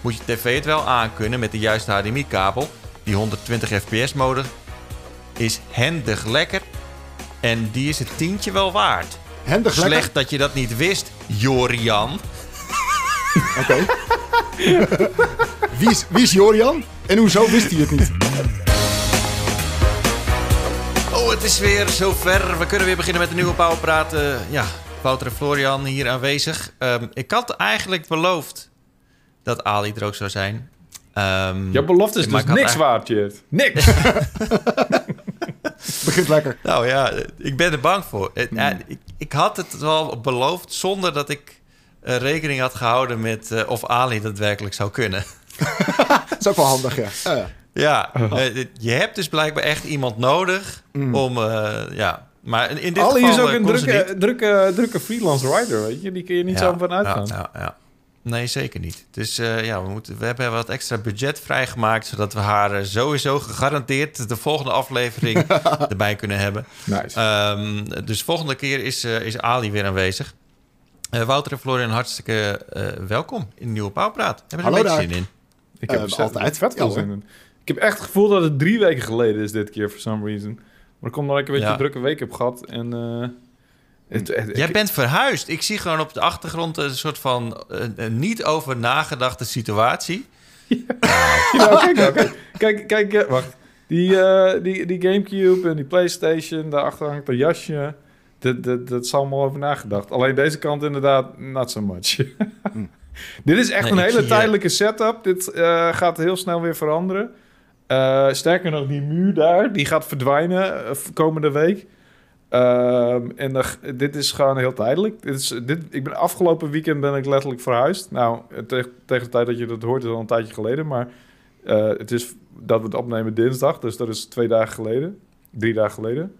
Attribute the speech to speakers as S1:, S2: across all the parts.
S1: moet je tv het wel aankunnen met de juiste HDMI-kabel. Die 120 fps-mode is hendig lekker. En die is het tientje wel waard.
S2: Hendig
S1: Slecht
S2: lekker.
S1: dat je dat niet wist, Jorian.
S2: Oké. wie, is, wie is Jorian? En hoezo wist hij het niet?
S1: Oh, het is weer zover. We kunnen weer beginnen met de nieuwe Powerpraat. Eh ja, Wouter en Florian hier aanwezig. Ehm, ik had eigenlijk beloofd dat Ali er ook zou zijn. Ehm,
S3: Jouw belofte is
S1: maar
S3: dus niks waard, Jit. Niks.
S2: Begint lekker.
S1: Nou ja, ik ben er bang voor. Het- ja, ik, ik had het wel beloofd zonder dat ik eh, rekening had gehouden met eh, of Ali daadwerkelijk zou kunnen.
S2: Dat is ook wel handig, ja. Ja,
S1: eh, je hebt dus blijkbaar echt iemand nodig om, eh, ja. Maar in in dit
S3: Ali
S1: geval
S3: is ook
S1: eh,
S3: een drukke, drukke, drukke freelance writer, weet je. Die kun je niet zo van uitgaan.
S1: Ja, ja, ja. Nee, zeker niet. Dus eh, ja, we, moeten, we hebben wat extra budget vrijgemaakt... zodat we haar eh, sowieso gegarandeerd de volgende aflevering erbij kunnen hebben.
S3: Nice.
S1: Ehm, dus volgende keer is, eh, is Ali weer aanwezig. Eh, Wouter en Florian, hartstikke eh, welkom in de Nieuwe Pauwpraat. Hebben er
S2: Hallo
S1: een beetje
S2: daar.
S1: zin in?
S3: ik heb
S2: altijd.
S3: vet veel zin in. Ik heb echt het gevoel dat het drie weken geleden is dit keer, for some reason. Maar dat komt omdat ik een beetje
S1: Ja.
S3: een drukke week heb gehad. En, eh, het, het-
S1: Jij
S3: ik-
S1: bent verhuisd. Ik zie gewoon op de achtergrond een soort van een niet over nagedachte situatie.
S3: Ja, kijk, nou, kijk, kijk, kijk, eh, wacht. Die, eh, die, die Gamecube en die Playstation, daarachter hangt een jasje. Dat, dat, dat is allemaal over nagedacht. Alleen deze kant inderdaad, not so much. Dit is echt
S1: Nee,
S3: een hele
S1: eh,
S3: tijdelijke setup. Dit eh, gaat heel snel weer veranderen. Eh, sterker nog, die muur daar, die gaat verdwijnen komende week. Ehm, en dit is gewoon heel tijdelijk. Dit is, dit, ik ben, afgelopen weekend ben ik letterlijk verhuisd. Nou, eh, tegen, tegen de tijd dat je dat hoort is al een tijdje geleden. Maar eh, het is dat we het opnemen dinsdag. Dus dat is twee dagen geleden. Drie dagen geleden.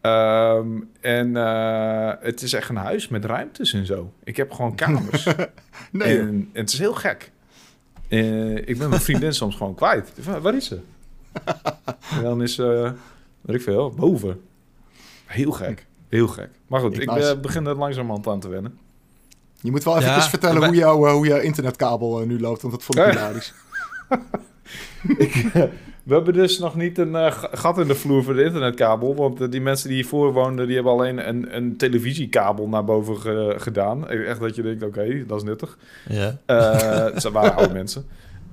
S3: Ehm, en eh, het is echt een huis met ruimtes en zo. Ik heb gewoon kamers.
S2: Nee,
S3: en, en het is heel gek. Ik ben mijn vriendin soms gewoon kwijt. Waar- is ze? en dan is ze, weet ik veel, boven. Heel gek. Heel gek. Maar goed,
S2: Ik
S3: ik
S2: nice.
S3: eh, begin er langzamerhand aan te wennen.
S2: je moet wel even
S1: Ja,
S2: vertellen hoe, jouw, eh, hoe je internetkabel eh, nu loopt, want dat vond ik hilarisch.
S3: We hebben dus nog niet een ga- gat in de vloer voor de internetkabel. Want die mensen die hiervoor woonden, die hebben alleen een, een televisiekabel naar boven ge- gedaan. Echt dat je denkt, oké, dat is nuttig.
S1: Ja.
S3: Eh ze waren oude mensen.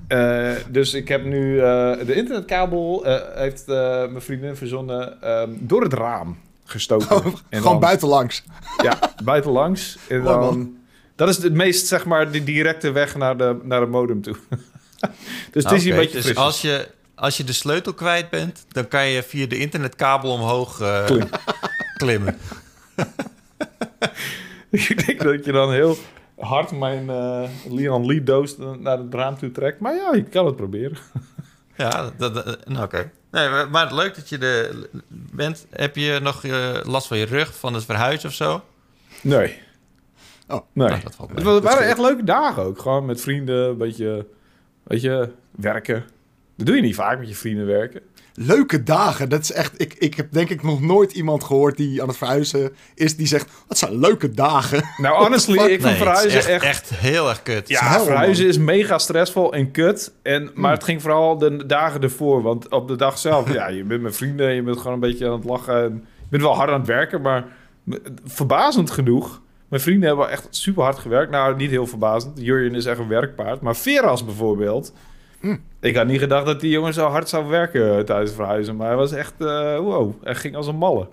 S3: Eh, dus ik heb nu eh, de internetkabel, eh, heeft mijn vriendin verzonnen, ehm, door het raam gestoken. En
S2: Gewoon
S3: dan-
S2: buitenlangs.
S3: Ja, buitenlangs. En
S2: Mooi,
S3: dan, dat is het meest, zeg maar, de directe weg naar de, naar de modem toe. dus het is een beetje
S1: dus als je, als je de sleutel kwijt bent, dan kan je via de internetkabel omhoog eh,
S3: Klim.
S1: klimmen.
S3: ik denk dat je dan heel hard mijn eh Leon Lee doos naar het raam toe trekt. Maar ja, je kan het proberen.
S1: Ja, dat, dat- nou, oké. Nee, maar- leuk dat je er bent. Heb je nog eh, last van je rug, van het verhuizen of zo?
S3: Nee.
S2: Oh,
S3: nee.
S1: Nou, dat valt mee.
S3: Het waren echt leuke dagen ook. Gewoon met vrienden, een beetje, weet je, werken. Dat doe je niet vaak met je vrienden werken.
S2: Leuke dagen. Dat is echt. Ik, ik heb denk ik nog nooit iemand gehoord die aan het verhuizen is. die zegt: Wat zijn leuke dagen.
S3: Nou, honestly, ik vind
S1: Nee,
S3: verhuizen
S1: echt,
S3: echt...
S1: echt heel erg kut.
S3: Ja, verhuizen
S2: man.
S3: is mega stressvol en kut. En, maar het ging vooral de dagen ervoor. Want op de dag zelf, ja, je bent met vrienden... je bent gewoon een beetje aan het lachen. En je bent wel hard aan het werken, maar verbazend genoeg... Mijn vrienden hebben echt super hard gewerkt. Nou, niet heel verbazend. Jurjen is echt een werkpaard. Maar Veras bijvoorbeeld... Ik had niet gedacht dat die jongen zo hard zou werken tijdens het verhuizen. Maar hij was echt, eh, wow, hij ging als een malle.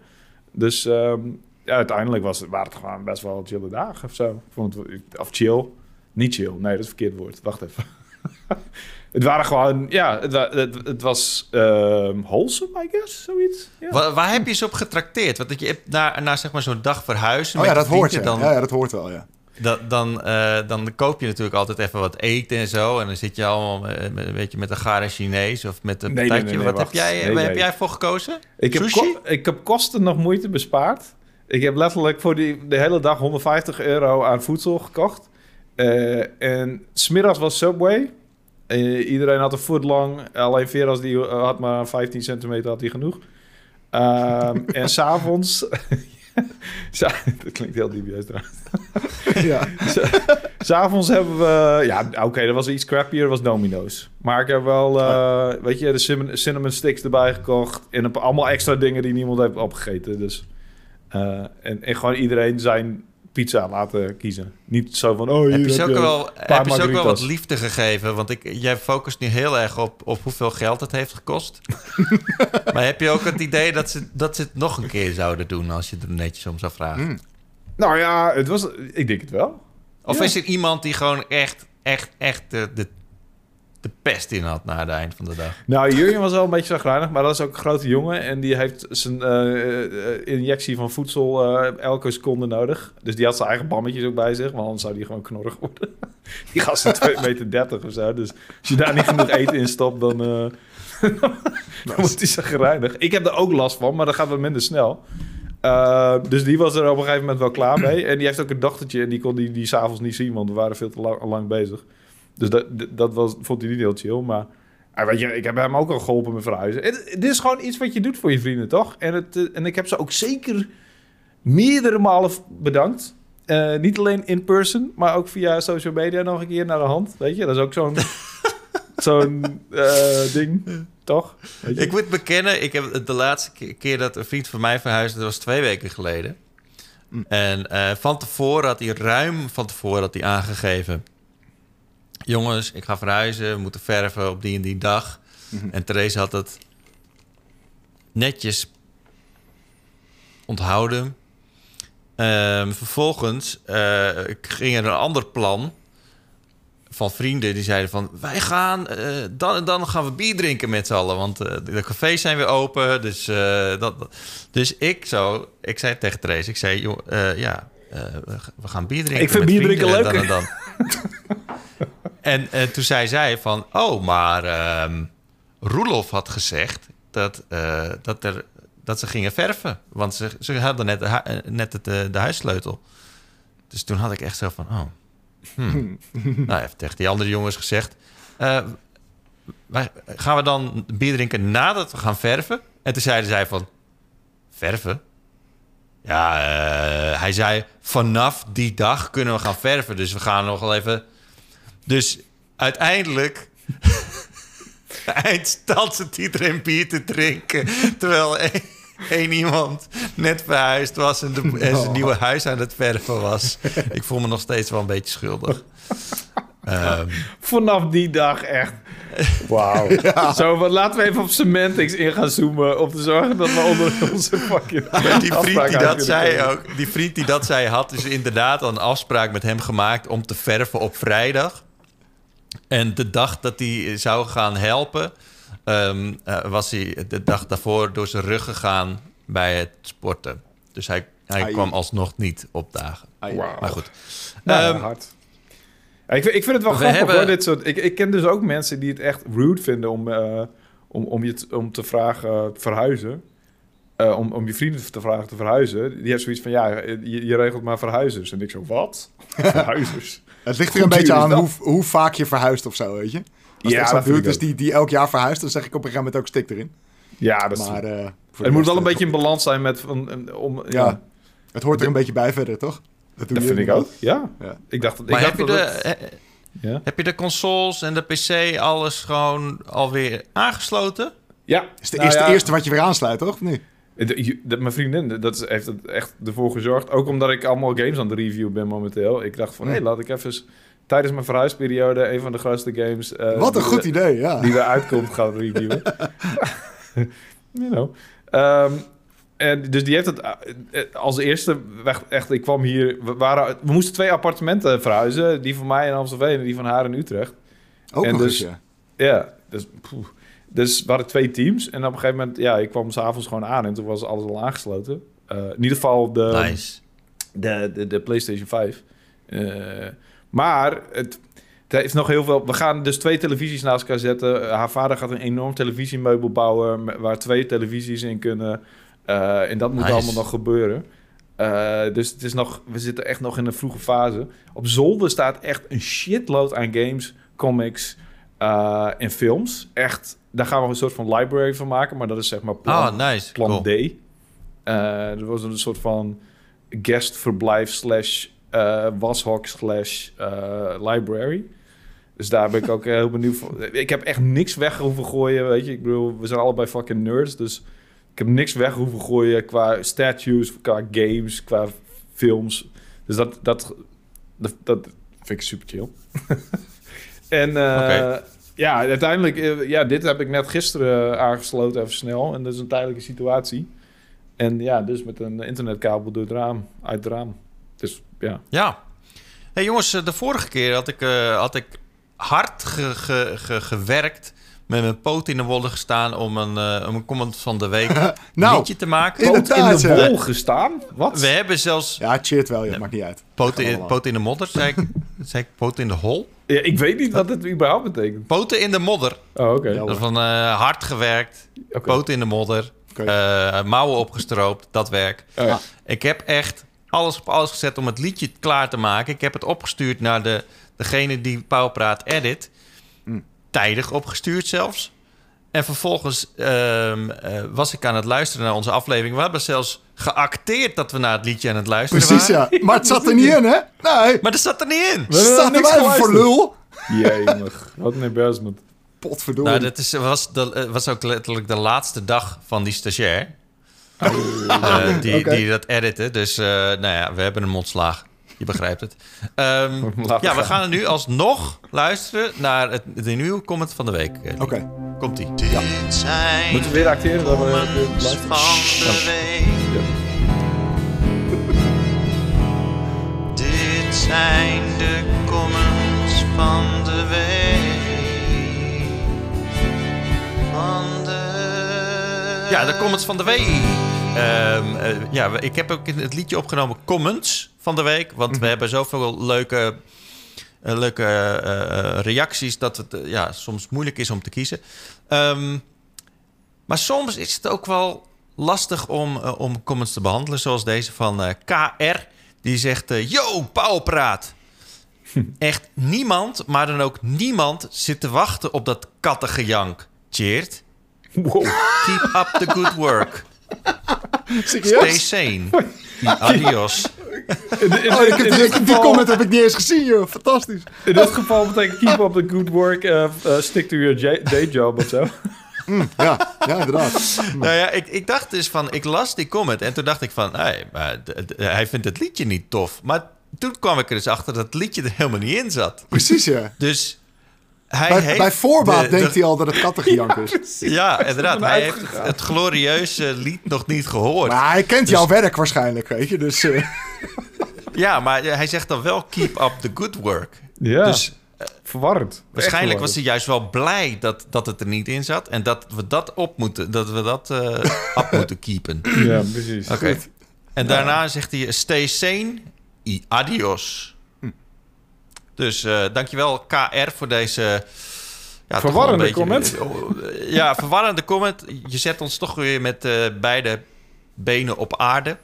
S3: Dus ehm, ja, uiteindelijk was het, waren het gewoon best wel chille dagen of zo. Ik vond het, of chill. Niet chill, nee, dat is het verkeerd woord. Wacht even. het waren gewoon, ja, het, het, het was ehm wholesome, I guess, zoiets. Ja.
S1: Waar, waar heb je ze op getrakteerd? Want dat je hebt na, na zeg maar zo'n dag verhuizen
S2: Oh ja, dat hoort je.
S1: vrienden,
S2: Ja, ja, dat hoort wel, ja.
S1: Dan, dan, eh, dan koop je natuurlijk altijd even wat eten en zo. En dan zit je allemaal een beetje met een gare Chinees of met een
S3: Nee,
S1: patatje.
S3: nee, nee,
S1: wat heb jij, heb jij voor gekozen?
S3: Ik heb, ko- ik heb kosten nog moeite bespaard. Ik heb letterlijk voor die, de hele dag 150 euro aan voedsel gekocht. Eh, en smiddags was Subway. Eh, iedereen had een voet lang. Alleen Veras die had maar 15 centimeter had hij genoeg. Ehm, en s'avonds... Dat klinkt heel dubieus trouwens.
S2: ja.
S3: S'avonds hebben we... Ja, oké, dat was iets crappier. Dat was Domino's. Maar ik heb wel, eh, weet je, de cinnamon, cinnamon sticks erbij gekocht. En een paar- allemaal extra dingen die niemand heeft opgegeten. Dus, eh, en, en gewoon iedereen zijn pizza laten kiezen. Niet zo van, oh, hier
S1: Heb je ook
S3: je
S1: wel, heb je ook wel wat liefde gegeven? Want ik, jij focust nu heel erg op, op hoeveel geld het heeft gekost. maar heb je ook het idee dat ze, dat ze het nog een keer zouden doen als je er netjes om zou vragen?
S2: Mm.
S3: Nou ja, het was, ik denk het wel.
S1: Of
S3: Ja.
S1: is er iemand die gewoon echt, echt, echt de, de, de pest in had na het eind van de dag?
S3: Nou, Jurjen was wel een beetje zagrijnig, maar dat is ook een grote jongen. En die heeft zijn eh, eh, injectie van voedsel eh, elke seconde nodig. Dus die had zijn eigen bammetjes ook bij zich, want anders zou die gewoon knorrig worden. Die gast is 2,30 meter 30 of zo. Dus als je daar niet genoeg eten in stopt, dan, eh, dan wordt hij zagrijnig. Ik heb er ook last van, maar dat gaat wat minder snel. Dus die was er op een gegeven moment wel klaar mee. En die heeft ook een dochtertje en die kon die, die s'avonds niet zien, want we waren veel te lang, lang bezig. Dus dat, dat was, vond hij niet heel chill, maar... Ah, weet je, ik heb hem ook al geholpen met verhuizen. Het, het is gewoon iets wat je doet voor je vrienden, toch? En, het, eh, en ik heb ze ook zeker meerdere malen bedankt. Eh, niet alleen in person, maar ook via social media nog een keer naar de hand. Weet je, dat is ook zo'n zo'n eh, ding, toch?
S1: Ik moet bekennen, ik heb de laatste ke- keer dat een vriend van mij verhuisde, dat was twee weken geleden. En eh, van tevoren had hij ruim van tevoren had hij aangegeven. Jongens, ik ga verhuizen, we moeten verven op die en die dag. En Therese had het netjes onthouden. Ehm, vervolgens eh, ging er een ander plan van vrienden die zeiden van... wij gaan, eh, dan en dan gaan we bier drinken met z'n allen... want eh, de cafés zijn weer open, dus... dat, dus ik zo, ik zei tegen Therese, ik zei... Joh, ja, we, gaan bier drinken
S3: Ik vind bier drinken
S1: en dan en dan. en, en toen zei zij van... oh, maar ehm Roelof had gezegd dat, eh, dat, er, dat ze gingen verven. Want ze, ze hadden net, de, eh, net het, de huissleutel. Dus toen had ik echt zo van... oh, hmm. nou, heeft tegen die andere jongens gezegd... gaan we dan bier drinken nadat we gaan verven? En toen zeiden zij van... Verven? Ja, hij zei... vanaf die dag kunnen we gaan verven. Dus we gaan nog wel even... Dus uiteindelijk... eindstand zit iedereen bier te drinken... terwijl één, één iemand net verhuisd was... En, de, en zijn nieuwe huis aan het verven was. Ik voel me nog steeds wel een beetje schuldig. Ehm,
S3: Vanaf die dag echt. Wauw. Zo, wat, laten we even op semantics in gaan zoomen... om te zorgen dat we onder onze fucking
S1: die vriend die dat zei
S3: komen.
S1: ook, die vriend die dat zei, had dus inderdaad al een afspraak met hem gemaakt om te verven op vrijdag. En de dag dat hij zou gaan helpen, ehm, eh, was hij de dag daarvoor door zijn rug gegaan bij het sporten. Dus hij, hij
S2: Ai.
S1: kwam alsnog niet opdagen.
S3: Wauw.
S1: Maar goed.
S3: Nou,
S1: Ehm,
S3: hard. Ja, ik, vind, ik vind het wel
S1: we
S3: grappig
S1: hebben-
S3: hoor, dit soort... Ik, ik ken dus ook mensen die het echt rude vinden om, eh, om, om, je te, om te vragen eh, te verhuizen. Eh, om, om je vrienden te vragen te verhuizen. Die hebben zoiets van, ja, je, je regelt maar verhuizers. En ik zo, wat? verhuizers?
S2: Het ligt er een beetje aan hoe, hoe vaak je verhuist of zo, weet je. Als
S3: Ja,
S2: ja,
S3: dat
S2: buurt is die, die elk jaar verhuist, dan zeg ik op een gegeven moment ook stik erin.
S3: Ja, dat is...
S2: Maar, eh, de
S3: het moet wel een
S2: eh,
S3: beetje in balans zijn met... Van, eh, om, ja,
S2: Ja. Het hoort er een beetje bij verder, toch? Dat, doe
S3: dat
S2: je
S3: vind ik ook. Ja.
S2: Ja.
S3: Ik dacht, ik
S1: Maar
S3: dacht
S1: heb je,
S3: dat
S1: de,
S3: het-
S1: eh,
S3: ja.
S1: heb je de consoles en de PC alles gewoon alweer aangesloten?
S3: ja.
S2: Is de
S3: Nou
S2: eerste,
S3: ja,
S2: eerste wat je weer aansluit, toch? Of niet?
S3: De- je- de- mijn vriendin, dat is, heeft het echt ervoor gezorgd. Ook omdat ik allemaal games aan de review ben momenteel. Ik dacht van, hé, hey, laat ik even tijdens mijn verhuisperiode... een van de grootste games... eh,
S2: Wat een goed idee, ja.
S3: Die eruit komt gaan reviewen. you know. Ehm, en dus die heeft het eh, als eerste echt. Ik kwam hier. We, waren, we moesten twee appartementen verhuizen. Die van mij in Amstelveen en die van haar in Utrecht.
S2: Ook
S3: en
S2: nog
S3: dus-
S2: eens, ja.
S3: Ja, dus, poeh. Dus we hadden twee teams. En op een gegeven moment, ja, ik kwam s'avonds gewoon aan en toen was alles al aangesloten. Eh, in ieder geval de,
S1: nice.
S3: de, de, de PlayStation 5. Eh, maar het, het heeft nog heel veel. We gaan dus twee televisies naast elkaar zetten. Uh, haar vader gaat een enorm televisiemeubel bouwen. Waar twee televisies in kunnen. Eh, en dat moet
S1: Nice.
S3: allemaal nog gebeuren. Eh, dus het is nog, we zitten echt nog in een vroege fase. Op zolder staat echt een shitload aan games, comics eh, en films. Echt, daar gaan we een soort van library van maken. Maar dat is zeg maar plan,
S1: Oh, nice.
S3: plan
S1: Cool.
S3: D. Er was een soort van guestverblijf slash eh, washok slash eh, library. Dus daar ben ik ook heel benieuwd voor. Ik heb echt niks weg hoeven gooien, weet je. Ik bedoel, we zijn allebei fucking nerds, dus ik heb niks weg hoeven gooien qua statues, qua games, qua films. Dus dat, dat, dat, dat vind ik super chill. en
S1: Oké.
S3: Ja, uiteindelijk, eh, ja, dit heb ik net gisteren aangesloten, even snel. En dat is een tijdelijke situatie. En ja, dus met een internetkabel door het raam, uit het raam. Dus ja.
S1: Ja. hey jongens, eh, de vorige keer had ik, eh, had ik hard ge- ge- ge- gewerkt... met mijn poot in de wollen gestaan... om een, om een comment van de week
S2: Nou,
S1: liedje te maken.
S3: Poot in de wol gestaan? Wat?
S1: We hebben zelfs
S2: Ja, cheert wel, ja, maakt niet uit. Kan
S1: in, poten in de modder. Zei ik, zei ik poten in de hol?
S3: Ja, ik weet niet wat het überhaupt betekent.
S1: Poten in de modder.
S3: Oh, oké.
S2: Ja,
S1: Dat is van eh, hard gewerkt,
S3: Oké.
S1: poten in de modder,
S2: Oké.
S1: eh, mouwen opgestroopt, dat werk.
S3: Oh, ja.
S1: Ik heb echt alles op alles gezet om het liedje klaar te maken. Ik heb het opgestuurd naar de, degene die Pauwpraat edit.
S2: Mm.
S1: Tijdig opgestuurd zelfs. En vervolgens ehm, eh, was ik aan het luisteren naar onze aflevering. We hebben zelfs geacteerd dat we naar het liedje aan het luisteren
S2: Precies,
S1: waren.
S2: ja. Maar het zat er niet in, hè? Nee.
S1: Maar dat zat er niet in.
S3: We
S2: Staat er voor lul.
S3: Jemig, wat een embarrassment.
S2: Potverdorie.
S1: Nou, dat is, was, de, eh, was ook letterlijk de laatste dag van die stagiair. Eh, die, die dat editen. Dus eh, nou ja, we hebben hem ontslagen. Je begrijpt het. Ehm, ja, we
S3: gaan.
S1: gaan er nu alsnog luisteren naar het, de nieuwe comment van de week.
S2: Oké.
S1: Komt-ie.
S4: Dit zijn
S3: Moeten we weer acteren dat we
S4: comments
S3: dit luisteren?
S4: van de week. Dit zijn de comments van de week. Van de
S1: Ja, de comments van de week. Ehm, eh, ja, ik heb ook in het liedje opgenomen comments van de week. Want we hebben zoveel leuke, eh, leuke eh, eh, reacties dat het ja, soms moeilijk is om te kiezen. Ehm, maar soms is het ook wel lastig om, om comments te behandelen. Zoals deze van KR. Die zegt, yo, pauwpraat. Echt niemand, maar dan ook niemand zit te wachten op dat kattengejank. Cheert.
S3: Wow.
S1: Keep up the good work. Stay sane. Adios.
S3: In, in-
S2: Oh, ik heb
S3: in
S2: die, comment heb ik niet eens gezien, joh. Fantastisch.
S3: In dit geval betekent keep up the good work, eh, eh, stick to your day job of zo.
S2: Ja, ja inderdaad.
S1: Nou ja, ik, ik dacht dus van... Ik las die comment en toen dacht ik van... Hey, maar hij vindt het liedje niet tof. Maar toen kwam ik er dus achter dat het liedje er helemaal niet in zat.
S2: Precies, ja.
S1: Dus hij
S2: Bij,
S1: heeft...
S2: bij voorbaat
S1: de-
S2: denkt
S1: de-
S2: hij al dat het kattengejank is.
S1: Ja, inderdaad. Hij heeft het, het glorieuze lied nog niet gehoord.
S2: Maar hij kent jouw werk waarschijnlijk, weet je. Dus eh,
S1: Ja, maar hij zegt dan wel keep up the good work.
S3: Ja,
S1: Dus
S3: verwarrend.
S1: waarschijnlijk was hij juist wel blij dat, dat het er niet in zat. En dat we dat op moeten, dat we dat eh up moeten keepen.
S3: Ja, precies.
S1: Oké. En daarna zegt hij: Stay sane, y adios.
S3: Hm.
S1: Dus eh, dankjewel KR voor deze. Ja,
S3: Verwarrende
S1: beetje-
S3: comment.
S1: eh, Ja, verwarrende comment. Je zet ons toch weer met eh, beide benen op aarde.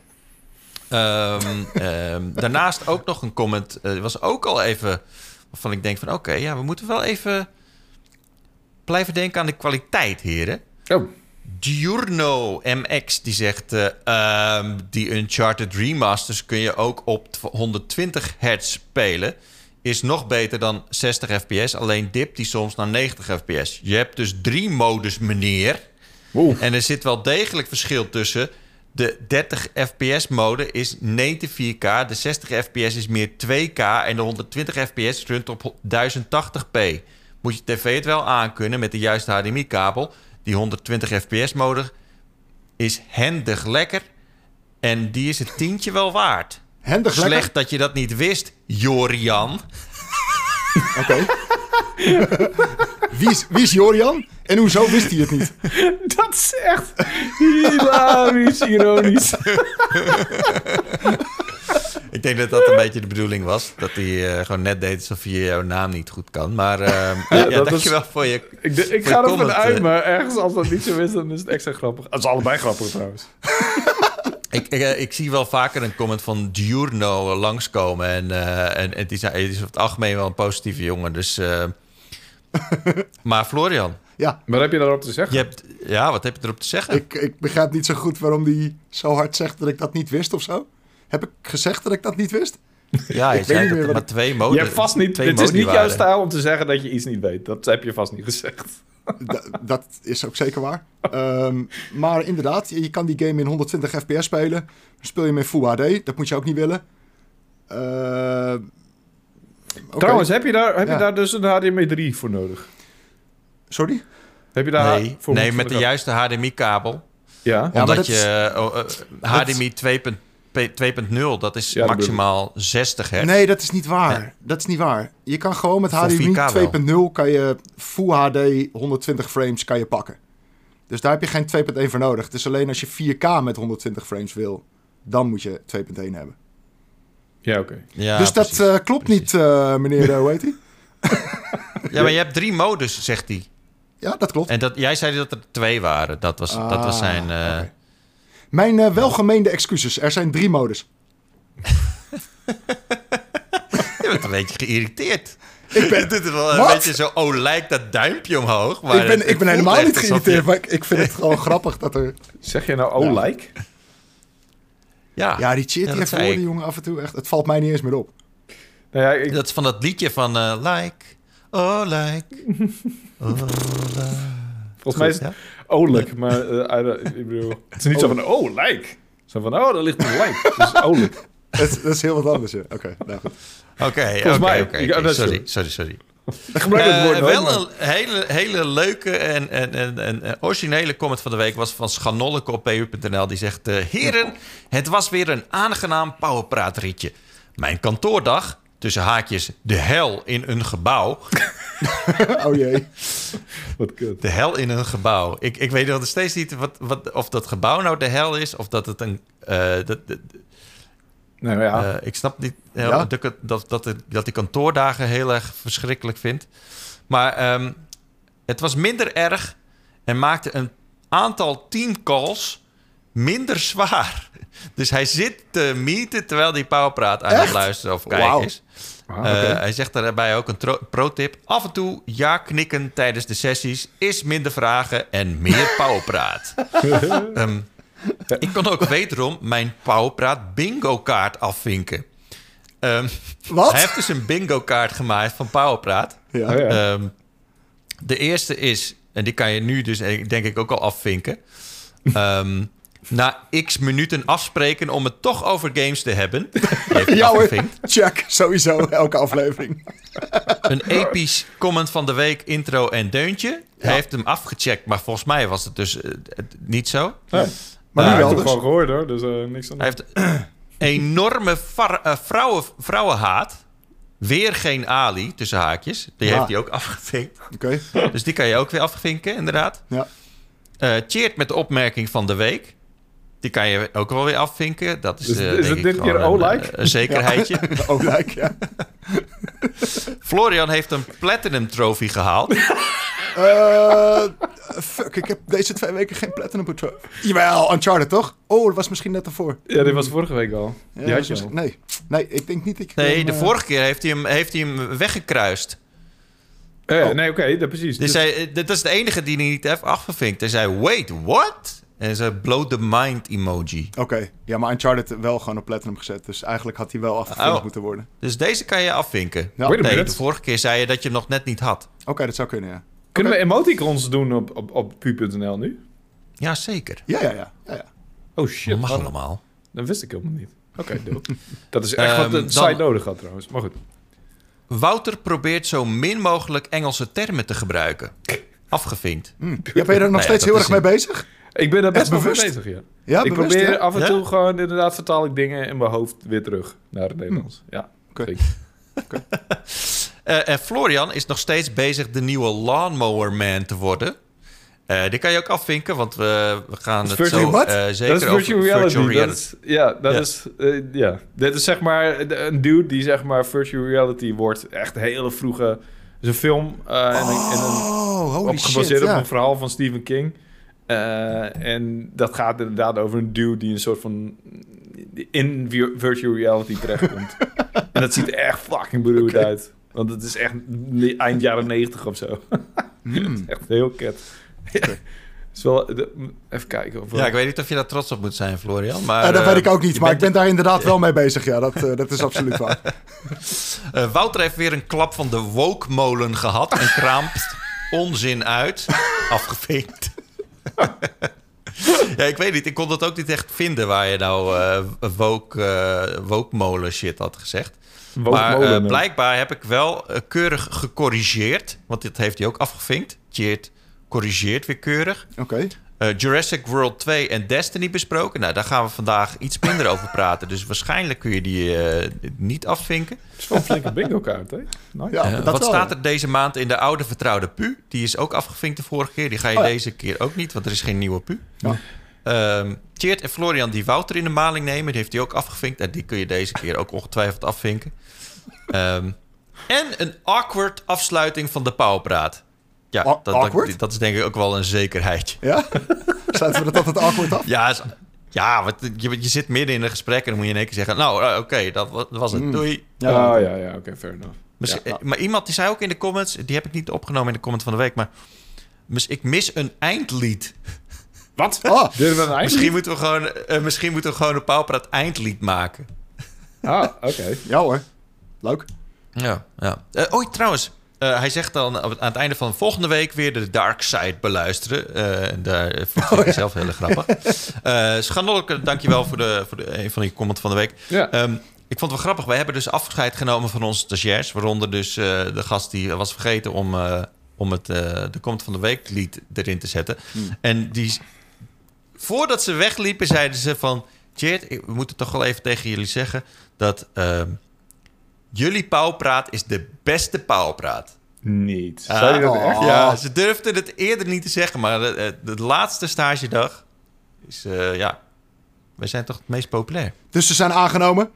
S1: Ehm, ehm, daarnaast ook nog een comment. eh, was ook al even. Waarvan ik denk: van oké, ja, we moeten wel even. blijven denken aan de kwaliteit, heren.
S3: Oh,
S1: Diurno MX die zegt: eh, ehm, die Uncharted Remasters kun je ook op 120 hertz spelen. Is nog beter dan 60 fps. Alleen dipt die soms naar 90 fps. Je hebt dus drie modus, meneer. En er zit wel degelijk verschil tussen. De 30 fps mode is native 4K. De 60 fps is meer 2K. En de 120 fps runt op 1080p. Moet je tv het wel aankunnen met de juiste HDMI-kabel. Die 120 fps mode is hendig lekker. En die is het tientje wel waard.
S2: handig
S1: Slecht
S2: lekker.
S1: dat je dat niet wist, Jorian.
S2: Oké. Wie, is, wie is Jorian? En hoezo wist hij het niet?
S3: Dat is echt hilarisch, ironisch.
S1: Ik denk dat dat een beetje de bedoeling was. Dat hij eh, gewoon net deed alsof je jouw naam niet goed kan. Maar eh, ja,
S3: dat is-
S1: dankjewel voor je...
S3: Ik, de- ik
S1: Voor
S3: ga ervan uit,
S1: eh.
S3: maar ergens als dat niet zo is, dan is het extra grappig. Het is allebei grappig trouwens.
S1: Ik, ik, eh, ik zie wel vaker een comment van Diurno langskomen. En, eh, en het, is, het is over het algemeen wel een positieve jongen. Dus, eh, maar Florian,
S2: Ja,
S3: Wat heb je daarop te zeggen?
S1: Je hebt, ja, wat heb je erop te zeggen?
S2: ik, ik begrijp niet zo goed waarom die zo hard zegt dat ik dat niet wist of zo. Heb ik gezegd dat ik dat niet wist?
S1: Ja, je
S2: weet
S1: zei dat er maar
S2: ik-
S1: twee modi
S3: je hebt vast niet, het is niet jouw
S1: waren.
S3: stijl om te zeggen dat je iets niet weet. Dat heb je vast niet gezegd.
S2: Da- dat is ook zeker waar. Ehm, maar inderdaad, je, kan die game in 120 fps spelen. Dan speel je hem in Full HD. Dat moet je ook niet willen. Eh, oké.
S3: Trouwens, heb je, daar, heb
S2: Ja.
S3: je daar dus een HDMI 3 voor nodig?
S2: Sorry?
S3: Heb je daar
S1: Nee,
S3: voor
S1: nee met de juiste HDMI-kabel.
S3: Ja?
S1: Omdat
S2: dat
S1: je oh, eh, HDMI 2.0, 2.0, dat is
S3: Ja,
S1: maximaal 60 hertz.
S2: Nee, dat is niet waar. Dat is niet waar. Je kan gewoon met HDMI
S1: 4K wel.
S2: 2.0 kan je Full HD 120 frames kan je pakken. Dus daar heb je geen 2.1 voor nodig. Het is alleen als je 4K met 120 frames wil, dan moet je 2.1 hebben.
S3: Ja, oké.
S1: Ja,
S2: dus dat
S1: precies.
S2: eh, klopt
S1: Precies.
S2: niet, eh, meneer, uh, hoe heet hij?
S1: Ja, maar je hebt drie modus, zegt hij.
S2: Ja, dat klopt.
S1: En dat, jij zei dat er twee waren. Dat was, dat was
S2: Ah,
S1: zijn... eh.
S2: Mijn eh, welgemeende excuses. Er zijn drie modus.
S1: Je bent een beetje geïrriteerd.
S2: Ik ben,
S1: Dit is wel een
S2: Wat?
S1: beetje zo, oh, lijkt dat duimpje omhoog. Maar
S2: ik ben,
S1: het-
S2: ik ben helemaal niet geïrriteerd,
S1: je-
S2: maar ik, ik vind het gewoon grappig dat er...
S3: Zeg je nou oh
S2: Ja.
S3: like?
S1: Ja,
S2: Ja, die
S1: Ja,
S2: die woorden,
S1: ik.
S2: jongen, af en toe echt. Het valt mij niet eens meer op.
S3: Nou ja, ik,
S1: dat is van dat liedje van eh, Like, oh like, oh like.
S3: Volgens mij is het
S1: Ja?
S3: olijk, maar eh, I don't- ik bedoel... Het is niet zo van oh like. Zo van oh, daar ligt een like. Dus olijk.
S2: dat, dat is heel wat anders, ja. Oké, nou goed.
S1: Oké,
S3: Volgens
S1: oké,
S3: dat is
S1: Sorry, sorry, sorry.
S3: Ik gebruik het
S1: Eh,
S3: woord nooit,
S1: wel
S3: maar-
S1: een hele, hele leuke en, en, en, en eh, originele comment van de week was van Schanolke op pu.nl. Die zegt: eh, Heren, het was weer een aangenaam powerpraatritje. Mijn kantoordag, tussen haakjes de hel in een gebouw.
S2: Oh jee.
S3: Wat kut.
S1: De hel in een gebouw. Ik, ik weet nog steeds niet wat, wat, of dat gebouw nou de hel is of dat het een. eh, dat, dat-
S3: Nou ja,
S1: eh, ik snap niet
S2: Ja?
S1: dat, dat, dat, dat die kantoordagen heel erg verschrikkelijk vind. Maar ehm, het was minder erg en maakte een aantal teamcalls minder zwaar. Dus hij zit te meeten terwijl hij powerpraat aan het luisteren of kijken is.
S3: Ah,
S1: Eh. Hij zegt daarbij ook een pro-tip. Af en toe ja knikken tijdens de sessies is minder vragen en meer powerpraat. Ehm, ik kon ook wederom mijn powerpraat bingo kaart afvinken. Ehm,
S2: Wat?
S1: hij heeft dus een bingo kaart gemaakt van powerpraat.
S2: Ja.
S3: Oh, ja.
S1: Ehm, de eerste is, en die kan je nu dus eh, denk ik ook al afvinken. Ehm, na x minuten afspreken om het toch over games te hebben. Die heeft hij
S2: Ja hoor,
S1: afgevinkt.
S2: check. Sowieso, elke aflevering.
S1: Een episch comment van de week, intro en deuntje. Hij heeft hem afgecheckt, maar volgens mij was het dus eh, niet zo.
S3: Nee.
S2: Maar nu
S3: ik
S2: wel
S3: heb het
S2: dus.
S3: gewoon gehoord hoor, dus eh, niks aan
S1: Hij heeft enorme vrouwen, vrouwenhaat. Weer geen Ali, tussen haakjes. Die
S2: Ja.
S1: heeft hij ook afgevinkt.
S2: Oké.
S1: Dus die kan je ook weer afvinken, inderdaad.
S2: Ja.
S1: Eh cheert met de opmerking van de week. Die kan je ook wel weer afvinken. Dat is,
S3: Dus
S1: eh,
S3: is
S1: denk
S3: het
S1: ik
S3: dit keer
S1: een,
S3: O-like?
S1: eh, een zekerheidje.
S2: Oh, like, ja.
S1: Florian heeft een Platinum Trophy gehaald.
S2: Eh, fuck, ik heb deze twee weken geen Platinum Patrol. Jawel, Uncharted toch? Oh, dat was misschien net ervoor.
S3: Ja, dit was vorige week al.
S2: Ja,
S3: Die
S2: dat
S3: had je
S2: was-
S3: al.
S2: nee. nee, ik denk niet ik...
S1: Nee,
S2: hem,
S1: de
S2: eh,
S1: vorige keer heeft hij hem, heeft hij hem weggekruist.
S3: Oh ja,
S2: Oh.
S3: Nee, oké, dat precies.
S1: Dus hij, dat is de enige die hij niet heeft afgevinkt. Hij zei, wait, what? En ze blow the mind emoji.
S2: Oké, ja, maar Uncharted wel gewoon op Platinum gezet. Dus eigenlijk had hij wel afgevinkt
S1: Oh.
S2: moeten worden.
S1: Dus deze kan je afvinken.
S2: Ja.
S3: Wait a
S1: Nee, de vorige keer zei je dat je hem nog net niet had.
S2: Oké, dat zou kunnen, ja.
S3: Kunnen we emoticons doen op, op, op pu.nl nu?
S1: Ja, zeker.
S2: Ja, ja, ja. ja, ja.
S3: Oh
S1: Dat
S3: shit,
S1: mag
S3: wat-
S1: allemaal.
S3: dat wist ik helemaal niet. Oké. Dat is echt
S1: Ehm,
S3: wat de
S1: dan-
S3: site nodig had trouwens. Maar goed.
S1: Wouter probeert zo min mogelijk Engelse termen te gebruiken. Afgevinkt.
S2: Hm. Ja, ben je er nog
S1: Nou
S2: steeds heel erg mee
S1: een-
S2: bezig?
S3: Ik ben daar best wel
S2: bewust?
S3: bezig, ja.
S2: Ja,
S3: ik
S2: bewust,
S3: probeer
S2: ja?
S3: af en
S1: Ja?
S3: toe gewoon inderdaad vertaal ik dingen in mijn hoofd weer terug naar het Nederlands. Ja,
S2: Oké.
S3: zeker.
S1: Eh, en Florian is nog steeds bezig de nieuwe Lawnmower Man te worden. Eh, die kan je ook afvinken, want we, we gaan het
S3: Virtual
S1: zo eh,
S3: Dat
S1: zeker
S3: is virtual reality.
S1: virtual
S3: ja, dat is... eh, ja. Dit is zeg maar een dude die zeg maar virtual reality wordt. Echt een hele vroege... Het is een film eh, en, een, en een,
S2: Oh, holy
S3: op,
S2: shit,
S3: gebaseerd
S2: ja.
S3: op een verhaal van Stephen King. Eh, en dat gaat inderdaad over een dude die een soort van in vi- virtual reality terechtkomt. en dat ziet er echt fucking beroerd uit. Want het is echt eind jaren negentig of zo.
S2: Hmm.
S3: Echt heel kut. is wel, de- even kijken. Of
S1: Ja, ik weet niet of je daar trots op moet zijn, Florian. Maar,
S2: Eh, dat
S1: eh,
S2: weet ik ook niet, maar ik ben daar inderdaad wel mee bezig. Ja, dat, eh, dat is absoluut waar.
S1: eh, Wouter heeft weer een klap van de wookmolen gehad en kraamt onzin uit. Afgevinkt. ja, ik weet niet. Ik kon dat ook niet echt vinden waar je nou eh woke, wookmolen shit had gezegd. Maar
S3: Wookmolen,
S1: eh, blijkbaar heb ik wel keurig gecorrigeerd. Want dit heeft hij ook afgevinkt. Tjeerd corrigeert weer keurig.
S2: Oké.
S1: Eh, Jurassic World 2 en Destiny besproken. Nou, daar gaan we vandaag iets minder over praten. Dus waarschijnlijk kun je die eh, niet afvinken.
S3: Het is wel een flinke bingo kaart, hè? Nice.
S2: Ja,
S1: Eh,
S2: dat
S1: wat
S2: wel,
S1: staat
S2: ja.
S1: er deze maand in de oude vertrouwde pu? Die is ook afgevinkt de vorige keer. Die ga je
S2: Oh ja.
S1: deze keer ook niet, want er is geen nieuwe pu.
S2: Ja.
S1: Ehm Tjeerd en Florian die Wouter in de maling nemen, die heeft hij ook afgevinkt. En die kun je deze keer ook ongetwijfeld afvinken. Ehm, en een awkward afsluiting van de pauwpraat. Ja, dat, dat,
S2: awkward?
S1: dat is denk ik ook wel een zekerheidje.
S2: Ja? Sluiten we dat altijd awkward af?
S1: Ja, is- ja want je, je zit midden in een gesprek en dan moet je in één keer zeggen... nou, eh, oké, dat, wa- dat was het.
S2: Mm.
S1: Doei.
S2: Ja,
S3: oh, ja, ja, oké, fair enough.
S2: Ja.
S1: eh, Maar iemand die zei ook in de comments... die heb ik niet opgenomen in de comment van de week... maar mis- ik mis een eindlied.
S3: Wat? Deden we een eind?
S1: Misschien moeten we gewoon, eh, misschien moeten we gewoon een pauwpraat eindlied maken.
S3: Ah, oké.
S2: ja hoor. Leuk.
S1: Ja, ja. Eh, oh, trouwens... eh, hij zegt dan aan het einde van volgende week weer de Dark Side beluisteren. En daar vind ik zelf heel grappig. Eh Schandelijke, dankjewel voor, de, voor de, een van die comment van de week.
S3: Ja.
S1: Ehm, ik vond het wel grappig. Wij hebben dus afscheid genomen van onze stagiairs. Waaronder dus de gast die was vergeten om, om het, de comment van de week lied erin te zetten. En die, voordat ze wegliepen zeiden ze van... Ik- we moeten toch wel even tegen jullie zeggen... dat ehm, jullie pauwpraat is de beste pauwpraat.
S3: Niet.
S1: Ah,
S3: Zei je dat
S2: oh.
S3: echt?
S1: Ja, ze durfden het eerder niet te zeggen. Maar de, de, de laatste stagedag is... eh, ja, wij zijn toch het meest populair.
S2: Dus ze zijn aangenomen.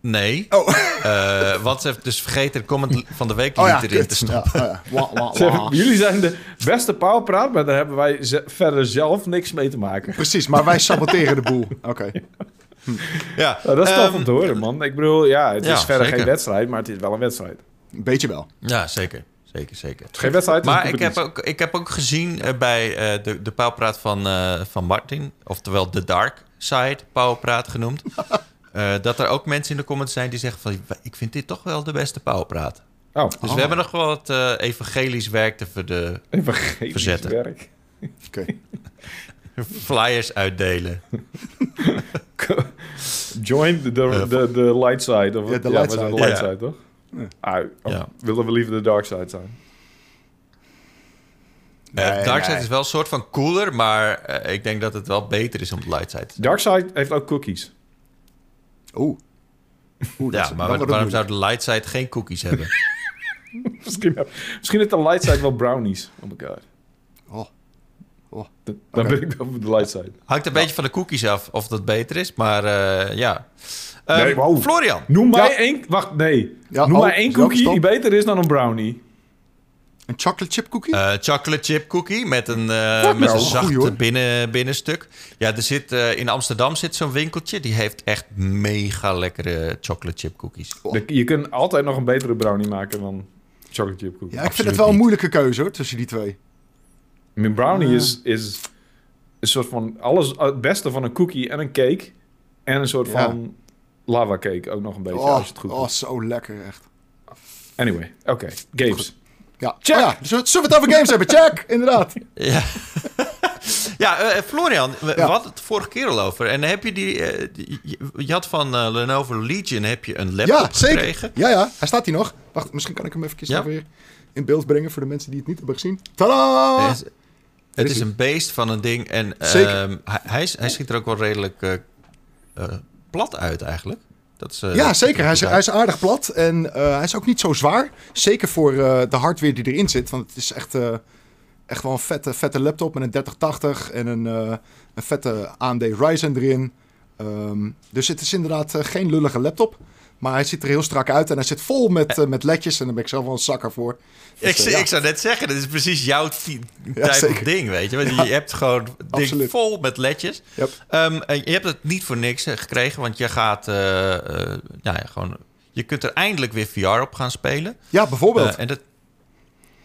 S1: Nee.
S2: Oh,
S1: Eh, want ze heeft dus vergeten de comment van de week
S2: oh ja,
S1: erin
S2: kut.
S1: te stoppen.
S2: Ja, oh ja. Wah, wah,
S3: Ze hebben-
S2: wah.
S3: Jullie zijn de beste pauwpraat, maar daar hebben wij ze- verder zelf niks mee te maken.
S2: Precies, maar wij saboteren de boel. Oké.
S1: Ja,
S3: Nou, dat is tof
S1: ehm,
S3: om te horen, man. Ik bedoel, ja, het
S1: Ja,
S3: is verder
S1: zeker.
S3: geen wedstrijd, maar het is wel een wedstrijd.
S2: Een beetje wel.
S1: Ja, zeker. Zeker, zeker.
S3: geen wedstrijd,
S1: Maar ik heb, ook, ik heb ook gezien eh, bij eh, de, de pauwpraat van, eh, van Martin... oftewel de Dark Side pauwpraat genoemd... eh, dat er ook mensen in de comments zijn die zeggen van... ik vind dit toch wel de beste pauwpraat.
S3: Oh,
S1: Dus
S2: Oh.
S1: we hebben nog wel wat evangelisch werk te ver de
S3: evangelisch
S1: Verzetten.
S3: werk.
S2: Oké.
S1: flyers uitdelen.
S3: Join de, de,
S1: Eh,
S3: de, de light side. Of,
S2: Ja, de
S3: ja,
S2: light
S3: we zijn
S2: side.
S3: de light side, toch?
S2: Ja.
S3: Ah, oh. Willen we liever de dark side zijn?
S1: Eh,
S2: Nee,
S1: Dark Side
S2: nee.
S1: is wel een soort van cooler... maar eh, ik denk dat het wel beter is om de light side te zijn.
S3: Dark side heeft ook cookies.
S2: Oeh.
S1: Ja,
S2: is-
S1: maar waarom zou de light side geen cookies hebben?
S3: misschien, misschien heeft de light side wel brownies. Oh my god.
S2: Oh.
S3: Dan, ben ik over de light side.
S1: Hangt een beetje van de cookies af of dat beter is, maar eh, ja. Ehm,
S3: Nee, wow.
S1: Florian.
S3: Noem mij
S2: Ja.
S3: één... Wacht, nee.
S2: Ja,
S3: Noem
S2: oh,
S3: mij één cookie
S2: stop.
S3: die beter is dan een brownie.
S2: Een chocolate chip cookie?
S1: Eh, chocolate chip cookie met een, eh, met
S2: nou,
S1: een zacht
S2: goeie,
S1: binnen, binnenstuk. Ja, er zit, eh, in Amsterdam zit zo'n winkeltje. Die heeft echt mega lekkere chocolate chip cookies.
S2: Oh.
S3: De- Je kunt altijd nog een betere brownie maken dan chocolate chip cookie.
S2: ja, ik vind het wel een moeilijke keuze hoor, tussen die twee.
S3: Mijn brownie
S2: Ja.
S3: is, is een soort van alles het beste van een cookie en een cake. En een soort
S2: Ja.
S3: van lava cake ook nog een beetje,
S2: oh,
S3: als je het goed
S2: oh,
S3: doet.
S2: zo lekker echt.
S3: Anyway, oké. Games.
S2: Ja,
S3: Check.
S2: Oh ja, zullen we zullen we het over games hebben? Check, inderdaad.
S1: Ja, ja eh, Florian, we,
S2: Ja.
S1: we hadden het vorige keer al over. En heb je die... eh, die- je, had van eh, Lenovo Legion heb je een laptop
S2: Ja, zeker.
S1: gekregen.
S2: Ja, ja, hij staat hier nog. Wacht, misschien kan ik hem even
S1: Ja.
S2: weer in beeld brengen voor de mensen die het niet hebben gezien. Tada!
S1: Het is- Het is een beest van een ding. En ehm, hij, hij, ziet er ook wel redelijk eh, eh, plat uit eigenlijk. Dat is, eh,
S2: Ja,
S1: er
S2: zeker. Hij is, hij aardig plat en hij is ook niet zo zwaar. Zeker voor de hardware die erin zit. Want het is echt, echt wel een vette, vette laptop met een 3080 en een, een vette AMD Ryzen erin. Ehm, dus het is inderdaad geen lullige laptop. Maar hij ziet er heel strak uit en hij zit vol met, eh, met ledjes. En daar ben ik zelf wel een zakker voor.
S1: Ik,
S2: Dus, eh, ja.
S1: ik zou net zeggen, dit is precies jouw
S2: Ja,
S1: type ding, weet je. Want je hebt gewoon ding vol met ledjes.
S2: Yep.
S1: Ehm, en je hebt het niet voor niks eh, gekregen, want je gaat eh, eh, ja, gewoon... Je kunt er eindelijk weer VR op gaan spelen.
S2: Ja, bijvoorbeeld.
S1: Eh, en dat,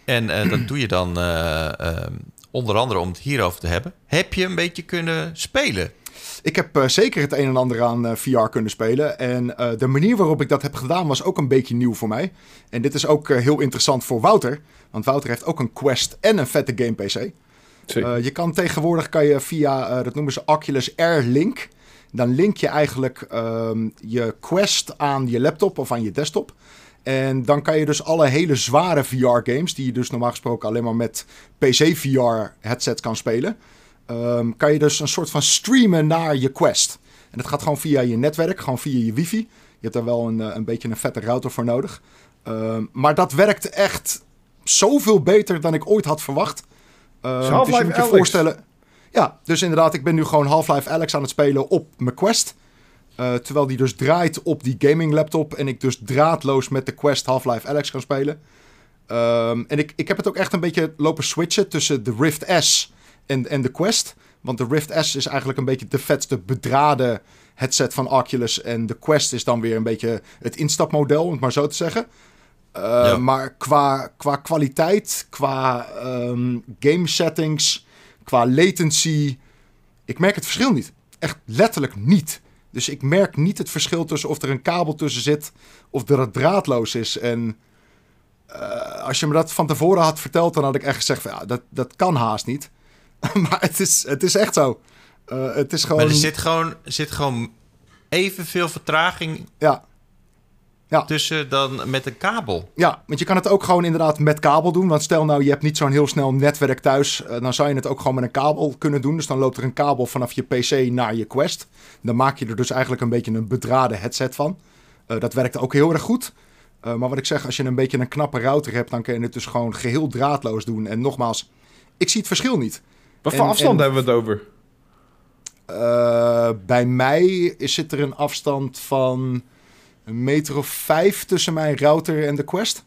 S1: En eh, dat doe je dan eh, eh, onder andere om het hierover te hebben. Heb je een beetje kunnen spelen?
S2: Ik heb eh, zeker het een en ander aan eh, VR kunnen spelen. En eh, de manier waarop ik dat heb gedaan was ook een beetje nieuw voor mij. En dit is ook heel interessant voor Wouter. Want Wouter heeft ook een Quest en een vette game PC. Je kan tegenwoordig kan je via, dat noemen ze Oculus Air Link. Dan link je eigenlijk ehm, je Quest aan je laptop of aan je desktop. En dan kan je dus alle hele zware VR-games, die je dus normaal gesproken alleen maar met PC-VR-headset kan spelen, ehm, kan je dus een soort van streamen naar je Quest. En dat gaat gewoon via je netwerk, gewoon via je wifi. Je hebt daar wel een, eh, een beetje een vette router voor nodig. Ehm, maar dat werkt echt zoveel beter dan ik ooit had verwacht.
S3: Is
S2: dus je moet je voorstellen... Ja, dus inderdaad, ik ben nu gewoon Half-Life Alex aan het spelen op mijn Quest. Eh, terwijl die dus draait op die gaming laptop. En ik dus draadloos met de Quest Half-Life Alex kan spelen. En ik, ik heb het ook echt een beetje lopen switchen tussen de Rift S en, en de Quest. Want de Rift S is eigenlijk een beetje de vetste bedraden headset van Oculus. En de Quest is dan weer een beetje het instapmodel, om het maar zo te zeggen. Uh,
S1: Ja.
S2: Maar qua, qua kwaliteit, qua ehm, game settings, qua latency, ik merk het verschil niet. Echt letterlijk niet. Dus ik merk niet het verschil tussen of er een kabel tussen zit of dat het draadloos is. En eh, als je me dat van tevoren had verteld, dan had ik echt gezegd: van, ja, dat, dat kan haast niet. maar het is, het is echt zo. Eh, het is gewoon.
S1: Maar er zit gewoon, zit gewoon evenveel vertraging
S2: Ja,
S1: tussen dan met een kabel.
S2: Ja, want je kan het ook gewoon inderdaad met kabel doen. Want stel nou, je hebt niet zo'n heel snel netwerk thuis. eh, dan zou je het ook gewoon met een kabel kunnen doen. Dus dan loopt er een kabel vanaf je PC naar je Quest. Dan maak je er dus eigenlijk een beetje een bedraden headset van. Eh, dat werkt ook heel erg goed. Maar wat ik zeg, als je een beetje een knappe router hebt... dan kun je het dus gewoon geheel draadloos doen. En nogmaals, ik zie het verschil niet.
S3: Wat voor
S2: en-
S3: afstand
S2: en-
S3: hebben we het over?
S2: Eh, bij mij is, zit er een afstand van een meter of vijf tussen mijn router en de Quest.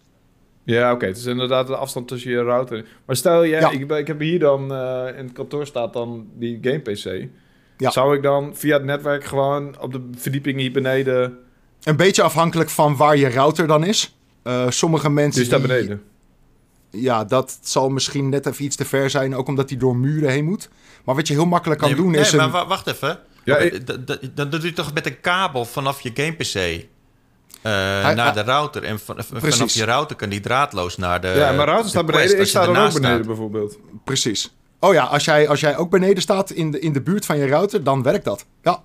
S3: Ja, oké. Het is inderdaad de afstand tussen je router. Maar stel,
S2: Ja.
S3: ik, ik heb hier dan... eh, in het kantoor staat dan die game PC.
S2: Ja.
S3: Zou ik dan via het netwerk gewoon op de verdieping hier beneden...
S2: Een beetje afhankelijk van waar je router dan is. Eh, sommige mensen.
S3: Dus daar beneden?
S2: Ja, dat zal misschien net even iets te ver zijn. Ook omdat hij door muren heen moet. Maar wat je heel makkelijk kan
S1: nee,
S2: doen
S1: nee,
S2: is.
S1: maar
S2: een-
S1: wa- wacht even.
S3: Ja, ik-
S1: Dan doe je toch met een kabel vanaf je game PC eh, naar de router. En van, vanaf je router kan die draadloos naar de
S3: ja, mijn router staat
S1: de
S3: beneden. Ik
S1: als je
S3: sta dan ook beneden
S1: staat.
S3: bijvoorbeeld.
S2: Precies. Oh ja, als jij, als jij ook beneden staat in de, in de buurt van je router, dan werkt dat. Ja.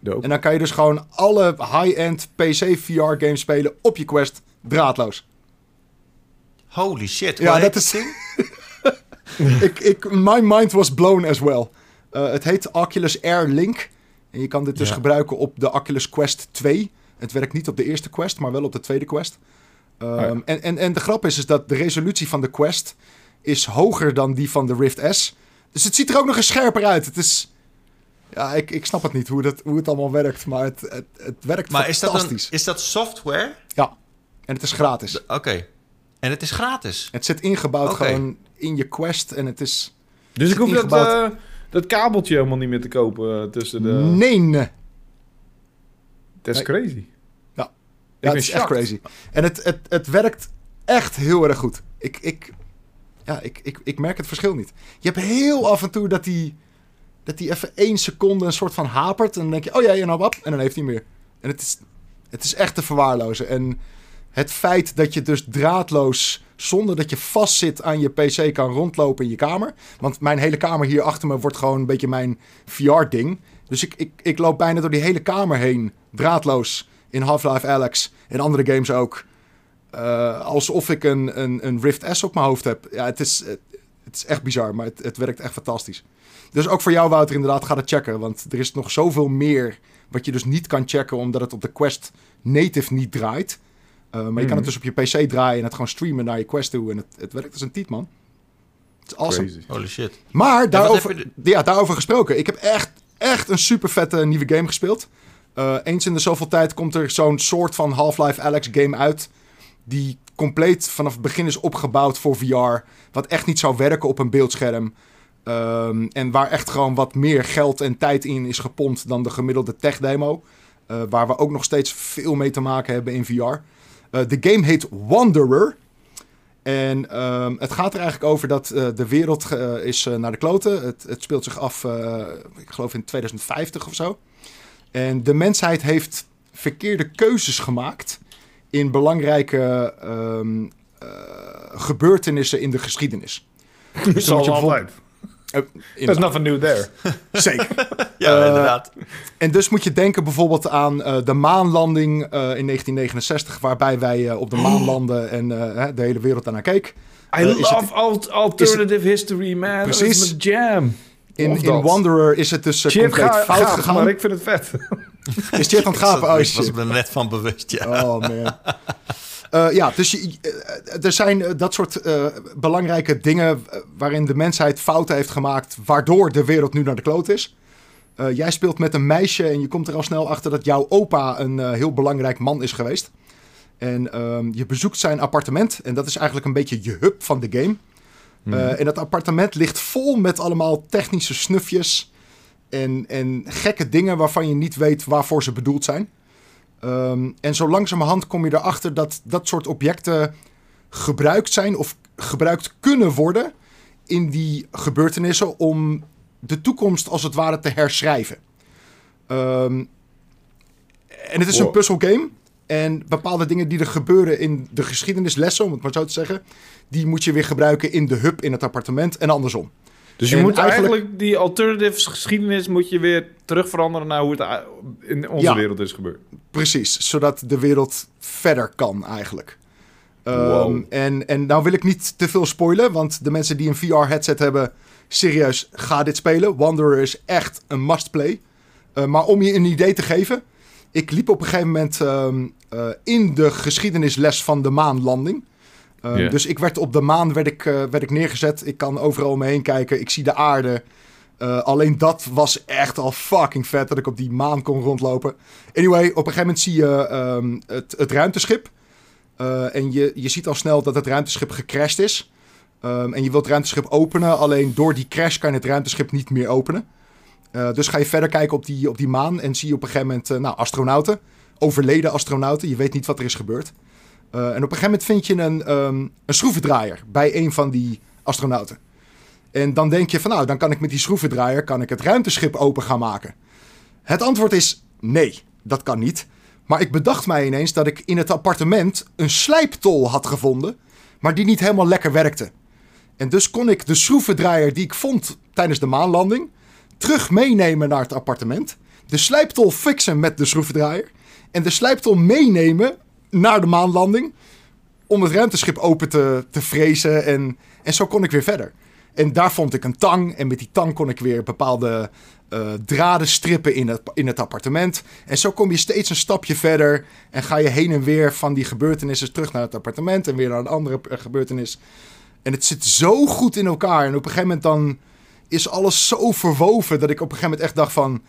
S3: Dope.
S2: En dan kan je dus gewoon alle high-end PC VR games spelen op je Quest draadloos.
S1: Holy shit.
S2: Ja, dat is- ik, ik, my mind was blown as well. Eh, het heet Oculus Air Link. En je kan dit dus
S1: Ja.
S2: gebruiken op de Oculus Quest 2. Het werkt niet op de eerste Quest, maar wel op de tweede Quest. Ehm,
S3: ja.
S2: en, en, en de grap is, is dat de resolutie van de Quest is hoger dan die van de Rift S. Dus het ziet er ook nog eens scherper uit. Het is... Ja, ik, ik snap het niet hoe, dat, hoe het allemaal werkt, maar het, het, het werkt
S1: Maar is dat,
S2: fantastisch.
S1: een, is dat software?
S2: Ja, en het is gratis.
S1: Oké. En het is gratis.
S2: Het zit ingebouwd gewoon in je Quest en het is...
S3: Dus ik hoef dat, eh, dat kabeltje helemaal niet meer te kopen eh, tussen de...
S2: Nee, nee.
S3: Dat is
S2: Nee.
S3: crazy.
S2: Ja,
S3: Ik
S2: het
S3: ben
S2: is echt crazy. En het, het, het werkt echt heel erg goed. Ik, ik, ja, ik, ik, ik merk het verschil niet. Je hebt heel af en toe dat die, dat die even één seconde een soort van hapert. En dan denk je, oh ja, ja, nou wap. En dan heeft hij hem weer. En het is, het is echt te verwaarlozen. En het feit dat je dus draadloos, zonder dat je vastzit aan je PC, kan rondlopen in je kamer. Want mijn hele kamer hier achter me wordt gewoon een beetje mijn VR-ding. Dus ik, ik, ik loop bijna door die hele kamer heen, draadloos, in Half-Life Alex en andere games ook. Eh, alsof ik een, een, een Rift S op mijn hoofd heb. Ja, het is, het, is echt bizar, maar het, het werkt echt fantastisch. Dus ook voor jou, Wouter, inderdaad, ga het checken. Want er is nog zoveel meer wat je dus niet kan checken, omdat het op de Quest native niet draait. Uh, maar je kan
S3: Mhm.
S2: het dus op je PC draaien en het gewoon streamen naar je Quest toe. En het, het werkt als een tiet, man. Het is awesome.
S3: Crazy.
S1: Holy shit.
S2: Maar daarover, ja, daarover gesproken. Ik heb echt, echt een super vette nieuwe game gespeeld. Eh, eens in de zoveel tijd komt er zo'n soort van Half-Life Alex game uit. Die compleet vanaf het begin is opgebouwd voor VR. Wat echt niet zou werken op een beeldscherm. Ehm, en waar echt gewoon wat meer geld en tijd in is gepompt dan de gemiddelde tech demo. Eh, waar we ook nog steeds veel mee te maken hebben in VR. Eh, de game heet Wanderer. En ehm, het gaat er eigenlijk over dat eh, de wereld eh, is naar de kloten. Het, het speelt zich af, ik geloof in 2050 of zo. En de mensheid heeft verkeerde keuzes gemaakt in belangrijke ehm, eh, gebeurtenissen in de geschiedenis.
S3: Dat is
S2: dan moet je
S3: altijd.
S2: Eh,
S3: There's nothing new there.
S2: Zeker.
S1: Ja,
S2: Eh,
S1: inderdaad.
S2: En dus moet je denken bijvoorbeeld aan eh, de maanlanding eh, in 1969, waarbij wij eh, op de maan landen en eh, hè, de hele wereld daarnaar keek.
S3: I
S2: is
S3: love alt- alternative history, man.
S2: Precies.
S3: Dat is mijn jam.
S2: In, in. Wanderer is het dus
S3: Chip,
S2: compleet
S3: ga,
S2: fout gegaan.
S3: maar ik vind het vet.
S2: Is Chip aan het gapen? Oh
S1: ik was
S2: shit.
S1: me er net van bewust, ja.
S2: Oh man. Eh, ja, dus je, eh, er zijn eh, dat soort belangrijke dingen waarin de mensheid fouten heeft gemaakt, waardoor de wereld nu naar de kloot is. Jij speelt met een meisje en je komt er al snel achter dat jouw opa een heel belangrijk man is geweest. En ehm, je bezoekt zijn appartement en dat is eigenlijk een beetje je hub van de game. Eh, en dat appartement ligt vol met allemaal technische snufjes en, en gekke dingen waarvan je niet weet waarvoor ze bedoeld zijn. Ehm, en zo langzamerhand kom je erachter dat dat soort objecten gebruikt zijn of gebruikt kunnen worden in die gebeurtenissen om de toekomst als het ware te herschrijven. Ehm, en het is een
S3: Wow.
S2: puzzelgame. En bepaalde dingen die er gebeuren in de geschiedenislessen, om het maar zo te zeggen, die moet je weer gebruiken in de hub in het appartement en andersom.
S3: Dus je
S2: En
S3: moet
S2: eigenlijk-
S3: eigenlijk... die alternative geschiedenis moet je weer terug veranderen naar hoe het in onze
S2: Ja.
S3: wereld is gebeurd.
S2: Precies, zodat de wereld verder kan eigenlijk. Ehm, en, en nou wil ik niet te veel spoilen, want de mensen die een VR-headset hebben, serieus, ga dit spelen. Wanderer is echt een must-play. Eh, maar om je een idee te geven, ik liep op een gegeven moment ehm, eh, in de geschiedenisles van de maanlanding. Ehm. Dus ik werd op de maan werd ik, eh, werd ik neergezet. Ik kan overal om me heen kijken. Ik zie de aarde. Eh, alleen dat was echt al fucking vet dat ik op die maan kon rondlopen. Anyway, op een gegeven moment zie je ehm, het, het ruimteschip. Eh, en je, je ziet al snel dat het ruimteschip gecrashed is. Ehm, en je wilt het ruimteschip openen. Alleen door die crash kan je het ruimteschip niet meer openen. Dus ga je verder kijken op die, op die maan. En zie je op een gegeven moment nou, astronauten. Overleden astronauten. Je weet niet wat er is gebeurd. Eh, en op een gegeven moment vind je een, ehm, een schroevendraaier bij een van die astronauten. En dan denk je van nou, dan kan ik met die schroevendraaier kan ik het ruimteschip open gaan maken. Het antwoord is nee, dat kan niet. Maar ik bedacht mij ineens dat ik in het appartement een slijptol had gevonden, maar die niet helemaal lekker werkte. En dus kon ik de schroevendraaier die ik vond tijdens de maanlanding terug meenemen naar het appartement. De slijptol fixen met de schroevendraaier. En de slijptol meenemen naar de maanlanding. Om het ruimteschip open te, te frezen. En, en zo kon ik weer verder. En daar vond ik een tang. En met die tang kon ik weer bepaalde eh, draden strippen in het, in het appartement. En zo kom je steeds een stapje verder. En ga je heen en weer van die gebeurtenissen terug naar het appartement. En weer naar een andere eh, gebeurtenis. En het zit zo goed in elkaar. En op een gegeven moment dan is alles zo verwoven. Dat ik op een gegeven moment echt dacht van...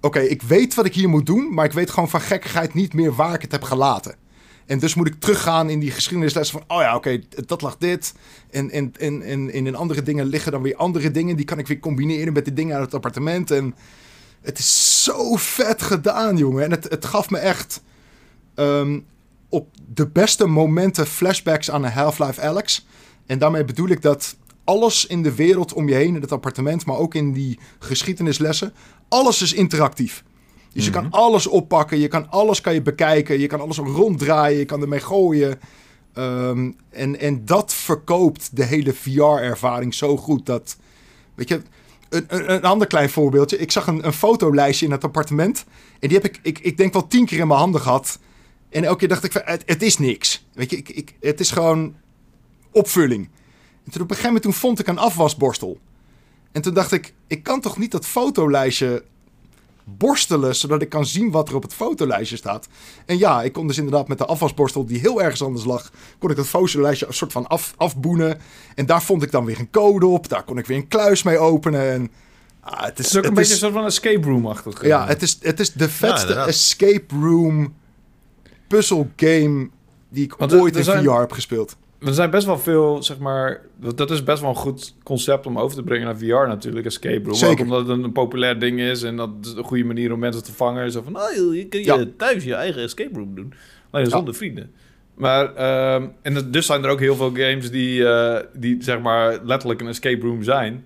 S2: Oké, ik weet wat ik hier moet doen. Maar ik weet gewoon van gekkigheid niet meer waar ik het heb gelaten. En dus moet ik teruggaan in die geschiedenislessen van... Oh ja, oké, dat lag dit. En, en, en, en, in andere dingen liggen dan weer andere dingen. Die kan ik weer combineren met de dingen uit het appartement. En het is zo vet gedaan, jongen. En het, het gaf me echt... ehm, op de beste momenten flashbacks aan Half-Life Alex. En daarmee bedoel ik dat alles in de wereld om je heen, in het appartement, maar ook in die geschiedenislessen, alles is interactief. Dus je kan alles oppakken, je kan alles kan je bekijken, je kan alles ronddraaien, je kan ermee gooien. Ehm, en, en dat verkoopt de hele VR-ervaring zo goed dat, weet je, een, een, een ander klein voorbeeldje. Ik zag een, een fotolijstje in het appartement en die heb ik, ik, ik denk wel tien keer in mijn handen gehad. En elke keer dacht ik, van, het, het is niks. Weet je, ik, ik, het is gewoon opvulling. En toen op een gegeven moment toen vond ik een afwasborstel. En toen dacht ik, ik kan toch niet dat fotolijstje borstelen, zodat ik kan zien wat er op het fotolijstje staat. En ja, ik kon dus inderdaad met de afwasborstel die heel ergens anders lag, kon ik dat fotolijstje een soort van af, afboenen. En daar vond ik dan weer een code op. Daar kon ik weer een kluis mee openen. En, ah, het is,
S3: Het is ook een
S2: het
S3: beetje
S2: is-
S3: een soort van escape room-achtig. eh.
S2: ja, het is, het is de vetste escape room puzzle game die ik
S3: Want er-
S2: ooit
S3: er
S2: in
S3: zijn-
S2: VR heb gespeeld.
S3: Er zijn best wel veel, zeg maar... Dat is best wel een goed concept om over te brengen naar VR natuurlijk, escape room.
S2: Zeker.
S3: Ook omdat het een populair ding is en dat is een goede manier om mensen te vangen. Zo van, oh, je kun je
S2: Ja.
S3: thuis je eigen escape room doen. Alleen
S2: Ja.
S3: zonder vrienden. Maar, ehm, en dus zijn er ook heel veel games die, eh, die zeg maar letterlijk een escape room zijn.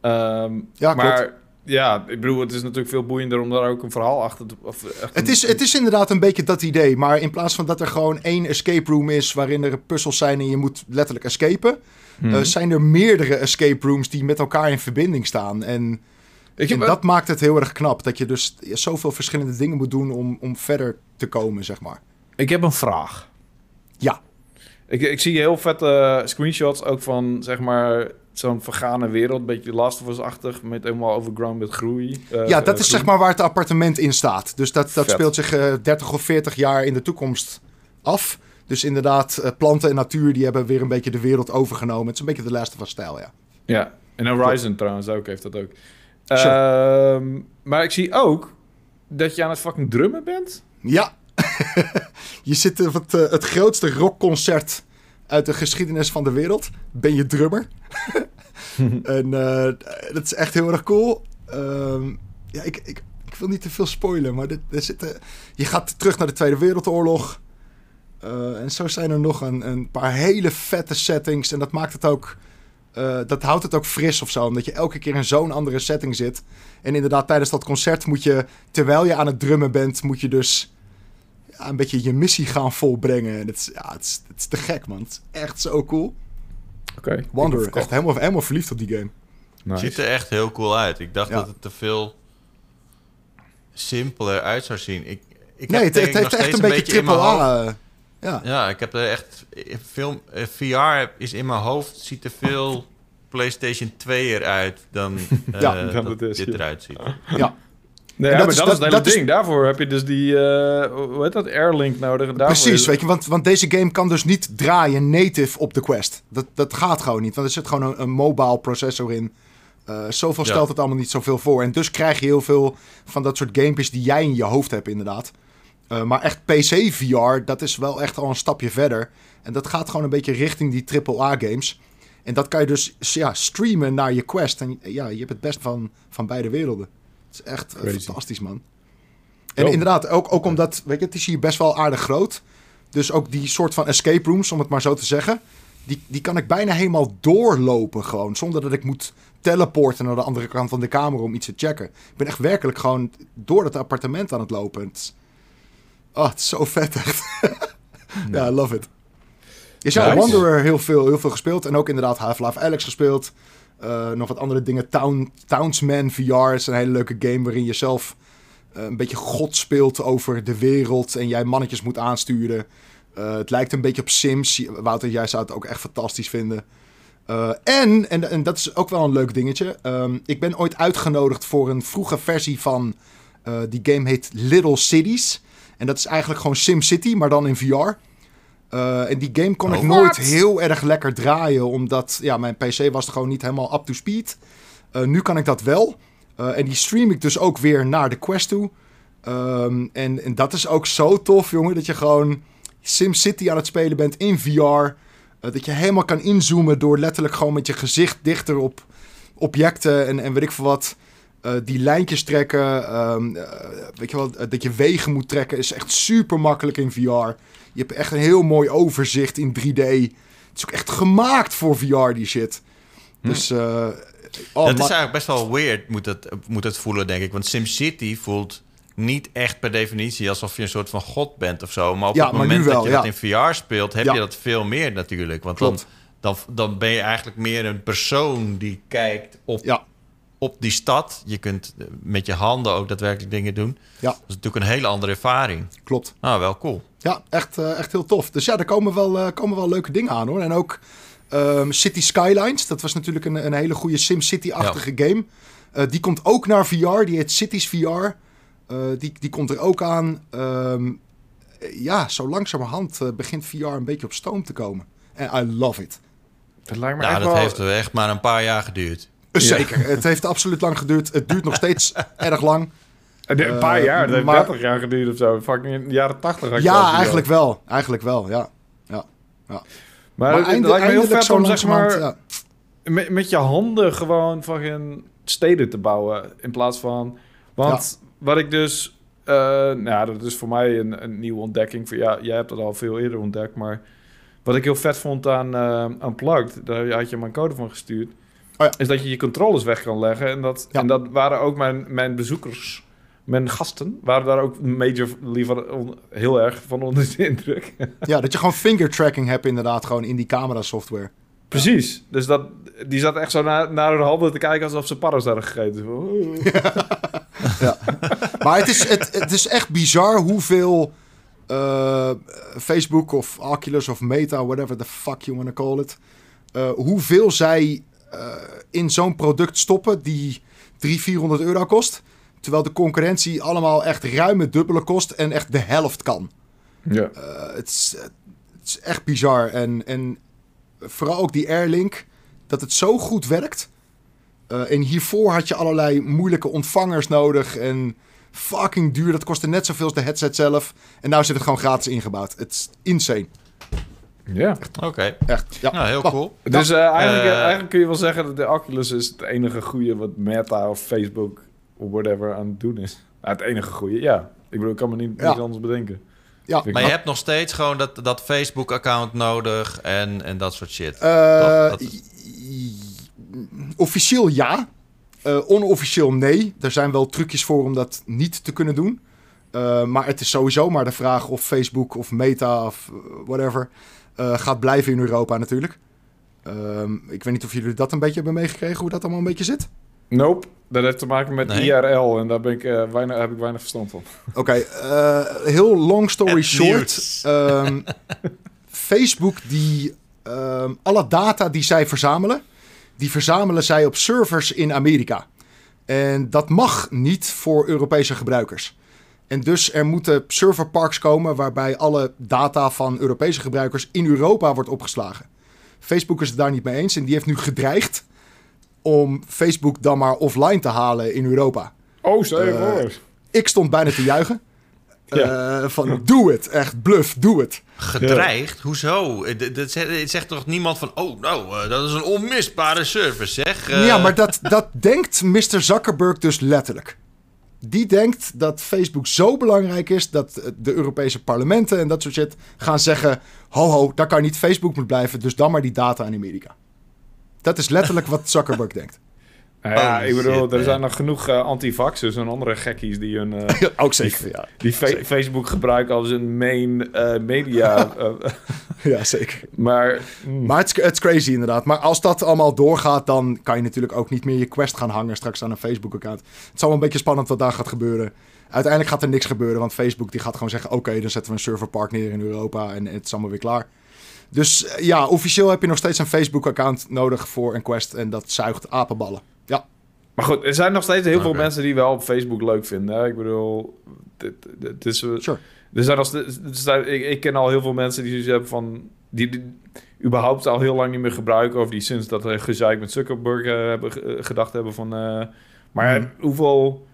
S3: Ehm,
S2: Ja,
S3: maar
S2: klopt.
S3: Ja, ik bedoel, het is natuurlijk veel boeiender om daar ook een verhaal achter te... Of echt
S2: Het
S3: een-
S2: is, het is inderdaad een beetje dat idee. Maar in plaats van dat er gewoon één escape room is waarin er puzzels zijn en je moet letterlijk escapen,
S3: Mhm.
S2: eh, zijn er meerdere escape rooms die met elkaar in verbinding staan. En,
S3: ik
S2: en
S3: heb,
S2: dat maakt het heel erg knap. Dat je dus zoveel verschillende dingen moet doen om, om verder te komen, zeg maar.
S3: ik heb een vraag.
S2: Ja.
S3: Ik, ik zie heel vette screenshots ook van, zeg maar, zo'n vergane wereld. Een beetje Last of Us-achtig, met helemaal overgrown met groei. eh,
S2: ja, dat
S3: eh,
S2: is
S3: groen.
S2: zeg maar waar het appartement in staat. Dus dat, dat
S3: Vet.
S2: speelt zich eh 30 of 40 jaar in de toekomst af. Dus inderdaad, planten en natuur die hebben weer een beetje de wereld overgenomen. Het is een beetje de Last of stijl, ja.
S3: Ja, en Horizon trouwens ook heeft dat ook.
S2: Sure.
S3: Ehm, maar ik zie ook dat je aan het fucking drummen bent.
S2: Ja, je zit op het, het grootste rockconcert uit de geschiedenis van de wereld. Ben je drummer? en eh, dat is echt heel erg cool. Ehm, ja, ik, ik, ik wil niet te veel spoilen, maar dit, er zitten, je gaat terug naar de Tweede Wereldoorlog. Eh, en zo zijn er nog een, een paar hele vette settings. En dat maakt het ook. eh, dat houdt het ook fris of zo. Omdat je elke keer in zo'n andere setting zit. En inderdaad, tijdens dat concert moet je. Terwijl je aan het drummen bent, moet je dus. Ja, een beetje je missie gaan volbrengen. En het is, ja, het is, het is te gek, man. Het is echt zo cool.
S3: Oké.
S2: Wanderer, echt helemaal, helemaal verliefd op die game.
S1: Het ziet er echt heel cool uit. Ik dacht
S2: Ja.
S1: dat het er veel simpeler uit zou zien. Ik, ik
S2: nee,
S1: heb
S2: het, het heeft echt
S1: steeds
S2: een beetje
S1: in mijn
S2: triple A. ja.
S1: Ja, ik heb er echt veel. eh, VR is in mijn hoofd ziet er veel PlayStation 2 eruit dan, eh,
S2: Ja,
S3: dan
S1: dat
S3: het is,
S1: dit
S3: ja.
S1: eruit ziet.
S2: ja.
S3: Nee, ja,
S2: dat
S3: maar
S2: is-
S3: dat, is het hele
S2: dat is-
S3: ding. Daarvoor heb je dus die, eh, hoe heet dat, Airlink nodig. En daarvoor
S2: Precies,
S3: is-
S2: weet je, want, want deze game kan dus niet draaien native op de Quest. Dat, dat gaat gewoon niet, want er zit gewoon een, een mobile processor in. Eh, zoveel
S1: Ja.
S2: stelt het allemaal niet zoveel voor. En dus krijg je heel veel van dat soort gamepjes die jij in je hoofd hebt, inderdaad. Eh, maar echt PC-VR, dat is wel echt al een stapje verder. En dat gaat gewoon een beetje richting die AAA-games. En dat kan je dus ja, streamen naar je Quest. En ja, je hebt het best van, van beide werelden. Het is echt
S3: Crazy.
S2: fantastisch, man. En inderdaad, ook, ook omdat, weet je, het is hier best wel aardig groot. Dus ook die soort van escape rooms, om het maar zo te zeggen. Die, die kan ik bijna helemaal doorlopen gewoon. Zonder dat ik moet teleporten naar de andere kant van de kamer om iets te checken. Ik ben echt werkelijk gewoon door het appartement aan het lopen. Het is, oh, het is zo vet echt. ja, I love it. Is ja,
S3: Nice.
S2: Wanderer heel veel, heel veel gespeeld. En ook inderdaad Half-Life Alex gespeeld. Eh, nog wat andere dingen. Town, Townsman VR is een hele leuke game waarin je zelf eh, een beetje god speelt over de wereld. En jij mannetjes moet aansturen. Eh, het lijkt een beetje op Sims. Wouter, jij zou het ook echt fantastisch vinden. En, en, en dat is ook wel een leuk dingetje. ehm, ik ben ooit uitgenodigd voor een vroege versie van... die game heet Little Cities. En dat is eigenlijk gewoon SimCity, maar dan in VR. Eh, en die game kon ik
S1: Oh.
S2: nooit heel erg lekker draaien, omdat ja, mijn PC was gewoon niet helemaal up to speed. Eh, nu kan ik dat wel. Eh, en die stream ik dus ook weer naar de Quest toe. Ehm, en, en dat is ook zo tof, jongen, dat je gewoon SimCity aan het spelen bent in VR. Dat je helemaal kan inzoomen door letterlijk gewoon met je gezicht dichter op objecten en, en weet ik veel wat. Eh, die lijntjes trekken. ehm, eh, weet je wel, eh, dat je wegen moet trekken is echt super makkelijk in VR. Je hebt echt een heel mooi overzicht in 3D. Het is ook echt gemaakt voor VR, die shit. Dus, eh, oh,
S1: dat is eigenlijk best wel weird, moet het, moet het voelen, denk ik. Want SimCity voelt niet echt per definitie alsof je een soort van god bent of zo. Maar op
S2: Ja,
S1: het moment
S2: wel,
S1: dat je
S2: ja.
S1: dat in VR speelt, heb
S2: Ja.
S1: je dat veel meer natuurlijk. Want dan, dan, dan ben je eigenlijk meer een persoon die kijkt op,
S2: Ja,
S1: op die stad. Je kunt eh, met je handen ook daadwerkelijk dingen doen.
S2: ja,
S1: Dat is natuurlijk een hele andere ervaring.
S2: klopt.
S1: Nou, wel cool.
S2: Ja, echt, eh, echt heel tof. Dus ja, er komen wel, eh, komen wel leuke dingen aan hoor. En ook ehm, City Skylines. Dat was natuurlijk een, een hele goede SimCity-achtige game. Eh, die komt ook naar VR. Die heet Cities VR. Eh, die, die komt er ook aan. Ehm, eh, ja, zo langzamerhand begint VR een beetje op stoom te komen. En I love it.
S3: Dat lijkt me
S1: Ja,
S3: echt
S1: dat
S3: wel...
S1: heeft echt maar een paar jaar geduurd.
S2: Zeker. Het heeft absoluut lang geduurd. Het duurt nog steeds erg lang.
S3: Een een paar
S2: Eh,
S3: jaar, dat heeft
S2: maar-
S3: 30 jaar geduurd of zo. Fucking in de jaren 80 had je al
S2: Ja, eigenlijk wel. Eigenlijk wel, ja.
S3: Maar,
S2: Maar
S3: het lijkt me heel
S2: eindelijk
S3: vet om zeg maar
S2: ja.
S3: met, met je handen gewoon fucking steden te bouwen in plaats van... Want wat ik dus eh, nou, ja, dat is voor mij een, een nieuwe ontdekking. Voor, ja, jij hebt het al veel eerder ontdekt, maar wat ik heel vet vond aan uh, Unplugged, daar had je mijn code van gestuurd,
S2: Oh ja.
S3: is dat je je controllers weg kan leggen. En dat,
S2: Ja.
S3: en dat waren ook mijn, mijn bezoekers, mijn gasten, waren daar ook major liever heel erg van onder de indruk.
S2: Ja, dat je gewoon finger tracking hebt inderdaad gewoon in die camera software.
S3: Precies. Dus dat, die zat echt zo naar, naar hun handen te kijken alsof ze parras hadden gegeten.
S2: Maar het is, het, het is echt bizar hoeveel eh, Facebook of Oculus of Meta, whatever the fuck you wanna call it, eh, hoeveel zij eh, in zo'n product stoppen die 300, 400 euro kost. Terwijl de concurrentie allemaal echt ruim het dubbele kost en echt de helft kan.
S3: Ja.
S2: Eh, het, is, het is echt bizar. En, en vooral ook die Airlink, dat het zo goed werkt. Eh, en hiervoor had je allerlei moeilijke ontvangers nodig. En fucking duur. Dat kostte net zoveel als de headset zelf. En nou zit het gewoon gratis ingebouwd. Het is insane.
S3: Ja.
S1: Oké.
S2: Echt. Ja.
S1: Nou, heel cool.
S3: Dus eh, eigenlijk,
S1: Eh,
S3: eigenlijk kun je wel zeggen dat de Oculus is het enige goede wat Meta of Facebook of whatever aan het doen is. Nou, het enige goede, ja. Ik bedoel, ik kan me niet,
S2: Ja.
S3: anders bedenken.
S2: ja.
S1: Maar je hebt nog steeds gewoon dat, dat Facebook-account nodig en, en dat soort shit.
S2: Eh?
S1: Dat
S2: officieel ja. Eh, onofficieel nee. Er zijn wel trucjes voor om dat niet te kunnen doen. Eh, maar het is sowieso maar de vraag of Facebook of Meta of whatever eh, gaat blijven in Europa natuurlijk. Ehm, ik weet niet of jullie dat een beetje hebben meegekregen, hoe dat allemaal een beetje zit.
S3: Nope, dat heeft te maken met
S1: Nee.
S3: IRL en daar ben ik, eh, weinig, heb ik weinig verstand van.
S2: Oké, eh, heel long story short. ehm, Facebook, die ehm, alle data die zij verzamelen, die verzamelen zij op servers in Amerika. En dat mag niet voor Europese gebruikers. En dus er moeten serverparks komen waarbij alle data van Europese gebruikers in Europa wordt opgeslagen. Facebook is het daar niet mee eens en die heeft nu gedreigd om Facebook dan maar offline te halen in Europa.
S3: Oh, je
S2: Eh. Ik stond bijna te juichen.
S3: Ja.
S2: Eh, van doe het, echt bluff, doe het.
S1: Gedreigd? Hoezo? Eh, d- Dat zegt, het zegt toch niemand van... Oh, nou, dat is een onmisbare service, zeg.
S2: Ja, maar dat, dat denkt Mr. Zuckerberg dus letterlijk. Die denkt dat Facebook zo belangrijk is dat eh, de Europese parlementen en dat soort shit gaan zeggen: ho ho, daar kan niet Facebook moet blijven, dus dan maar die data in Amerika. Dat is letterlijk wat Zuckerberg denkt.
S3: Nou ja,
S1: Holy
S3: ik bedoel,
S1: shit,
S3: er
S1: man.
S3: zijn nog genoeg eh antivaxers en andere gekkies die hun eh,
S2: Ook zeker, ja.
S3: die Facebook gebruiken als een main eh, media.
S2: Ja, zeker.
S3: maar mm,
S2: Maar het is, het is crazy inderdaad. Maar als dat allemaal doorgaat, dan kan je natuurlijk ook niet meer je quest gaan hangen straks aan een Facebook-account. Het is wel een beetje spannend wat daar gaat gebeuren. Uiteindelijk gaat er niks gebeuren, want Facebook die gaat gewoon zeggen... oké, dan zetten we een serverpark neer in Europa en het is allemaal weer klaar. Dus eh, ja, officieel heb je nog steeds een Facebook-account nodig voor een quest en dat zuigt apenballen. Ja,
S3: Maar goed, er zijn nog steeds heel veel mensen die wel op Facebook leuk vinden. Hè? Ik bedoel, dit, dit, het is, eh,
S2: sure.
S3: er zijn zijn- ik, ik ken al heel veel mensen die hebben van... Die, die überhaupt al heel lang niet meer gebruiken... of die sinds dat er gezeik met Zuckerberg eh, hebben ge- gedacht hebben van... eh, maar
S2: Mhm.
S3: hoeveel...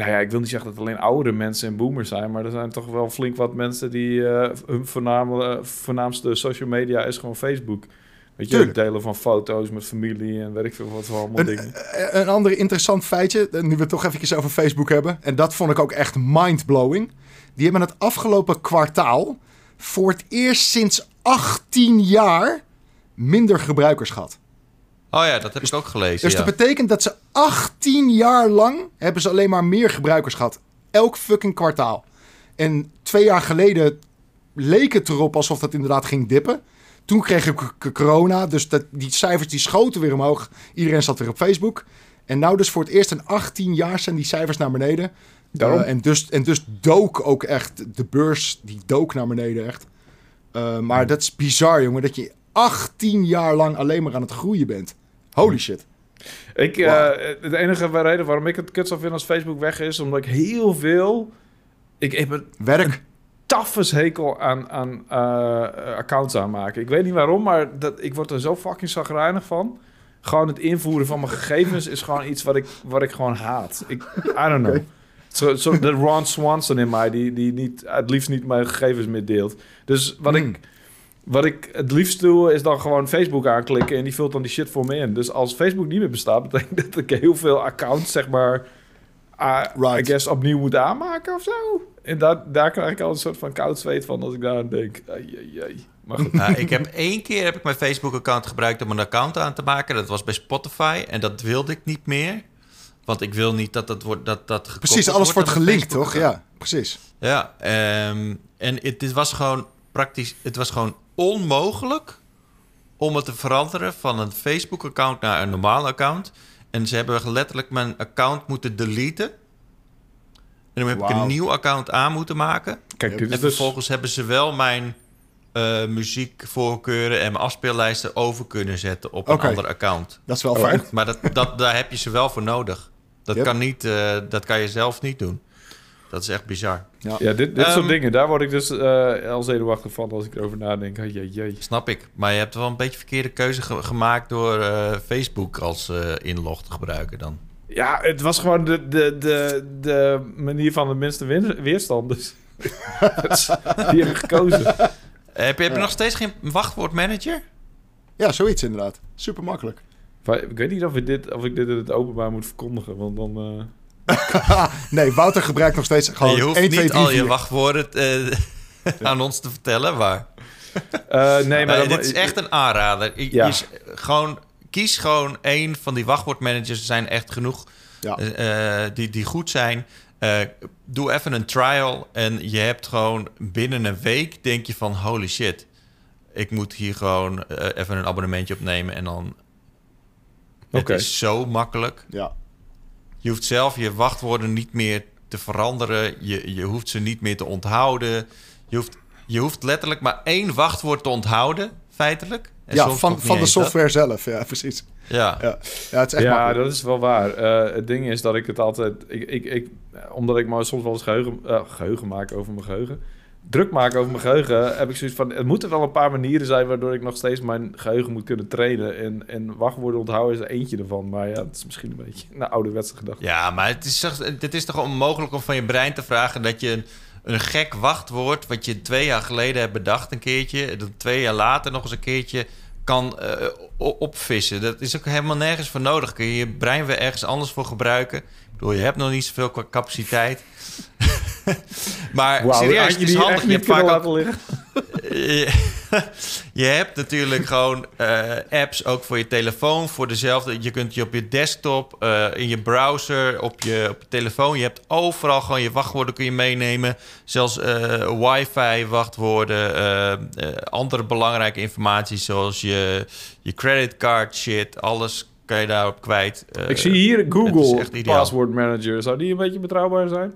S3: Nou ja, ik wil niet zeggen dat het alleen oudere mensen en boomers zijn... maar er zijn toch wel flink wat mensen die... eh, hun voorname, voornaamste social media is gewoon Facebook. Weet je,
S2: Tuurlijk.
S3: delen van foto's met familie en weet ik veel wat voor allemaal
S2: Een,
S3: dingen.
S2: eh, een ander interessant feitje, eh, nu we het toch eventjes over Facebook hebben. En dat vond ik ook echt mind-blowing. Die hebben het afgelopen kwartaal voor het eerst sinds 18 jaar minder gebruikers gehad.
S1: Oh ja, dat heb ik ook gelezen,
S2: Dus
S1: ja.
S2: dat betekent dat ze 18 jaar lang hebben ze alleen maar meer gebruikers gehad. Elk fucking kwartaal. En twee jaar geleden leek het erop alsof dat inderdaad ging dippen. Toen kreeg ik corona, dus dat, die cijfers die schoten weer omhoog. Iedereen zat weer op Facebook. En nou dus voor het eerst in 18 jaar zijn die cijfers naar beneden. Eh, en, dus, en dus dook ook echt, de beurs die dook naar beneden echt. Eh, maar dat is bizar jongen, dat je 18 jaar lang alleen maar aan het groeien bent. Holy shit.
S3: Ik,
S2: Wow.
S3: eh, de enige reden waarom ik het kut zou vinden als Facebook weg is, omdat ik heel veel. Ik heb een
S2: Werk.
S3: taffes hekel aan, aan eh, accounts aanmaken. Ik weet niet waarom, maar dat, ik word er zo fucking zagrijnig van. Gewoon het invoeren van mijn gegevens is gewoon iets wat ik, wat ik gewoon haat. Ik, I don't know. Zo, zo, de Ron Swanson in mij, die, die niet, het liefst niet mijn gegevens meer deelt. Dus wat
S2: Hmm.
S3: ik wat ik het liefst doe, is dan gewoon Facebook aanklikken en die vult dan die shit voor me in. Dus als Facebook niet meer bestaat, betekent dat ik heel veel accounts, zeg maar,
S2: Right.
S3: I guess opnieuw moet aanmaken of zo. En daar, daar krijg ik al een soort van koud zweet van als ik daar aan denk. Ai, ai, ai. Maar goed.
S1: Nou, ik heb één keer heb ik mijn Facebook-account gebruikt om een account aan te maken. Dat was bij Spotify. En dat wilde ik niet meer. Want ik wil niet dat dat wordt. Dat, dat gekoppeld
S2: Precies, alles wordt gelinkt, toch? Ja, precies.
S1: Ja, ehm, en het, dit was gewoon praktisch. Het was gewoon onmogelijk om het te veranderen van een Facebook-account naar een normaal account. En ze hebben letterlijk mijn account moeten deleten. En dan heb ik een nieuw account aan moeten maken.
S3: Kijk, dit
S1: En
S3: is dus...
S1: vervolgens hebben ze wel mijn eh, muziekvoorkeuren en mijn afspeellijsten over kunnen zetten op een ander account.
S2: Dat is wel
S3: Oh,
S2: fijn.
S1: Maar dat, dat, daar heb je ze wel voor nodig. Dat,
S2: Yep.
S1: kan niet, eh, dat kan je zelf niet doen. Dat is echt bizar.
S3: Ja, dit, dit
S1: Ehm,
S3: soort dingen, daar word ik dus eh al zenuwachtig van als ik erover nadenk. Ai, ai.
S1: Snap ik. Maar je hebt wel een beetje verkeerde keuze ge- gemaakt door eh, Facebook als eh, inlog te gebruiken dan.
S3: Ja, het was gewoon de, de, de, de manier van de minste weerstand. Dus Dat is- die heb ik gekozen.
S1: Heb je, heb je nog steeds geen wachtwoordmanager?
S2: Ja, zoiets inderdaad. Super makkelijk.
S3: Maar Ik weet niet of ik dit, of ik dit in het openbaar moet verkondigen, want dan...
S2: nee, Wouter gebruikt nog steeds gewoon
S1: je hoeft
S2: 1, 2,
S1: niet
S2: 3,
S1: al je
S2: 4.
S1: wachtwoorden eh, aan ons te vertellen, maar...
S3: eh, nee, maar dan-
S1: dit is echt een aanrader. Je,
S3: Ja.
S1: je s- gewoon, kies gewoon één van die wachtwoordmanagers. Er zijn echt genoeg
S2: Ja.
S1: eh, eh, die, die goed zijn. Eh, doe even een trial en je hebt gewoon binnen een week denk je van holy shit. Ik moet hier gewoon even een abonnementje opnemen en dan... Het
S3: Oké.
S1: is zo makkelijk.
S2: Ja.
S1: Je hoeft zelf je wachtwoorden niet meer te veranderen. Je, je hoeft ze niet meer te onthouden. Je hoeft, je hoeft letterlijk maar één wachtwoord te onthouden, feitelijk. En
S2: Ja, van, van de
S1: dat.
S2: software zelf. Ja, precies.
S1: Ja.
S2: Ja, ja het is echt
S3: ja, dat is wel waar. Eh, het ding is dat ik het altijd... Ik, ik, ik, omdat ik maar soms wel eens geheugen, eh, geheugen maak over mijn geheugen... Druk maken over mijn geheugen, heb ik zoiets van... Er moeten wel een paar manieren zijn waardoor ik nog steeds mijn geheugen moet kunnen trainen. En, en wachtwoorden onthouden is er eentje ervan. Maar ja, het is misschien een beetje een ouderwetse gedachte.
S1: ja, maar het is, toch- het is toch onmogelijk om van je brein te vragen dat je een, een gek wachtwoord... wat je twee jaar geleden hebt bedacht een keertje... dat twee jaar later nog eens een keertje kan eh, opvissen. Dat is ook helemaal nergens voor nodig. Kun je je brein weer ergens anders voor gebruiken. Bedoel, je hebt nog niet zoveel capaciteit. maar serieus,
S3: had
S1: het is handig. Je
S3: niet
S1: hebt vaak ook
S3: laten liggen?
S1: je, hebt natuurlijk gewoon eh, apps ook voor je telefoon, voor dezelfde. Je kunt je op je desktop, eh, in je browser, op je, op je telefoon. Je hebt overal gewoon je wachtwoorden kun je meenemen. Zelfs wifi wachtwoorden, eh, eh, andere belangrijke informatie zoals je, je creditcard shit, alles kan je daarop kwijt. Eh,
S3: Ik zie hier Google. Password Manager. Zou die een beetje betrouwbaar zijn?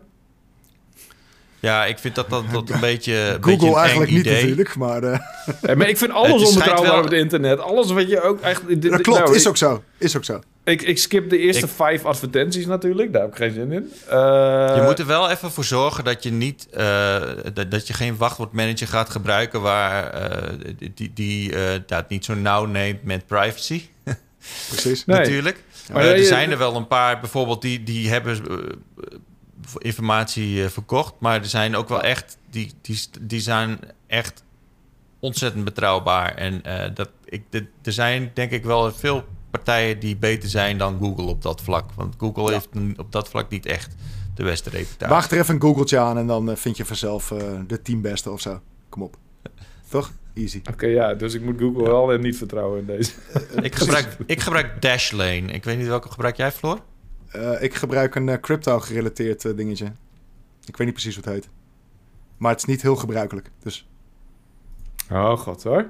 S1: Ja, ik vind dat dat, dat een beetje,
S2: Google
S1: een
S2: eigenlijk
S1: eng
S2: niet
S1: idee.
S2: natuurlijk, maar eh,
S3: Ja, maar ik vind alles onbetrouwbaar
S1: wel-
S3: op het internet. Alles wat je ook echt...
S2: dat klopt.
S3: nou,
S2: is
S3: ik-
S2: ook zo. Is ook zo.
S3: Ik, ik skip de eerste
S1: Ik-
S3: vijf advertenties natuurlijk. Daar heb ik geen zin in. Eh,
S1: Je moet er wel even voor zorgen dat je niet eh, dat, dat je geen wachtwoordmanager gaat gebruiken waar eh, die, die eh, dat niet zo nauw neemt met privacy.
S2: Precies.
S3: Nee.
S1: Natuurlijk.
S3: Maar
S1: Eh,
S3: je-
S1: er zijn er wel een paar, bijvoorbeeld die, die hebben eh, informatie eh, verkocht, maar er zijn ook wel echt die, die, die zijn echt ontzettend betrouwbaar en eh, dat ik de, er zijn denk ik wel veel partijen die beter zijn dan Google op dat vlak, want Google
S2: Ja.
S1: heeft op dat vlak niet echt de beste reputatie.
S2: Waag er even een googeltje aan en dan vind je vanzelf eh, de tien beste of zo. Kom op. Toch? Easy.
S3: Oké, ja. Dus ik moet Google wel en niet vertrouwen in deze.
S1: Ik gebruik, ik gebruik Dashlane. Ik weet niet welke gebruik jij, Floor?
S2: Eh, ik gebruik een eh, crypto-gerelateerd eh, dingetje. Ik weet niet precies hoe het heet. Maar het is niet heel gebruikelijk. Dus
S3: Oh, god hoor.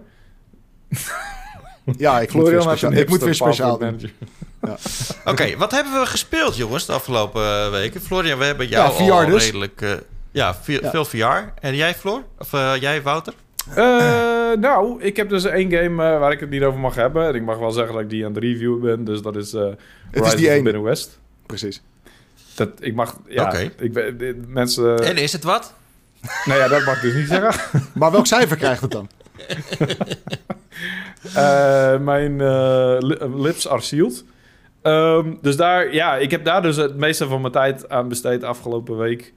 S2: ja, ik moet weer speciaal, ik moet weer speciaal doen.
S3: manager.
S1: Oké, wat hebben we gespeeld, jongens, de afgelopen weken? Florian, we hebben jou
S2: Ja, VR
S1: al
S2: dus.
S1: redelijk... eh, ja,
S2: Ja.
S1: veel VR. En jij, Floor? Of jij, Wouter?
S3: Eh, nou, ik heb dus één game eh, waar ik het niet over mag hebben. En ik mag wel zeggen dat ik die aan het reviewen ben. Dus dat is eh
S2: Het is die ene.
S3: Forbidden West.
S2: Precies.
S3: Dat, ik mag... Ja,
S1: Oké.
S3: ik mensen...
S1: En is het wat?
S3: Nou ja, dat mag ik dus niet zeggen.
S2: Maar welk cijfer krijgt het dan?
S3: Eh, mijn li- lips are sealed. Ehm, dus daar, ja, ik heb daar dus het meeste van mijn tijd aan besteed afgelopen week.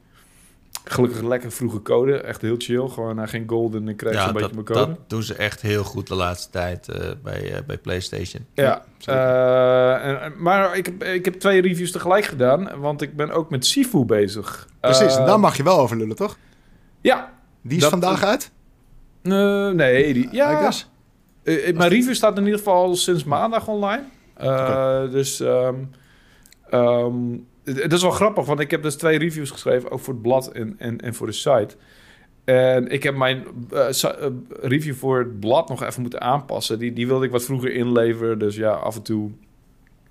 S3: Gelukkig lekker vroege code. Echt heel chill. Gewoon uh, geen golden en krijg je
S1: Ja,
S3: een beetje mijn code.
S1: dat doen ze echt heel goed de laatste tijd eh, bij, eh, bij PlayStation.
S3: Ja,
S2: zeker.
S3: eh, en- maar ik heb, ik heb twee reviews tegelijk gedaan, want ik ben ook met Sifu bezig.
S2: Precies, en
S3: Eh,
S2: daar mag je wel over lullen, toch?
S3: Ja.
S2: Die is
S3: dat-
S2: vandaag uit?
S3: Eh, nee, die,
S2: I
S3: ja. Eh, mijn review staat in ieder geval al sinds maandag online. Eh, Dus ehm, ehm, het, het is wel grappig, want ik heb dus twee reviews geschreven, ook voor het blad en, en, en voor de site. En ik heb mijn eh, eh, review voor het blad nog even moeten aanpassen. Die, die wilde ik wat vroeger inleveren, dus ja, af en toe...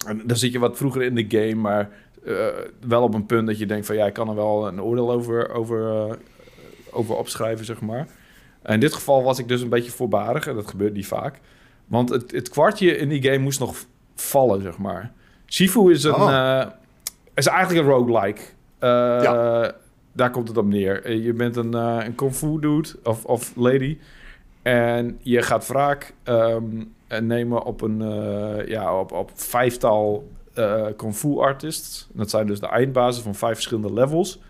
S3: En dan zit je wat vroeger in de game, maar eh, wel op een punt dat je denkt van... ja, ik kan er wel een oordeel over, over, over opschrijven, zeg maar. In dit geval was ik dus een beetje voorbarig en dat gebeurt niet vaak. Want het, het kwartje in die game moest nog vallen, zeg maar. Shifu is, een,
S2: Oh.
S3: Is eigenlijk een roguelike. Eh,
S2: Ja.
S3: Daar komt het op neer. Je bent een, eh een kung fu dude of, of lady. En je gaat wraak ehm, nemen op een ja, op, op vijftal eh kung fu artists. Dat zijn dus de eindbazen van vijf verschillende levels.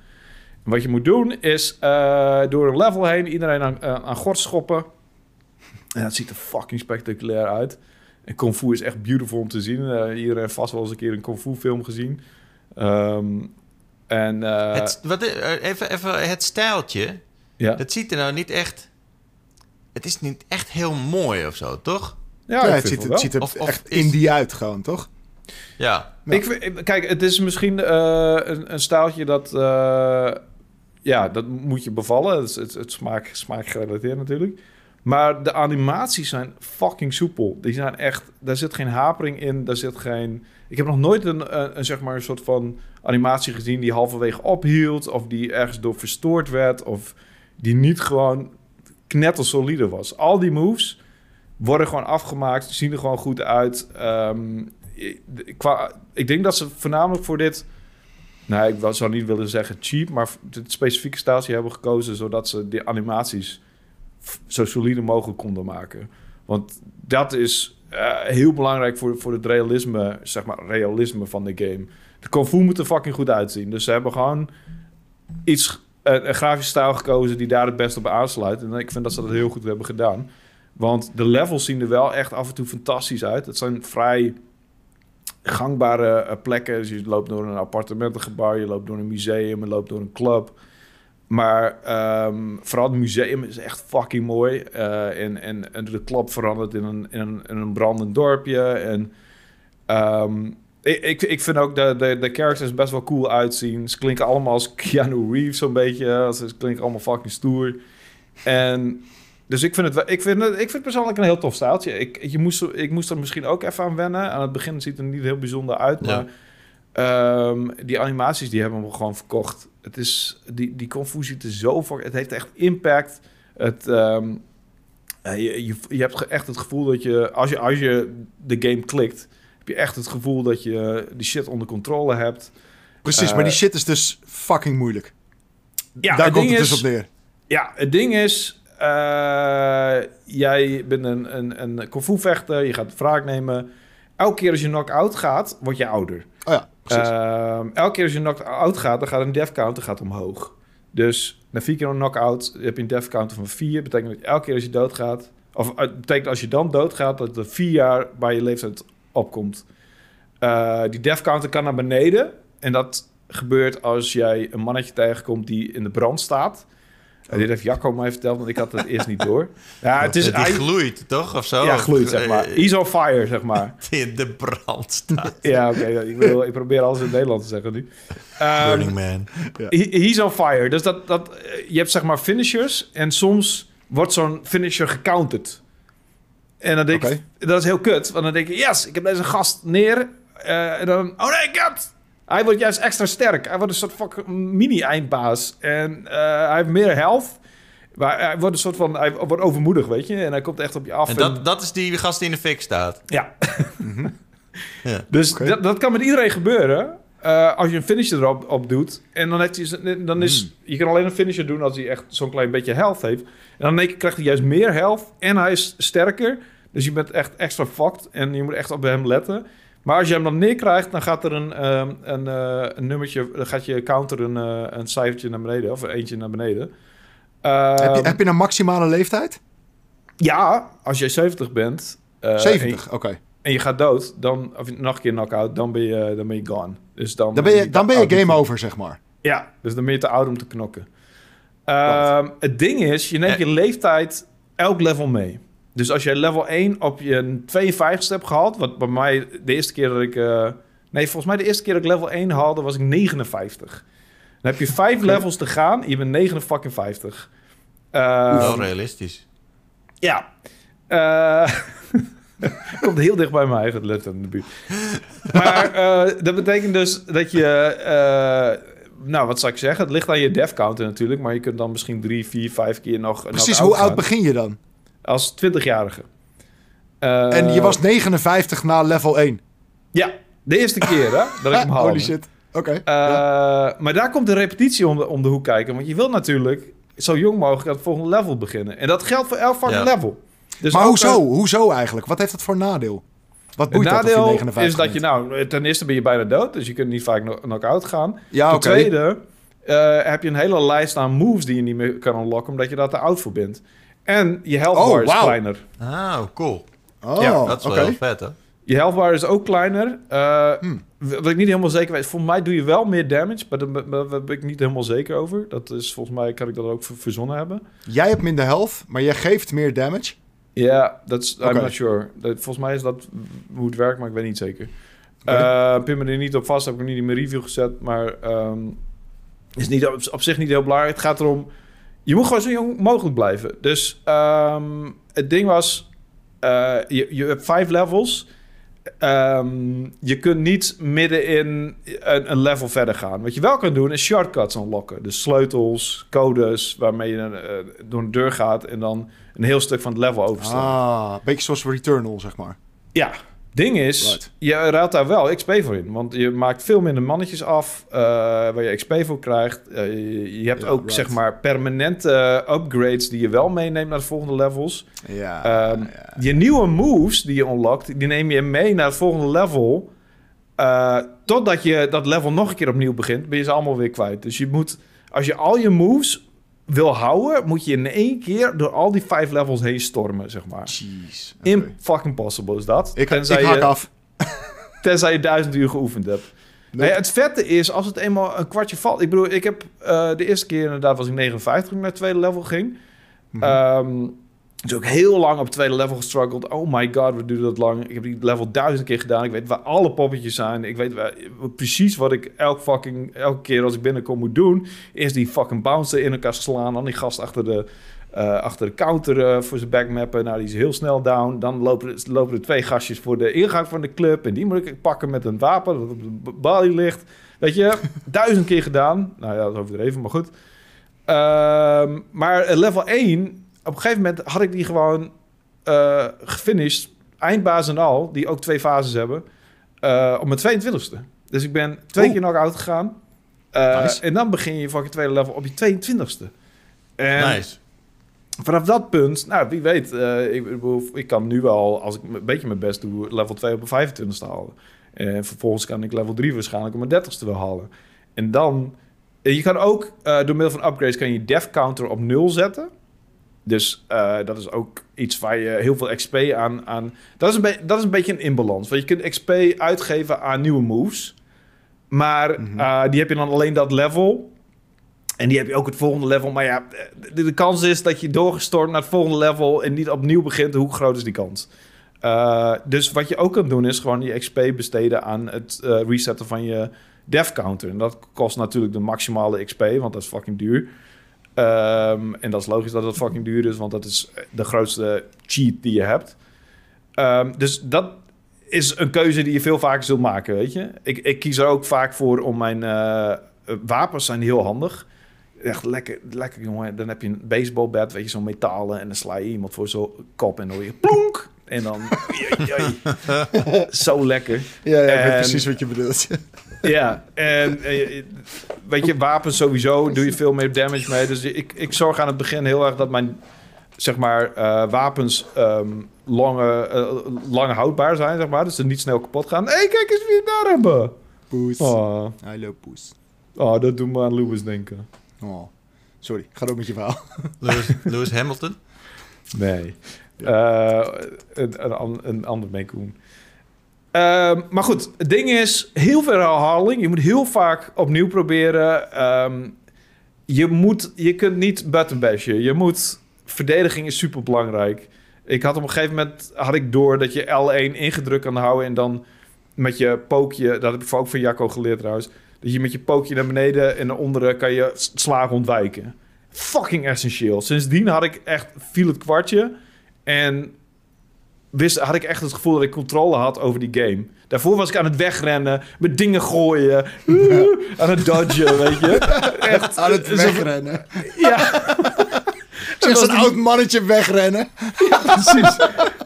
S3: En wat je moet doen is door een level heen iedereen aan, aan gort schoppen. En dat ziet er fucking spectaculair uit. En kung fu is echt beautiful om te zien. Eh, iedereen heeft vast wel eens een keer een kung fu film gezien. Ehm, en eh,
S1: het, wat, eh, even, even het stijltje.
S3: ja.
S1: Dat ziet er nou niet echt... Het is niet echt heel mooi of zo, toch?
S3: ja,
S2: het ziet, het ziet er
S1: Of- of
S2: echt
S1: is-
S2: indie uit gewoon, toch?
S1: Ja.
S2: Ja.
S3: Ik, kijk, het is misschien eh, een, een staaltje dat... eh, ja, dat moet je bevallen. Het, is- het, het smaak, smaak gerelateerd natuurlijk. Maar de animaties zijn fucking soepel. Die zijn echt... Daar zit geen hapering in. Daar zit geen... Ik heb nog nooit een, een, zeg maar, een soort van animatie gezien... die halverwege ophield... of die ergens door verstoord werd... of die niet gewoon knettersolide was. Al die moves worden gewoon afgemaakt, zien er gewoon goed uit. Ehm, ik- denk dat ze voornamelijk voor dit... Nou, ik zou niet willen zeggen cheap, maar dit specifieke staaltje hebben gekozen... zodat ze die animaties zo solide mogelijk konden maken. Want dat is eh, heel belangrijk voor, voor het realisme, zeg maar, realisme van de game. De kung moet er fucking goed uitzien. Dus ze hebben gewoon iets, een, een grafische stijl gekozen die daar het best op aansluit. En ik vind dat ze dat heel goed hebben gedaan. Want de levels zien er wel echt af en toe fantastisch uit. Het zijn vrij gangbare eh, plekken. Dus je loopt door een appartementengebouw, je loopt door een museum, je loopt door een club. Maar ehm, vooral het museum is echt fucking mooi. Eh, en, en, en de club verandert in een, in een, in een brandend dorpje. En ehm, ik, ik, ik vind ook de, de, de characters best wel cool uitzien. Ze klinken allemaal als Keanu Reeves zo'n beetje. Ze klinken allemaal fucking stoer. En dus ik vind het, ik vind het, ik vind het persoonlijk een heel tof staaltje. Ik, je moest, er- ik moest er misschien ook even aan wennen. Aan het begin ziet het er niet heel bijzonder uit,
S1: Ja.
S3: maar ehm, die animaties die hebben we gewoon verkocht. Het is, die, die ziet er zo voor, het heeft echt impact. Het, ehm, eh, je, je, je hebt echt het gevoel dat je als, je, als je de game klikt, heb je echt het gevoel dat je die shit onder controle hebt.
S2: Precies,
S3: Eh,
S2: maar die shit is dus fucking moeilijk.
S3: Ja,
S2: Daar komt het dus
S3: is-
S2: op neer.
S3: Ja, het ding is, eh, jij bent een, een, een kung vechter, je gaat wraak nemen. Elke keer als je knock-out gaat, word je ouder.
S2: Oh ja,
S3: Ehm, elke keer als je knock-out gaat, dan gaat een death counter gaat omhoog. Dus na vier keer een knock-out heb je een death counter van vier. Betekent dat elke keer als je doodgaat, of eh, betekent als je dan doodgaat, dat er vier jaar bij je leeftijd opkomt. Eh, die death counter kan naar beneden. En dat gebeurt als jij een mannetje tegenkomt die in de brand staat. En dit heeft Jacco mij verteld, want ik had het eerst niet door. Ja, het is
S1: die
S3: eigenlijk...
S1: gloeit, toch? Of zo?
S3: Ja,
S1: Of,
S3: gloeit, zeg maar.
S1: eh,
S3: He's on fire, zeg maar.
S1: in de brand staat.
S3: Ja, oké. ik, bedoel, ik probeer alles in het Nederlands te zeggen nu. Ehm,
S1: Burning Man.
S3: he- he's on fire. Dus dat, dat, eh, je hebt zeg maar finishers. En soms wordt zo'n finisher gecounterd. En dan denk ik, dat is heel kut. Want dan denk je, yes, ik heb deze gast neer. Eh, en dan, oh nee, kut! Hij wordt juist extra sterk. Hij wordt een soort fucking mini-eindbaas. En eh, hij heeft meer health. Maar hij wordt een soort van, hij wordt overmoedig, weet je. En hij komt echt op je af.
S1: En dat, dat is die gast die in de fik staat.
S3: Ja.
S1: Ja.
S3: Dus dat, dat kan met iedereen gebeuren. eh, als je een finisher erop op doet. En dan, heeft hij, dan is... Je kan alleen een finisher doen als hij echt zo'n klein beetje health heeft. En dan keer krijgt hij juist meer health. En hij is sterker. Dus je bent echt extra fucked. En je moet echt op hem letten. Maar als je hem dan neerkrijgt, dan gaat er een, ehm, een, eh, een nummertje, dan gaat je counter een, eh, een cijfertje naar beneden, of eentje naar beneden.
S2: heb, je,
S3: Ehm,
S2: heb je een maximale leeftijd?
S3: Ja, als jij 70 bent. eh,
S2: 70, oké.
S3: En, je, en je gaat dood, dan, of je- nog een keer knock-out, dan ben je, dan ben je gone. Dus dan,
S2: Dan ben je, dan ben je game
S3: te-
S2: over, zeg maar.
S3: Ja, dus dan ben je te oud om te knokken. Ehm, het ding is, je neemt
S1: Eh.
S3: je leeftijd elk level mee. Dus als je level 1 op je 52 hebt gehaald, wat bij mij de eerste keer dat ik... eh, nee, volgens mij de eerste keer dat ik level 1 haalde, was ik 59. Dan heb je vijf
S2: Oké.
S3: levels te gaan, je bent 59. Ehm,
S1: Wel realistisch.
S3: ja. Eh, komt heel dicht bij mijn eigen letter in de buurt. Maar eh, dat betekent dus dat je... eh, nou, wat zou ik zeggen? Het ligt aan je dev counter natuurlijk. Maar je kunt dan misschien drie, vier, vijf keer nog... nog
S2: Precies, hoe oud begin je dan?
S3: Als 20-jarige. Eh,
S2: en je was 59 na level 1.
S3: Ja, de eerste keer hè, dat ik hem haalde.
S2: Holy shit. Oké.
S3: Eh,
S2: ja.
S3: Maar daar komt de repetitie om de, om de hoek kijken. Want je wil natuurlijk zo jong mogelijk aan het volgende level beginnen. En dat geldt voor elk fucking
S1: Ja.
S3: level. Dus
S2: Maar hoezo?
S3: als-
S2: Hoezo eigenlijk? Wat heeft dat voor nadeel? Wat
S3: Het
S2: boeit dat je
S3: nadeel
S2: 59
S3: is dat je nou... Ten eerste ben je bijna dood, dus je kunt niet vaak kno- knock-out gaan.
S2: Ja,
S3: Ten tweede eh, heb je een hele lijst aan moves die je niet meer kan unlocken... omdat je daar te oud voor bent. En je health
S2: Oh,
S3: bar is kleiner.
S1: Ah, cool.
S2: Oh,
S3: Ja,
S1: Dat is wel heel vet, hè?
S3: Je health bar is ook kleiner. Eh,
S2: Hmm.
S3: Wat ik niet helemaal zeker weet. Volgens mij doe je wel meer damage, maar daar ben- ik niet helemaal zeker over. Dat is volgens mij, kan ik dat ook ver- verzonnen hebben.
S2: Jij hebt minder health, maar jij geeft meer damage.
S3: Ja, dat is, I'm not sure. Dat, volgens mij is dat hoe het werkt, maar ik weet niet zeker. Eh pin me er niet op vast, heb ik nog niet in mijn review gezet, maar ehm, is niet op, op zich niet heel belangrijk. Het gaat erom, je moet gewoon zo jong mogelijk blijven. Dus ehm, het ding was, eh, je, je hebt vijf levels. Ehm, je kunt niet midden in een, een level verder gaan. Wat je wel kan doen is shortcuts unlocken. Dus sleutels, codes waarmee je eh, door een deur gaat en dan een heel stuk van het level overstaat.
S2: Ah, een beetje zoals Returnal, zeg maar.
S3: Ja, ding is,
S2: Right.
S3: je ruilt daar wel XP voor in. Want je maakt veel minder mannetjes af eh, waar je XP voor krijgt. Eh, je, je hebt
S2: Ja,
S3: ook
S2: right.
S3: zeg maar permanente upgrades die je wel meeneemt naar de volgende levels.
S2: Ja,
S3: Ehm,
S2: ja.
S3: Je nieuwe moves die je unlockt, die neem je mee naar het volgende level. Eh, totdat je dat level nog een keer opnieuw begint, ben je ze allemaal weer kwijt. Dus je moet, als je al je moves wil houden, moet je in één keer door al die vijf levels heen stormen, zeg maar.
S2: Jeez.
S3: In fucking possible is dat.
S2: Ik, ik
S3: tenzij,
S2: haak
S3: je,
S2: af.
S3: tenzij je duizend uur geoefend hebt.
S2: Nee.
S3: Nee, het vette is, als het eenmaal een kwartje valt... Ik bedoel, ik heb eh, de eerste keer inderdaad was ik 59 toen ik naar het tweede level ging. Dus ook heel lang op het tweede level gestruggeld. Oh my god, wat duurde dat lang. Ik heb die level duizend keer gedaan. Ik weet waar alle poppetjes zijn. Ik weet waar- precies wat ik elk fucking, elke keer als ik binnenkom moet doen. Eerst die fucking bouncer in elkaar slaan. Dan die gast achter de, eh, achter de counter eh, voor zijn backmappen. Nou, die is heel snel down. Dan lopen, lopen er twee gastjes voor de ingang van de club. En die moet ik pakken met een wapen dat op de balie ligt. Weet je, duizend keer gedaan. Nou ja, dat is overdreven, maar goed. Ehm, maar level 1, op een gegeven moment had ik die gewoon eh gefinished. Eindbaas en al, die ook twee fases hebben. eh, op mijn 22e. Dus ik ben twee keer nog out gegaan. Eh,
S2: Nice.
S3: En dan begin je fucking tweede level op je 22e. En
S1: Nice.
S3: vanaf dat punt, nou wie weet, ik, ik kan nu wel, als ik een beetje mijn best doe, level 2 op mijn 25ste halen. En vervolgens kan ik level 3 waarschijnlijk op mijn 30ste wel halen. En dan, je kan ook door middel van upgrades kan je death counter op 0 zetten. Dus eh, dat is ook iets waar je heel veel XP aan... aan dat, is een dat is een beetje een inbalans. Want je kunt XP uitgeven aan nieuwe moves. Maar
S2: Mhm.
S3: eh, die heb je dan alleen dat level. En die heb je ook het volgende level. Maar ja, de, de kans is dat je doorgestort naar het volgende level... en niet opnieuw begint. Hoe groot is die kans? Eh, dus wat je ook kan doen is gewoon je XP besteden aan het eh, resetten van je dev counter. En dat kost natuurlijk de maximale XP, want dat is fucking duur. Ehm, en dat is logisch dat het fucking duur is, want dat is de grootste cheat die je hebt. Ehm, dus dat is een keuze die je veel vaker zult maken, weet je. Ik, ik kies er ook vaak voor om mijn... eh, wapens zijn heel handig. Echt lekker, lekker jongen. Dan heb je een baseballbat, weet je, zo'n metalen... en dan sla je iemand voor zo'n kop en dan je plonk. En dan... Zo lekker.
S2: Ja, ja, ik weet
S3: En-
S2: precies wat je bedoelt.
S3: Ja, en eh, weet je, wapens sowieso doe je veel meer damage mee. Dus ik, ik zorg aan het begin heel erg dat mijn zeg maar, eh, wapens ehm, lange, eh, lange houdbaar zijn, zeg maar. Dus ze niet snel kapot gaan. Hé, hey, kijk eens wie we daar hebben.
S2: Poes.
S3: Oh,
S2: Hallo, poes.
S3: oh, dat doet me aan Lewis denken.
S2: Oh. Sorry, ga door met je verhaal.
S1: Lewis, Lewis Hamilton.
S3: Nee. Eh, een, een, een ander meekoen. Ehm, maar goed, het ding is, heel veel herhaling. Je moet heel vaak opnieuw proberen. Ehm, je, moet, je kunt niet button bashen. Je moet... Verdediging is super belangrijk. Ik had op een gegeven moment had ik door dat je L1 ingedrukt kan houden... en dan met je pookje... Dat heb ik ook van Jacco geleerd trouwens. Dat je met je pookje naar beneden en naar onderen kan je slagen ontwijken. Fucking essentieel. Sindsdien had ik echt... viel het kwartje... En wist, had ik echt het gevoel dat ik controle had over die game. Daarvoor was ik aan het wegrennen, met dingen gooien, aan het dodgen, weet je. Echt.
S2: Aan het wegrennen.
S3: Ja,
S2: Zeg zo'n
S3: die-
S2: oud mannetje wegrennen.
S3: precies.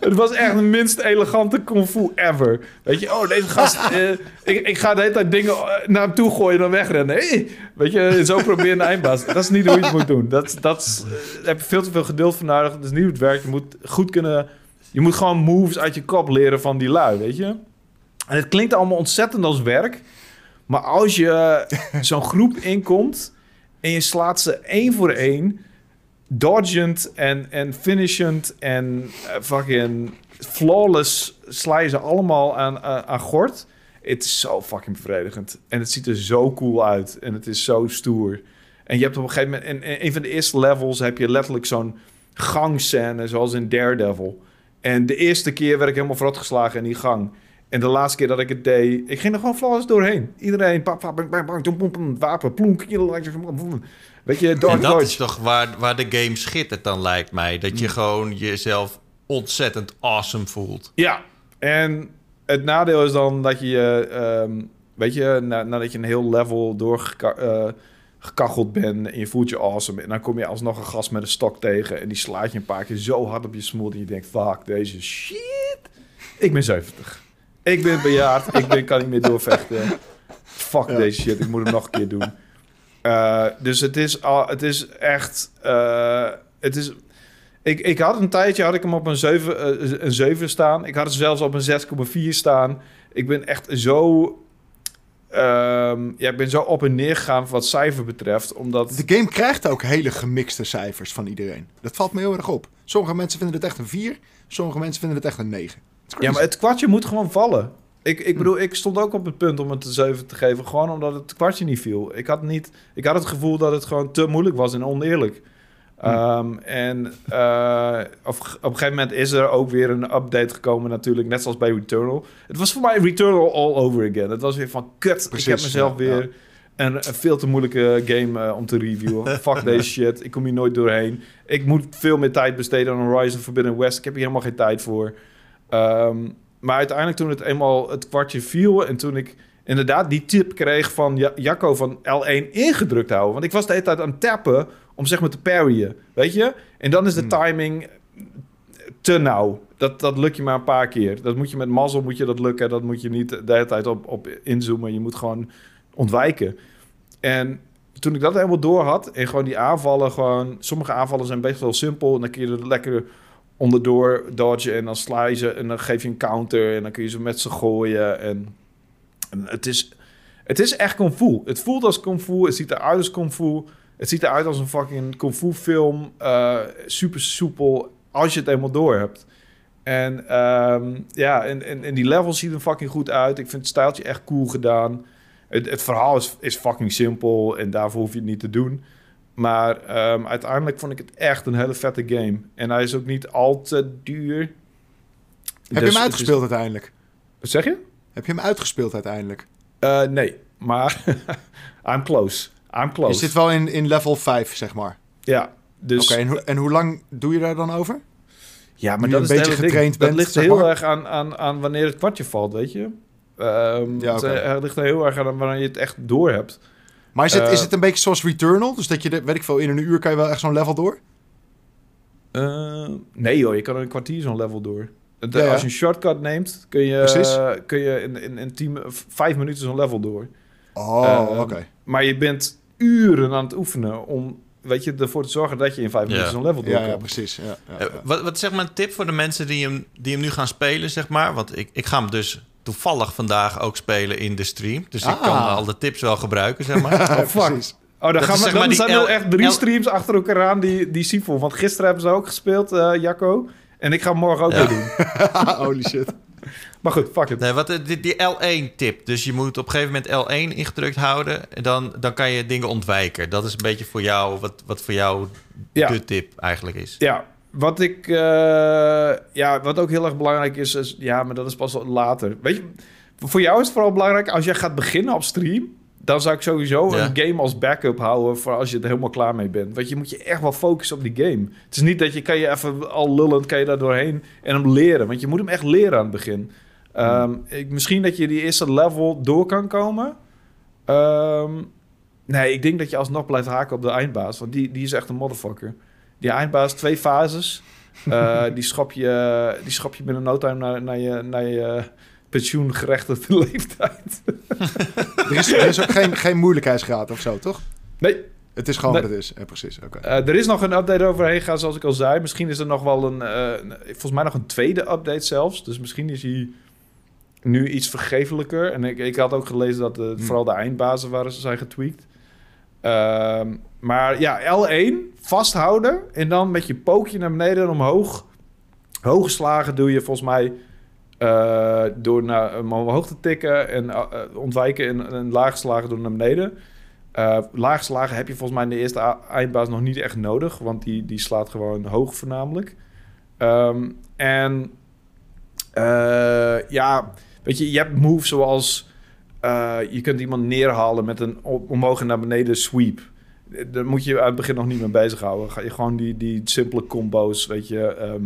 S3: Het was echt de minst elegante kung fu ever. Weet je, oh, deze gast... eh, ik, ik ga de hele tijd dingen eh, naar hem toe gooien en dan wegrennen. Hey, weet je, zo proberen de eindbaas. Dat is niet hoe je het moet doen. Dat, dat is, eh, daar heb je veel te veel geduld voor nodig. Dat is niet hoe het werkt. Je moet goed kunnen... Je moet gewoon moves uit je kop leren van die lui, weet je. En het klinkt allemaal ontzettend als werk. Maar als je zo'n groep inkomt en je slaat ze één voor één, dodgend en, en finishend en eh, fucking flawless sla je ze allemaal aan, aan, aan gort. Het is zo fucking bevredigend. En het ziet er zo cool uit. En het is zo stoer. En je hebt op een gegeven moment... In, in een van de eerste levels heb je letterlijk zo'n gangscène... zoals in Daredevil. En de eerste keer werd ik helemaal verrot geslagen in die gang. En de laatste keer dat ik het deed... Ik ging er gewoon flawless doorheen. Iedereen... Pap, pap, bang, bang, bang, wapen, plonk. Weet je,
S1: En dat is toch waar, waar de game schittert dan, lijkt mij. Dat je gewoon jezelf ontzettend awesome voelt.
S3: Ja, en het nadeel is dan dat je, ehm, weet je, na, nadat je een heel level doorgekacheld bent en je voelt je awesome, en dan kom je alsnog een gast met een stok tegen en die slaat je een paar keer zo hard op je smoel dat je denkt, fuck, deze shit. Ik ben 70. Ik ben bejaard, ik ben, kan niet meer doorvechten. Fuck
S2: Ja.
S3: deze shit, ik moet hem nog een keer doen. Eh, dus het is, al, het is echt, eh, het is ik, ik had een tijdje had ik hem op een 7, eh, een 7 staan. Ik had het zelfs op een 6,4 staan. Ik ben echt zo... ehm, ja, ik ben zo op en neer gegaan wat cijfer betreft. Omdat...
S2: De game krijgt ook hele gemixte cijfers van iedereen. Dat valt me heel erg op. Sommige mensen vinden het echt een 4, sommige mensen vinden het echt een 9. Het is crazy.
S3: Ja, maar het kwartje moet gewoon vallen. Ik, ik bedoel, ik stond ook op het punt om het een 7 te geven. Gewoon omdat het kwartje niet viel. Ik had, niet, ik had het gevoel dat het gewoon te moeilijk was en oneerlijk. Ehm, en eh, op, op een gegeven moment is er ook weer een update gekomen natuurlijk. Net zoals bij Returnal. Het was voor mij Returnal all over again. Het was weer van, kut, ik heb mezelf
S2: ja,
S3: weer
S2: ja.
S3: een veel te moeilijke game eh, om te reviewen. Fuck deze shit. Ik kom hier nooit doorheen. Ik moet veel meer tijd besteden aan Horizon Forbidden West. Ik heb hier helemaal geen tijd voor. Ehm, maar uiteindelijk toen het eenmaal het kwartje viel... en toen ik inderdaad die tip kreeg van Ja- Jacco van L1 ingedrukt houden... want ik was de hele tijd aan het tappen om zeg maar te parryen, weet je? En dan is de
S2: Hmm.
S3: timing te nauw. Dat, dat lukt je maar een paar keer. Dat moet je met mazzel moet je dat lukken. Dat moet je niet de hele tijd op, op inzoomen. Je moet gewoon ontwijken. En toen ik dat helemaal door had en gewoon die aanvallen gewoon... Sommige aanvallen zijn best wel simpel en dan kun je er lekker onderdoor dodgen en dan sla je ze en dan geef je een counter en dan kun je ze met ze gooien en, en het is het is echt kung fu. Het voelt als kung fu, het ziet eruit als kung fu. Het ziet eruit als een fucking kung fu film. Eh, super soepel, als je het eenmaal door hebt. En ehm, ja, en, en, en die levels zien er fucking goed uit. Ik vind het stijltje echt cool gedaan. Het, het verhaal is, is fucking simpel en daarvoor hoef je het niet te doen. Maar ehm, uiteindelijk vond ik het echt een hele vette game. En hij is ook niet al te duur.
S2: Heb
S3: Dus
S2: je hem
S3: het
S2: uitgespeeld uiteindelijk?
S3: is- zeg je?
S2: Heb je hem uitgespeeld uiteindelijk?
S3: Eh, nee, maar I'm close. I'm
S2: Je
S3: close.
S2: zit wel in, in level 5, zeg maar.
S3: Ja, dus...
S2: Oké, en, hoe- en hoe lang doe je daar dan over?
S3: Ja, maar
S2: Nu
S3: dat
S2: je
S3: is
S2: een beetje getraind
S3: Dat
S2: bent,
S3: ligt
S2: zeg
S3: heel erg aan, aan, aan wanneer het kwartje valt, weet je. Ehm,
S2: Ja,
S3: eh, het ligt er heel erg aan wanneer je het echt door hebt.
S2: Maar is het,
S3: Eh,
S2: is het een beetje zoals Returnal? Dus dat je, de, weet ik veel, in een uur kan je wel echt zo'n level door?
S3: Eh, nee joh, je kan in een kwartier zo'n level door. Het-
S2: Ja, ja.
S3: Als je een shortcut neemt, kun je,
S2: Precies.
S3: kun je in, in, in tien, vijf minuten zo'n level door.
S2: Oh,
S3: Eh,
S2: oké.
S3: Maar je bent uren aan het oefenen om weet je, ervoor te zorgen dat je in vijf
S1: Ja.
S3: minuten zo'n level
S2: Ja,
S3: doorkomt.
S2: ja, precies. Ja, ja,
S1: Eh,
S2: ja.
S1: wat, wat is zeg maar een tip voor de mensen die hem, die hem nu gaan spelen, zeg maar? Want ik, ik ga hem dus toevallig vandaag ook spelen in de stream. Dus ik
S2: Ah.
S1: kan al de tips wel gebruiken, zeg maar.
S3: Oh, fuck.
S2: Precies.
S3: Oh, dan, gaan we,
S1: zeg
S3: dan
S1: maar
S3: zijn er echt drie
S1: L-
S3: streams achter elkaar aan die, die Sifon. Want gisteren hebben ze ook gespeeld, eh, Jacco. En ik ga hem morgen ook
S1: Ja.
S3: weer doen.
S2: Holy shit.
S3: Maar goed, fuck it.
S1: Nee, wat, eh, die, die L1-tip. Dus je moet op een gegeven moment L1 ingedrukt houden. En dan, dan kan je dingen ontwijken. Dat is een beetje voor jou, wat, wat voor jou
S3: Ja.
S1: de tip eigenlijk is.
S3: Ja, wat ik... eh, ja, wat ook heel erg belangrijk is, is... Ja, maar dat is pas later. Weet je, voor jou is het vooral belangrijk... als jij gaat beginnen op stream... dan zou ik sowieso
S1: Ja.
S3: een game als backup houden... voor als je er helemaal klaar mee bent. Want je moet je echt wel focussen op die game. Het is niet dat je... kan je even al lullend... kan je daar doorheen en hem leren. Want je moet hem echt leren aan het begin. Ehm, ik, misschien dat je die eerste level door kan komen... Ehm, nee, ik denk dat je alsnog blijft haken op de eindbaas. Want die, die is echt een motherfucker. Die eindbaas, twee fases. Eh, die, schop je, die schop je binnen no time naar, naar je, naar je pensioengerechtigde leeftijd.
S2: Er is, er is ook geen, geen moeilijkheidsgraad of zo, toch?
S3: Nee,
S2: Het is gewoon
S3: Nee.
S2: wat het is. Ja, precies. Oké.
S3: eh, er is nog een update overheen gaan, zoals ik al zei. Misschien is er nog wel een, eh, volgens mij nog een tweede update zelfs. Dus misschien is hij nu iets vergeeflijker. En ik, ik had ook gelezen dat eh, vooral de eindbazen waren, zijn getweakt. Ehm, maar ja, L1 vasthouden en dan met je pookje naar beneden en omhoog. Hoge slagen doe je volgens mij eh, door naar, omhoog te tikken en eh, eh, ontwijken en, en lage slagen door naar beneden. Eh lage slagen heb je volgens mij in de eerste eindbaas nog niet echt nodig, want die, die slaat gewoon hoog voornamelijk. Ehm, en eh, ja, weet je, je hebt moves zoals eh, je kunt iemand neerhalen met een omhoog en naar beneden sweep. Eh, Daar moet je aan het begin nog niet mee bezighouden. Ga je gewoon die, die simpele combo's, weet je, ehm,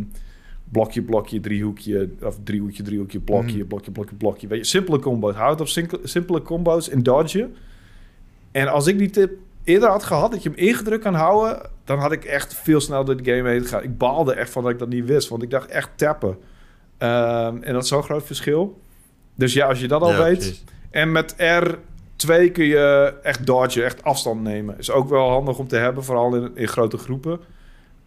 S3: blokje, blokje, driehoekje, of driehoekje, driehoekje, blokje,
S2: Mhm.
S3: blokje, blokje, blokje. Weet je, simpele combo's. Houd op simpele combo's en dodgen. En als ik die tip eerder had gehad, dat je hem ingedrukt kan houden, dan had ik echt veel sneller door de game heen gegaan. Ik baalde echt van dat ik dat niet wist, want ik dacht echt tappen. Ehm, en dat is zo'n groot verschil. Dus ja, als je dat al
S1: Ja,
S3: weet.
S1: precies.
S3: En met R2 kun je echt dodgen, echt afstand nemen. Is ook wel handig om te hebben, vooral in, in grote groepen.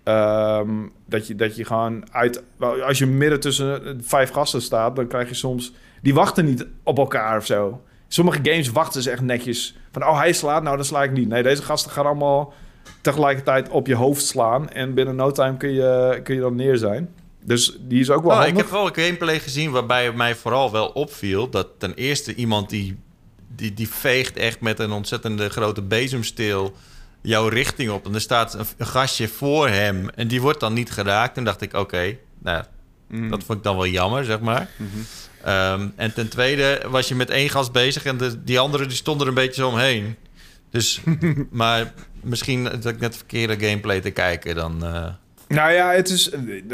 S3: Ehm, dat, je, dat je gewoon uit... Als je midden tussen vijf gasten staat, dan krijg je soms... Die wachten niet op elkaar of zo. Sommige games wachten ze echt netjes. Van, oh, hij slaat, nou, dan sla ik niet. Nee, deze gasten gaan allemaal tegelijkertijd op je hoofd slaan. En binnen no time kun je, kun je dan neer zijn. Dus die is ook wel
S1: Nou, ik heb wel een gameplay gezien waarbij het mij vooral wel opviel... dat ten eerste iemand die, die, die veegt echt met een ontzettende grote bezemsteel jouw richting op. En er staat een, een gastje voor hem en die wordt dan niet geraakt. Toen dacht ik, oké, nou,
S2: Mhm.
S1: dat vond ik dan wel jammer, zeg maar.
S2: Mhm.
S1: Ehm, en ten tweede was je met één gast bezig en de, die anderen die stonden er een beetje zo omheen. Dus, maar misschien dat ik net verkeerde gameplay te kijken dan... eh,
S3: Nou ja, het is...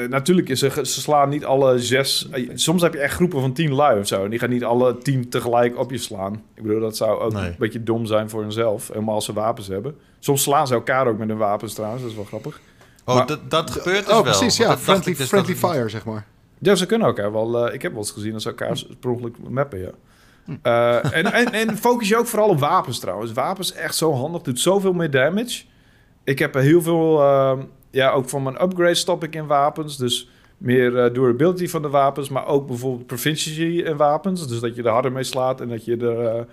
S3: Natuurlijk is er, ze slaan niet alle zes... eh, Soms heb je echt groepen van tien lui of zo. En die gaan niet alle tien tegelijk op je slaan. Ik bedoel, dat zou ook
S1: Nee.
S3: een beetje dom zijn voor hunzelf. Helemaal als ze wapens hebben. Soms slaan ze elkaar ook met hun wapens trouwens. Dat is wel grappig.
S1: Oh,
S3: Maar-
S1: dat, dat gebeurt dus
S2: Oh,
S1: wel.
S2: precies. Ja, friendly,
S1: dus
S2: friendly fire, zeg maar.
S3: Ja, ze kunnen elkaar wel... eh, ik heb wel eens gezien dat ze elkaar per ongeluk mappen, ja. Eh, en, en, en focus je ook vooral op wapens trouwens. Wapens echt zo handig. Doet zoveel meer damage. Ik heb er heel veel... eh, ja, ook van mijn upgrade stop ik in wapens. Dus meer eh, durability van de wapens. Maar ook bijvoorbeeld proficiency in wapens. Dus dat je er harder mee slaat en dat je er... dat-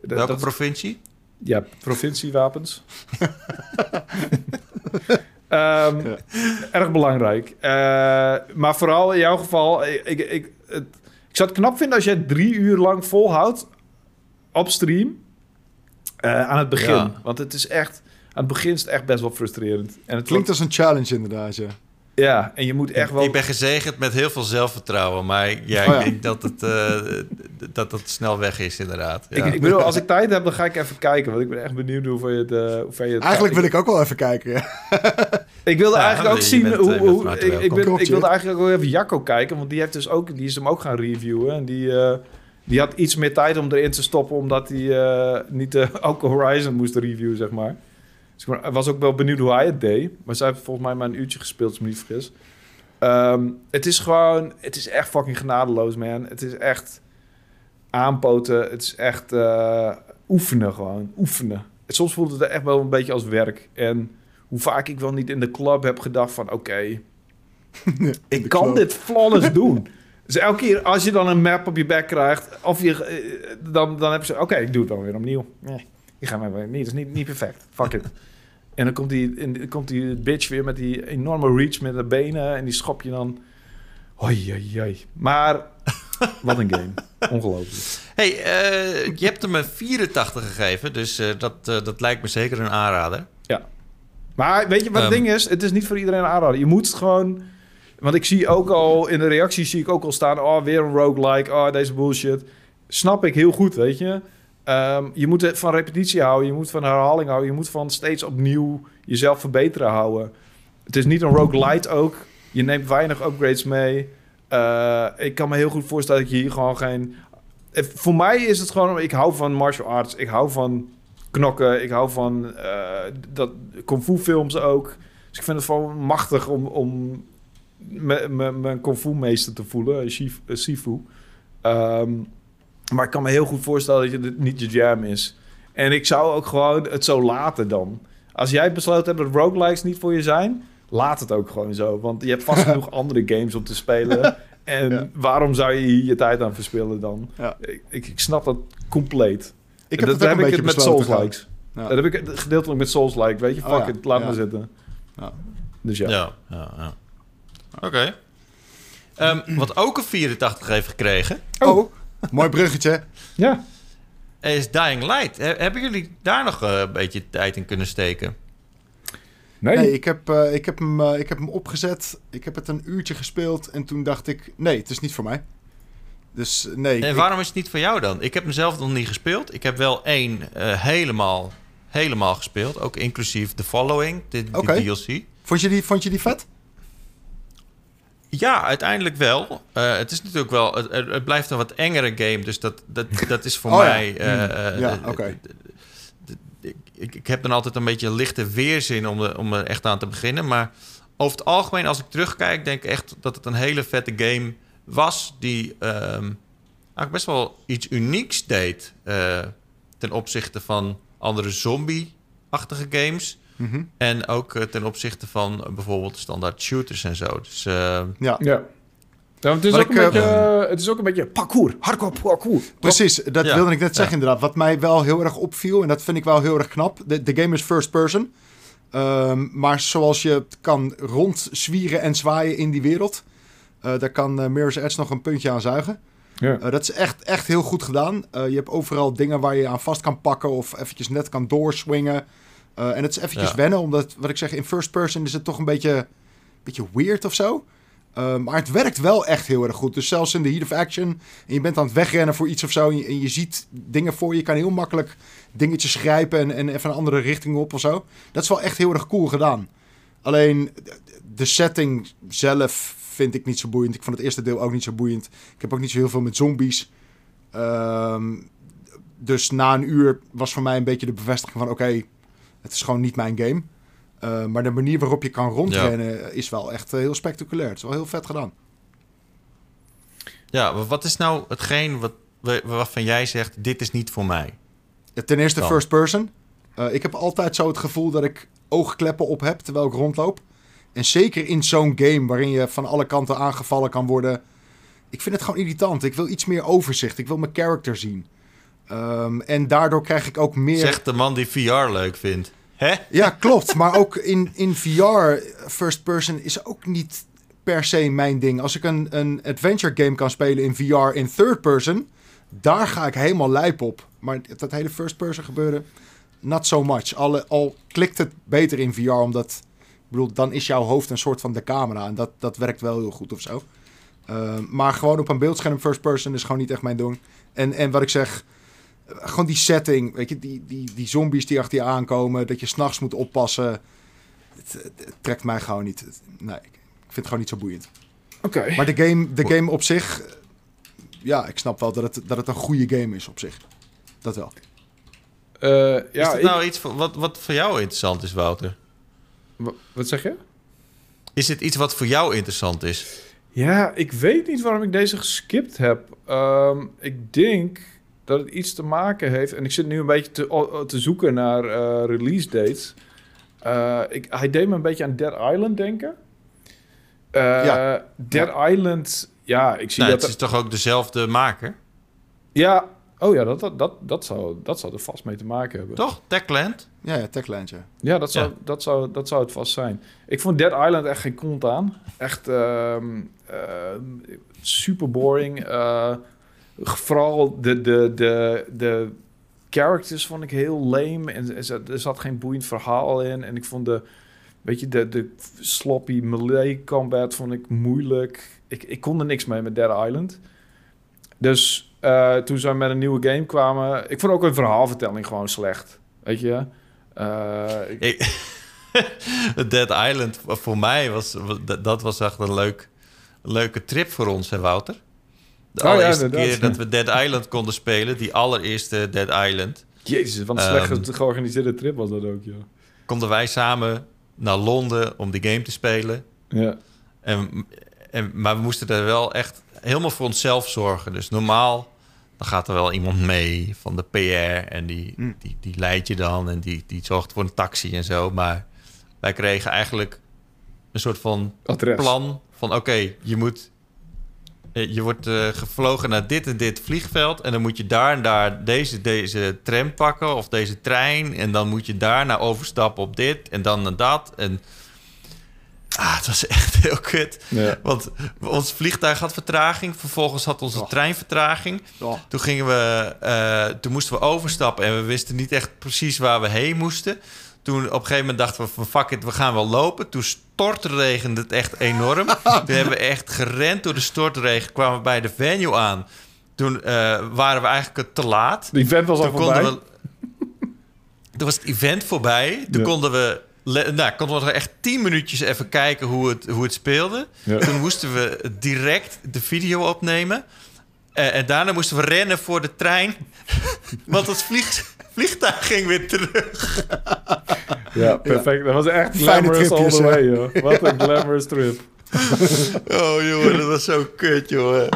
S1: Welke
S3: dat-
S1: provincie?
S3: Ja, provinciewapens.
S2: Ja.
S3: Erg belangrijk. Eh, maar vooral in jouw geval, ik, ik, ik, het, ik zou het knap vinden als jij drie uur lang volhoudt op stream eh, aan het begin.
S1: Ja.
S3: Want het is echt, aan het begin is het echt best wel frustrerend. En het
S2: Klinkt als een challenge inderdaad, ja.
S3: Ja, en je moet echt wel...
S1: Ik ben gezegend met heel veel zelfvertrouwen, maar ja,
S2: Oh ja.
S1: ik denk dat het, eh, dat het snel weg is, inderdaad. Ja.
S3: Ik, ik bedoel, als ik tijd heb, dan ga ik even kijken. Want ik ben echt benieuwd hoe ver je het... eh, hoe ver je het
S2: Eigenlijk wil ik ook wel even kijken. ja.
S3: Ik wilde
S1: Ja,
S3: eigenlijk ook zien
S1: bent,
S3: hoe...
S1: eh,
S3: hoe ik, ik,
S1: welkom.
S3: ben,
S2: Klopt,
S3: ik wilde eigenlijk ook even Jacco kijken, want die, heeft dus ook, die is hem ook gaan reviewen. En die, eh, die had iets meer tijd om erin te stoppen, omdat hij eh, niet de ook Horizon moest reviewen, zeg maar. Ik was ook wel benieuwd hoe hij het deed. Maar zij heeft volgens mij maar een uurtje gespeeld, als ik me niet vergis. Ehm, het is gewoon... Het is echt fucking genadeloos, man. Het is echt aanpoten. Het is echt eh, oefenen gewoon. Oefenen. Soms voelt het echt wel een beetje als werk. En hoe vaak ik wel niet in de club heb gedacht van... Oké, ik kan
S2: club.
S3: dit flawless doen. Dus elke keer als je dan een map op je bek krijgt... Of je, eh, dan, dan heb je zo... Oké, ik doe het dan weer opnieuw. Nee, ik ga maar weer... Nee, dat is niet, niet perfect. Fuck it. En dan komt die, en komt die bitch weer met die enorme reach met de benen... En die schop je dan... Hoi, hoi, hoi. Maar wat een game. Ongelooflijk.
S1: hey, eh, je hebt hem een 84 gegeven, dus eh, dat, eh, dat lijkt me zeker een aanrader.
S3: Maar weet je wat het
S1: Ehm.
S3: ding is? Het is niet voor iedereen aanraden. Je moet het gewoon... Want ik zie ook al in de reacties zie ik ook al staan... Oh, weer een roguelike. Oh, deze bullshit. Snap ik heel goed, weet je. Ehm, je moet van repetitie houden. Je moet van herhaling houden. Je moet van steeds opnieuw jezelf verbeteren houden. Het is niet een roguelite ook. Je neemt weinig upgrades mee. Eh, ik kan me heel goed voorstellen dat je hier gewoon geen... Eh, Voor mij is het gewoon... Ik hou van martial arts. Ik hou van knokken. Ik hou van eh, dat kung fu films ook. Dus ik vind het gewoon machtig om, om mijn kung fu meester te voelen, Sifu. Ehm, maar ik kan me heel goed voorstellen dat je dit niet je jam is. En ik zou ook gewoon het zo laten dan. Als jij besloten hebt dat roguelikes niet voor je zijn, laat het ook gewoon zo. Want je hebt vast genoeg andere games om te spelen. En
S2: Ja.
S3: waarom zou je hier je tijd aan verspillen dan?
S2: Ja.
S3: Ik, ik, ik snap dat compleet.
S2: Ik heb
S3: dat
S2: het
S3: heb
S2: een
S3: ik
S2: beetje
S3: met Souls-likes.
S2: gewoon.
S3: Dat heb ik gedeeltelijk met Souls-like, weet je. Fuck
S2: Oh ja,
S3: it, laat
S2: ja.
S3: maar zitten.
S2: Ja.
S3: Dus ja.
S1: Ja, ja, ja. Oké. Ehm, wat ook een 84 heeft gekregen,
S2: Oh, mooi bruggetje.
S3: Ja.
S1: is Dying Light. He- hebben jullie daar nog eh, een beetje tijd in kunnen steken?
S3: Nee.
S2: Nee, ik heb, eh, ik, heb hem, eh, ik heb hem opgezet. Ik heb het een uurtje gespeeld. En toen dacht ik, nee, het is niet voor mij. Dus nee.
S1: En
S2: ik-
S1: waarom is het niet voor jou dan? Ik heb hem zelf nog niet gespeeld. Ik heb wel één eh, helemaal, helemaal gespeeld. Ook inclusief The Following, de. DLC.
S2: vond, je die, vond je die vet?
S1: Ja, uiteindelijk wel. Eh, het is natuurlijk wel... Het, het- blijft een wat engere game. Dus dat, dat, dat is voor
S2: Oh ja.
S1: mij... eh, eh,
S2: Ja,
S1: eh,
S2: oké.
S1: ik, ik, heb dan altijd een beetje lichte weerzin om, er- om er echt aan te beginnen. Maar over het algemeen, als ik terugkijk, denk ik echt dat het een hele vette game was. Die ehm, eigenlijk best wel iets unieks deed. ten opzichte van andere zombie-achtige games.
S2: Mhm.
S1: En ook eh, ten opzichte van eh, bijvoorbeeld standaard shooters en zo. Dus eh,
S2: Ja,
S3: Ja. Ja, want het, is ook
S2: ik,
S3: een
S2: eh,
S3: beetje, eh, het is ook een beetje parkour. Hardcore parkour.
S2: precies. Dat
S1: Ja.
S2: wilde ik net
S1: Ja.
S2: zeggen inderdaad. Wat mij wel heel erg opviel, en dat vind ik wel heel erg knap. De, de game is first person. Ehm, maar zoals je het kan rondzwieren en zwaaien in die wereld... eh, daar kan eh, Mirror's Edge nog een puntje aan zuigen.
S3: Ja.
S2: Eh, dat is echt, echt heel goed gedaan. Eh, je hebt overal dingen waar je aan vast kan pakken of eventjes net kan doorswingen. Eh, en het is eventjes
S1: Ja.
S2: wennen, omdat, wat ik zeg, in first person is het toch een beetje, beetje weird of zo. Eh, maar het werkt wel echt heel erg goed. Dus zelfs in de heat of action, en je bent aan het wegrennen voor iets of zo, en je, en je ziet dingen voor je, je kan heel makkelijk dingetjes grijpen en, en even een andere richting op of zo. Dat is wel echt heel erg cool gedaan. Alleen de- de setting zelf vind ik niet zo boeiend. Ik vond het eerste deel ook niet zo boeiend. Ik heb ook niet zo heel veel met zombies. Ehm, dus na een uur was voor mij een beetje de bevestiging van... oké, het is gewoon niet mijn game. Eh, maar de manier waarop je kan rondrennen is wel echt eh, heel spectaculair. Het is wel heel vet gedaan.
S1: ja, wat is nou hetgeen wat, wa- waarvan jij zegt... dit is niet voor mij?
S2: Ten eerste
S1: Dan.
S2: first person. Eh, ik heb altijd zo het gevoel dat ik oogkleppen op heb terwijl ik rondloop. En zeker in zo'n game waarin je van alle kanten aangevallen kan worden. Ik vind het gewoon irritant. Ik wil iets meer overzicht. Ik wil mijn character zien. Ehm, en daardoor krijg ik ook meer...
S1: Zegt de man die VR leuk vindt. Hè?
S2: Ja, klopt. Maar ook in, in VR, first person, is ook niet per se mijn ding. Als ik een, een adventure game kan spelen in VR in third person, daar ga ik helemaal lijp op. Maar dat hele first person gebeuren, not so much. Alle, al klikt het beter in VR, omdat, ik bedoel, dan is jouw hoofd een soort van de camera. En dat, dat werkt wel heel goed of zo. Uh, maar gewoon op een beeldscherm first person is gewoon niet echt mijn ding. En, en wat ik zeg, gewoon die setting, weet je, die, die, die zombies die achter je aankomen, dat je s'nachts moet oppassen. Het, het- het trekt mij gewoon niet. Het- Nee, ik vind het gewoon niet zo boeiend.
S3: Oké.
S2: Maar de game, de game op zich, eh, ja, ik snap wel dat het, dat het een goede game is op zich. Dat wel.
S3: Eh,
S1: is
S3: ja,
S1: dat
S3: ik-
S1: nou iets voor- wat, wat voor jou interessant is, Wouter?
S3: wa- wat zeg je?
S1: Is dit iets wat voor jou interessant is?
S3: Ja, ik weet niet waarom ik deze geskipt heb. Ehm, ik denk dat het iets te maken heeft... En ik zit nu een beetje te, te zoeken naar eh, release dates. Eh, ik, hij deed me een beetje aan Dead Island denken. Eh,
S2: Ja.
S3: Dead Island, ja, ik zie
S1: Nou,
S3: dat...
S1: het is toch ook dezelfde maker?
S3: Ja, oh ja, dat, dat, dat, dat, zou, dat zou er vast mee te maken hebben.
S1: Toch? Techland?
S2: Ja, ja, Techland, ja.
S3: Ja, dat zou,
S1: Ja.
S3: Dat, zou, dat zou het vast zijn. Ik vond Dead Island echt geen kont aan. Echt ehm, ehm, super boring. Vooral de, de, de, de characters vond ik heel lame. En er zat- geen boeiend verhaal in. En ik vond de, weet je, de, de sloppy melee combat vond ik moeilijk. Ik, ik kon er niks mee met Dead Island. Dus eh, toen ze met een nieuwe game kwamen... Ik vond ook een verhaalvertelling gewoon slecht. Weet je? Eh, ik-
S1: Dead Island voor mij was dat- was echt een leuk, leuke trip voor ons, hè Wouter? De
S3: Oh ja,
S1: allereerste
S3: inderdaad.
S1: keer dat we Dead Island konden spelen, die allereerste Dead Island,
S3: Jezus, wat een
S1: Ehm,
S3: slecht georganiseerde trip was dat ook, ja.
S1: konden wij samen naar Londen om die game te spelen.
S3: Ja,
S1: En, en, maar we moesten er wel echt helemaal voor onszelf zorgen. Dus normaal, dan gaat er wel iemand mee van de PR en die,
S2: Mm.
S1: die, die leidt je dan en die, die zorgt voor een taxi en zo. Maar wij kregen eigenlijk een soort van
S3: adres.
S1: plan van oké, je moet... eh, Je wordt eh, gevlogen naar dit en dit vliegveld. En dan moet je daar en daar deze, deze tram pakken of deze trein. En dan moet je daarna overstappen op dit en dan naar dat. En ah, het was echt heel kut.
S3: Ja.
S1: Want ons vliegtuig had vertraging. Vervolgens had onze
S2: Oh.
S1: trein vertraging.
S2: Oh,
S1: Toen, gingen we, eh, toen moesten we overstappen en we wisten niet echt precies waar we heen moesten. Toen op een gegeven moment dachten we van fuck it, we gaan wel lopen. Toen stortregende het echt enorm. toen hebben we echt gerend door de stortregen, kwamen we bij de venue aan. Toen eh, waren we eigenlijk te laat.
S3: Die vent was al
S1: Toen
S3: voorbij.
S1: we... Toen was het event voorbij. Toen
S3: Ja.
S1: konden we... Nou, konden we echt tien minuutjes even kijken hoe het, hoe het speelde.
S3: Ja.
S1: Toen moesten we direct de video opnemen. Eh, en daarna moesten we rennen voor de trein. Want het vlieg, vliegtuig ging weer terug.
S3: Ja, perfect. Dat was echt
S2: Fijne
S3: glamorous all the way, joh. Wat een glamorous trip.
S1: Oh, jongen, dat was zo kut, jongen.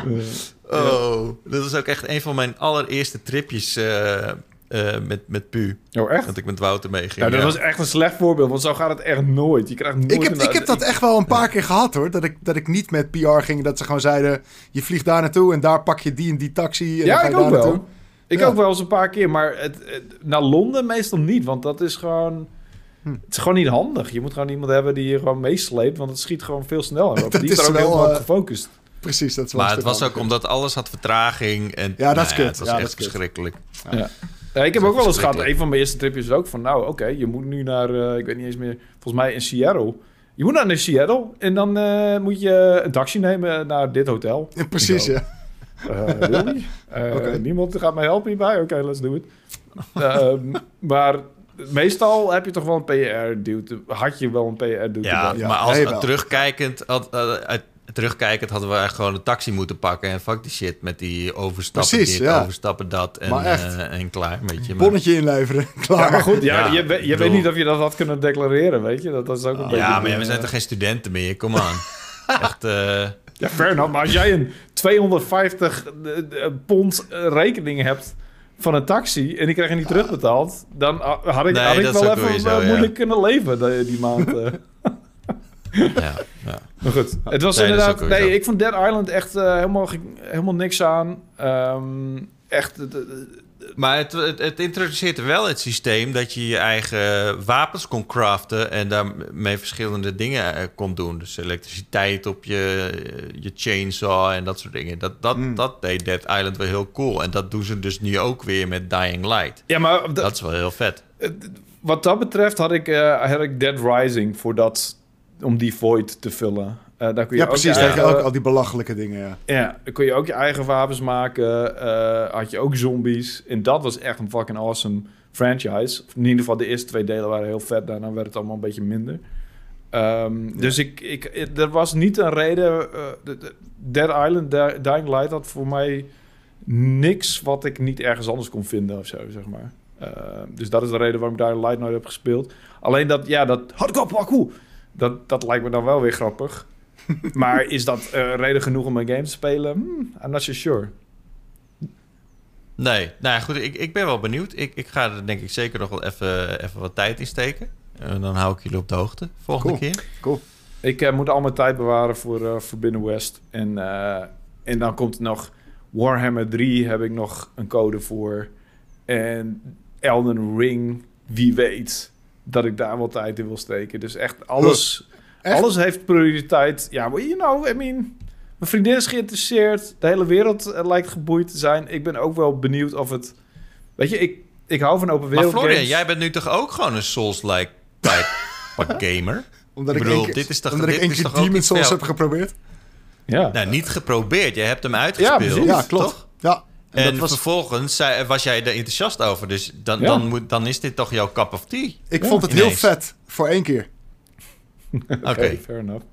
S3: Ja.
S1: Oh, dat was ook echt een van mijn allereerste tripjes eh, eh, met, met Pu.
S3: Oh, echt?
S1: Dat ik met Wouter meeging.
S3: Nou, dat
S1: ja.
S3: was echt een slecht voorbeeld, want zo gaat het echt nooit. Je krijgt nooit
S2: Ik heb,
S3: een-
S2: ik heb dat echt wel een paar keer gehad hoor. Dat ik, dat ik niet met PR ging. Dat ze gewoon zeiden: je vliegt daar naartoe en daar pak je die en die taxi. En dan
S3: Ja,
S2: ga je
S3: ik
S2: daar
S3: ook
S2: naartoe.
S3: wel. Ik
S2: Ja.
S3: ook wel eens een paar keer, maar het, het- naar Londen meestal niet, want dat is gewoon...
S2: Hm.
S3: Het is gewoon niet handig. Je moet gewoon iemand hebben die je gewoon meesleept, want het schiet gewoon veel sneller. Die is er ook
S2: wel,
S3: helemaal op
S2: eh,
S3: gefocust.
S2: Precies, dat is wel
S1: Maar het was ook omdat alles had vertraging. En,
S2: Ja, dat is
S1: nou
S2: kut.
S1: Het was
S2: Ja, dat
S1: echt verschrikkelijk.
S3: Ja. Ja, ik heb ook wel eens gehad, een van mijn eerste tripjes is ook van, nou oké, je moet nu naar, eh, ik weet niet eens meer, volgens mij in Seattle. Je moet naar Seattle en dan eh, moet je een taxi nemen naar dit hotel.
S2: Ja, precies, ja.
S3: Eh, really? Eh,
S2: Oké.
S3: Niemand gaat mij helpen hierbij? Oké, let's do it. Ehm, maar meestal heb je toch wel een PR-dude. Had je wel een PR-dude
S1: Ja.
S2: Ja,
S1: maar als terugkijkend, had, eh, uit, terugkijkend hadden we eigenlijk gewoon een taxi moeten pakken. En fuck die shit met die overstappen
S2: Precies,
S1: dit,
S2: ja.
S1: overstappen dat. En,
S2: Maar echt.
S1: eh, en klaar, weet je. Maar,
S2: Bonnetje inleveren. Klaar.
S3: Ja, maar goed, ja,
S1: Ja,
S3: je, je weet niet of je dat had kunnen declareren, weet je? Dat, dat is ook een beetje...
S1: ja, maar
S3: eh,
S1: we zijn toch geen studenten meer? Kom aan. Echt, eh,
S3: Ja, fair enough. Maar als jij een 250 eh, eh, pond eh, rekening hebt van een taxi en die krijg je niet terugbetaald, dan had ik,
S1: Nee,
S3: had ik wel even
S1: weer zo, ja.
S3: moeilijk kunnen leven de- die maand.
S1: ja, ja.
S3: Maar goed, het was
S1: Nee,
S3: inderdaad... Nee,
S1: zo.
S3: ik vond Dead Island echt helemaal, helemaal niks aan. Ehm, echt... het-
S1: Maar het, het, het introduceert wel het systeem dat je je eigen wapens kon craften en daarmee verschillende dingen eh, kon doen. Dus elektriciteit op je, je chainsaw en dat soort dingen. Dat, dat,
S2: Mm.
S1: dat deed Dead Island wel heel cool. En dat doen ze dus nu ook weer met Dying Light.
S3: ja, maar dat-
S1: Dat is wel heel vet.
S3: wat dat betreft had ik, eh, had ik Dead Rising voor dat... Om die void te vullen. Eh, daar kun je
S2: Ja,
S3: ook
S2: precies. Je
S3: eigen-
S2: ook al die belachelijke dingen, ja.
S3: Ja, dan kon je ook je eigen wapens maken. eh, had je ook zombies. En dat was echt een fucking awesome franchise. In ieder geval de eerste twee delen waren heel vet. Daarna werd het allemaal een beetje minder. Ehm, Dus ik, ik, er was niet een reden... de- de- Dead Island, Dying Light had voor mij niks wat ik niet ergens anders kon vinden of zo, zeg maar. Eh, dus dat is de reden waarom ik Dying Light nooit heb gespeeld. Alleen dat, ja, dat hardcore parkour, dat, dat lijkt me dan wel weer grappig. maar is dat eh, reden genoeg om een game te spelen? Hmm, I'm not so sure.
S1: Nee, nou ja, goed, ik, ik ben wel benieuwd. Ik, ik ga er denk ik zeker nog wel even, even wat tijd in steken. En dan hou ik jullie op de hoogte volgende
S2: Cool.
S1: keer.
S2: Cool.
S3: Ik eh, moet al mijn tijd bewaren voor eh Forbidden West. En, eh, en dan komt er nog Warhammer 3 heb ik nog een code voor. En Elden Ring, wie weet dat ik daar wel tijd in wil steken. Dus echt alles,
S2: Echt?
S3: alles heeft prioriteit. Ja, maar you know, I mean... Mijn vriendin is geïnteresseerd. De hele wereld eh, lijkt geboeid te zijn. Ik ben ook wel benieuwd of het... Weet je, ik, ik hou van open
S1: Maar
S3: wereld
S1: Florian,
S3: games.
S1: jij bent nu toch ook gewoon een Souls-like type gamer?
S2: Omdat
S1: Ik bedoel, dit is toch-
S2: omdat
S1: dit
S2: ik één
S1: is
S2: keer Demon's Souls
S1: veel?
S2: heb geprobeerd.
S3: Ja.
S1: Nou, niet geprobeerd. Je hebt hem uitgespeeld.
S3: precies.
S2: Ja, klopt.
S1: Toch?
S2: Ja. En, was,
S1: vervolgens zei, was jij er enthousiast over. Dus dan,
S3: Ja.
S1: dan, moet, dan is dit toch jouw cup of tea?
S2: ik
S3: Ja,
S2: vond het heel vet voor één keer.
S1: Oké.
S3: fair enough.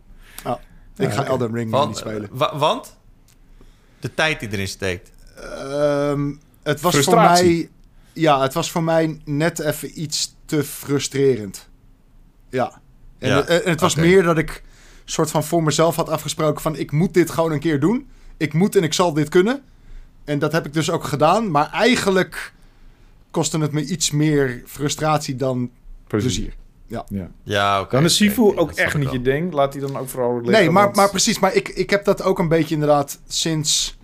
S2: Ik
S3: Ja,
S2: ga. Elden Ring
S1: Want,
S2: niet spelen.
S1: wa- want? De tijd die erin steekt.
S2: Ehm, het was voor
S3: Frustratie.
S2: mij... Ja, het was voor mij net even iets te frustrerend. Ja. En,
S1: Ja,
S2: en het was meer dat ik soort van voor mezelf had afgesproken van... ik moet dit gewoon een keer doen. Ik moet en ik zal dit kunnen. En dat heb ik dus ook gedaan. Maar eigenlijk kostte het me iets meer frustratie dan plezier.
S3: Ja.
S1: Ja, oké.
S3: Dan is Sifu ook echt niet
S1: wel.
S3: je ding. Laat die dan ook vooral liggen.
S2: Nee, maar,
S3: want-
S2: maar precies. Maar ik, ik heb dat ook een beetje inderdaad sinds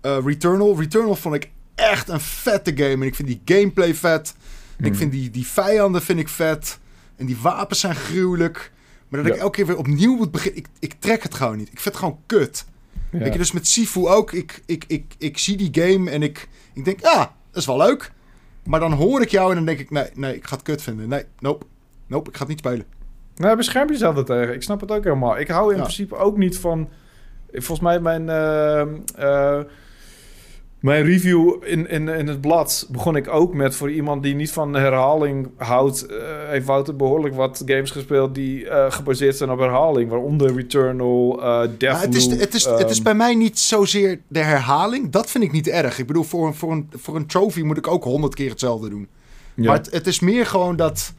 S2: eh, Returnal. Returnal vond ik echt een vette game. En ik vind die gameplay vet. En ik
S3: Hmm.
S2: vind die, die vijanden vind ik vet. En die wapens zijn gruwelijk. Maar dat ik
S3: Ja.
S2: elke keer weer opnieuw moet beginnen. Ik, ik trek het gewoon niet. Ik vind het gewoon kut.
S3: Ja.
S2: Weet je, dus met Sifu ook. Ik, ik, ik, ik zie die game en ik, ik denk, ja, dat is wel leuk. Maar dan hoor ik jou en dan denk ik, nee, nee, ik ga het kut vinden. Nee, nope. Nope, ik ga het niet spelen.
S3: Nee, bescherm jezelf er tegen. Ik snap het ook helemaal. Ik hou in
S2: Ja.
S3: principe ook niet van... Volgens mij mijn... eh, eh, mijn review in, in, in het blad begon ik ook met... voor iemand die niet van herhaling houdt... eh, heeft Wouter behoorlijk wat games gespeeld... die eh, gebaseerd zijn op herhaling. Waaronder Returnal, Deathloop...
S2: het, is, het, is, het is
S3: ehm,
S2: bij mij niet zozeer de herhaling. Dat vind ik niet erg. Ik bedoel, voor, een- voor, een, voor een trophy moet ik ook honderd keer hetzelfde doen.
S3: ja.
S2: Maar het, het is meer gewoon dat...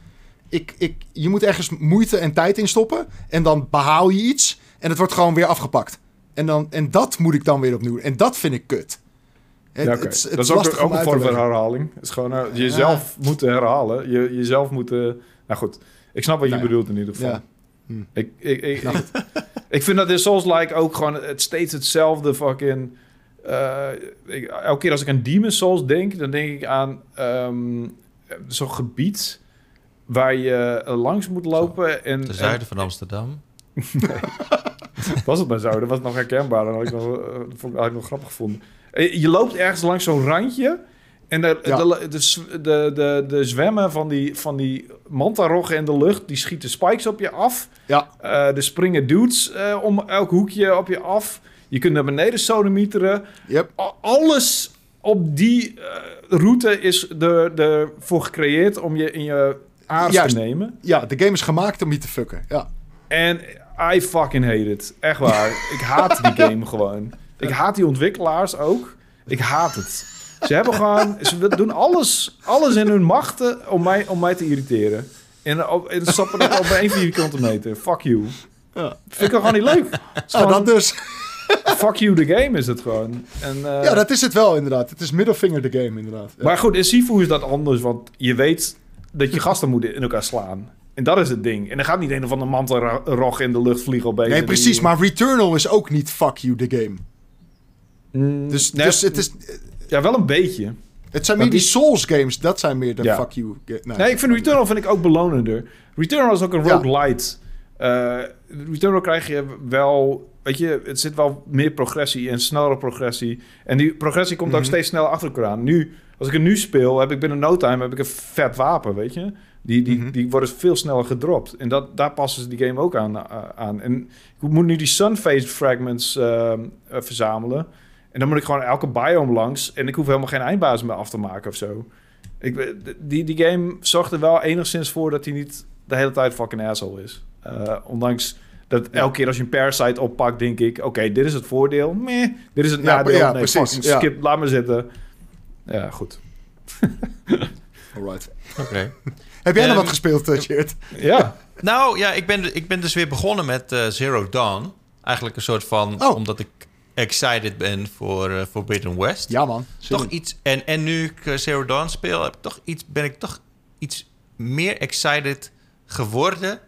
S2: Ik, ik, je moet ergens moeite en tijd in stoppen. En dan behaal je iets. En het wordt gewoon weer afgepakt. En, dan, en dat moet ik dan weer opnieuw. En dat vind ik kut. Het,
S3: Ja, oké.
S2: het is- het
S3: dat is ook, een vorm van herhaling. Het is gewoon eh, jezelf moeten herhalen. Je, jezelf moeten... Nou goed, ik snap wat je
S2: Nou ja.
S3: bedoelt in ieder geval.
S2: Ja. Hm.
S3: Ik, ik, ik, ik, ik vind dat in Souls-like ook gewoon het steeds hetzelfde fucking... eh, elke keer als ik aan Demon Souls denk, dan denk ik aan ehm, zo'n gebied waar je eh, langs moet lopen. En,
S1: Ten zuiden van Amsterdam.
S3: en- was het maar zo, dat was nog herkenbaar. Dat had ik nog, eh, vond ik eigenlijk nog grappig gevonden. Eh, Je loopt ergens langs zo'n randje. En de,
S2: Ja.
S3: de, de, de, de, de zwemmen van die, van die mantaroggen in de lucht... die schieten spikes op je af.
S2: Ja,
S3: Eh, er springen dudes eh, om elk hoekje op je af. Je kunt naar beneden sodomieteren.
S2: yep.
S3: Alles op die eh, route is er er voor gecreëerd om je in je
S2: Juist.
S3: te nemen.
S2: ja, de game is gemaakt om je te fucken. Ja.
S3: En I fucking hate it. Echt waar. ik haat die game gewoon. Ik haat die ontwikkelaars ook. Ik haat het. Ze hebben gewoon... Ze doen alles, alles in hun machten om mij, om mij te irriteren. En, op, en stappen dat op één vierkante meter. Fuck you.
S2: Ja.
S3: Vind ik gewoon niet leuk. Gewoon-
S2: dat dus.
S3: fuck you the game is het gewoon. En, eh,
S2: Ja, dat is het wel inderdaad. Het is middelvinger de game inderdaad. Ja.
S3: Maar goed, in Sifu is dat anders, want je weet dat je gasten moeten in elkaar slaan. En dat is het ding. En er gaat niet een of andere mantelrog in de lucht vliegen opeens.
S2: nee,
S3: En
S2: precies.
S3: die-
S2: Maar Returnal is ook niet fuck you the game.
S3: Mm,
S2: Dus,
S3: nee,
S2: dus het, is,
S3: Ja, wel een beetje.
S2: het zijn meer die
S3: die-
S2: Souls games. Dat zijn meer de
S3: Ja.
S2: fuck you. nou,
S3: Nee, ik vind Returnal vind ik ook belonender. Returnal is ook een
S2: Ja.
S3: roguelite. Eh Returnal krijg je wel... Weet je, het zit wel meer progressie en snellere progressie. En die progressie komt ook
S2: Mhm.
S3: steeds sneller achter elkaar aan. Nu, als ik het nu speel, heb ik binnen no time heb ik een vet wapen, weet je. Die, die,
S2: Mhm.
S3: die worden veel sneller gedropt. En dat, daar passen ze die game ook aan. eh, aan. En ik moet nu die Sunphase fragments eh, eh, verzamelen. En dan moet ik gewoon elke biome langs. En ik hoef helemaal geen eindbaas meer af te maken of zo. Ik, die, die game zorgt er wel enigszins voor dat hij niet de hele tijd fucking asshole is. Eh, ondanks dat elke keer als je een parasite oppakt, denk ik... Oké, dit is het voordeel. Meh, dit is het nadeel.
S2: ja,
S3: nee,
S2: precies,
S3: fucking
S2: ja.
S3: skip, laat maar zitten. Ja, goed.
S2: Alright.
S1: Oké.
S2: Heb jij nog
S1: Ehm,
S2: wat gespeeld, uh, Tjeerd?
S3: Ja,
S1: Nou ja, ik ben, ik ben dus weer begonnen met eh, Zero Dawn. Eigenlijk een soort van...
S2: Oh.
S1: Omdat ik excited ben voor eh, Forbidden West.
S2: Ja, man.
S1: Toch
S2: in.
S1: iets... En, en nu ik Zero Dawn speel, heb ik toch iets, ben ik toch iets meer excited geworden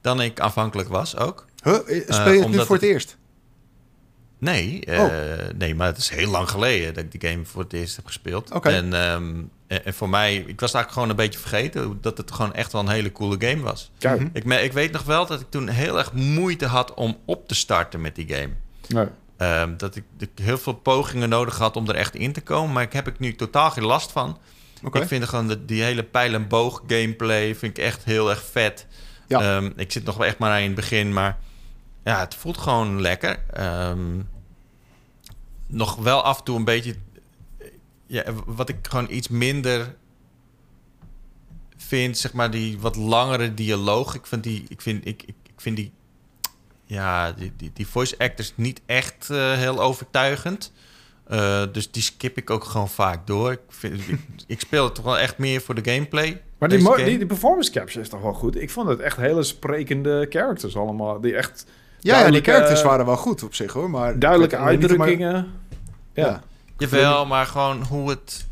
S1: dan ik aanvankelijk was ook.
S2: Huh? Speel je het nu voor het
S1: het-
S2: eerst?
S1: Nee, eh,
S2: Oh.
S1: nee, maar het is heel lang geleden dat ik die game voor het eerst heb gespeeld.
S2: Oké.
S1: En, ehm, en, en voor mij, ik was eigenlijk gewoon een beetje vergeten dat het gewoon echt wel een hele coole game was.
S3: Kijk,
S2: Mhm.
S1: Ik, me- ik weet nog wel dat ik toen heel erg moeite had om op te starten met die game.
S3: nee.
S1: Ehm, dat ik, ik heel veel pogingen nodig had om er echt in te komen. Maar ik heb ik nu totaal geen last van.
S2: Oké.
S1: Ik vind gewoon de, die hele pijl en boog gameplay vind ik echt heel erg vet.
S2: Ja.
S1: Ehm, ik zit nog wel echt maar in het begin, maar ja, het voelt gewoon lekker. Ehm, nog wel af en toe een beetje... Ja, wat ik gewoon iets minder vind, zeg maar, die wat langere dialoog. Ik vind die... Ik vind, ik, ik, ik vind die ja, die, die, die voice actors niet echt eh, heel overtuigend. Eh, dus die skip ik ook gewoon vaak door. Ik, vind, ik, ik speel het toch wel echt meer voor de gameplay.
S3: Maar die,
S1: game.
S3: die, die performance capture is toch wel goed? Ik vond het echt hele sprekende characters allemaal. Die echt
S2: Ja, ja, die characters waren wel goed op zich hoor. Maar
S3: duidelijke
S2: maar-
S3: uitdrukkingen. Ja.
S2: Ja.
S1: Jawel, maar gewoon hoe het,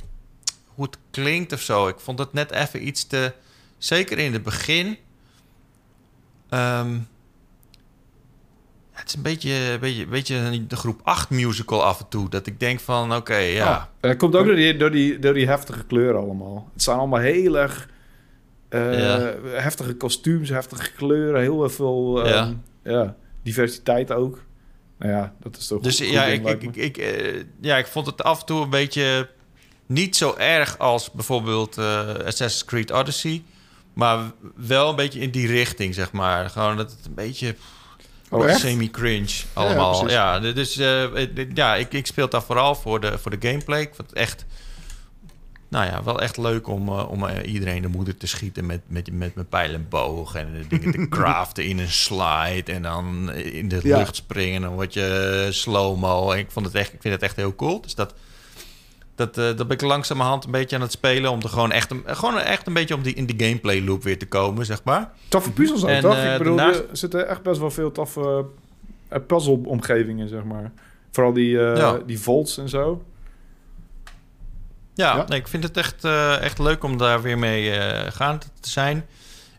S1: hoe het klinkt of zo. Ik vond het net even iets te... Zeker in het begin... ehm, het is een beetje, een beetje, een beetje de groep 8 musical af en toe. Dat ik denk van, oké, ja...
S3: Oh, dat komt ook door die, door, die, door die heftige kleuren allemaal. Het zijn allemaal heel erg eh,
S1: Ja.
S3: heftige kostuums, heftige kleuren, heel veel eh,
S1: Ja.
S3: ja. Diversiteit ook. Nou ja, dat is toch
S1: Dus
S3: goed
S1: ja,
S3: ding,
S1: ik, ik, ik, ik, eh, ja, ik vond het af en toe een beetje niet zo erg als bijvoorbeeld eh, Assassin's Creed Odyssey. Maar wel een beetje in die richting, zeg maar. Gewoon dat het een beetje
S3: Oh,
S1: semi-cringe
S2: ja,
S1: allemaal.
S2: precies.
S1: Ja, dus eh, ja, ik, ik speel daar vooral voor de, voor de gameplay. Ik vond het echt, nou ja, wel echt leuk om, eh, om eh, iedereen de moeder te schieten met, met, met mijn pijl en boog. En de dingen te craften in een slide. En dan in de
S2: Ja.
S1: lucht springen. En dan word je slow-mo. En ik, vond het echt, ik vind het echt heel cool. Dus dat, dat, eh, dat ben ik langzamerhand een beetje aan het spelen. Om er gewoon echt een, gewoon echt een beetje om die, in die gameplay loop weer te komen, zeg maar.
S3: Toffe puzzels ook, toch? ik bedoel,
S1: daarnaast-
S3: er zitten echt best wel veel toffe uh, puzzelomgevingen, zeg maar. Vooral die,
S1: Ja.
S3: die volts en zo.
S1: Ja,
S2: Ja.
S1: Nee, ik vind het echt, eh, echt leuk om daar weer mee eh gaande te zijn.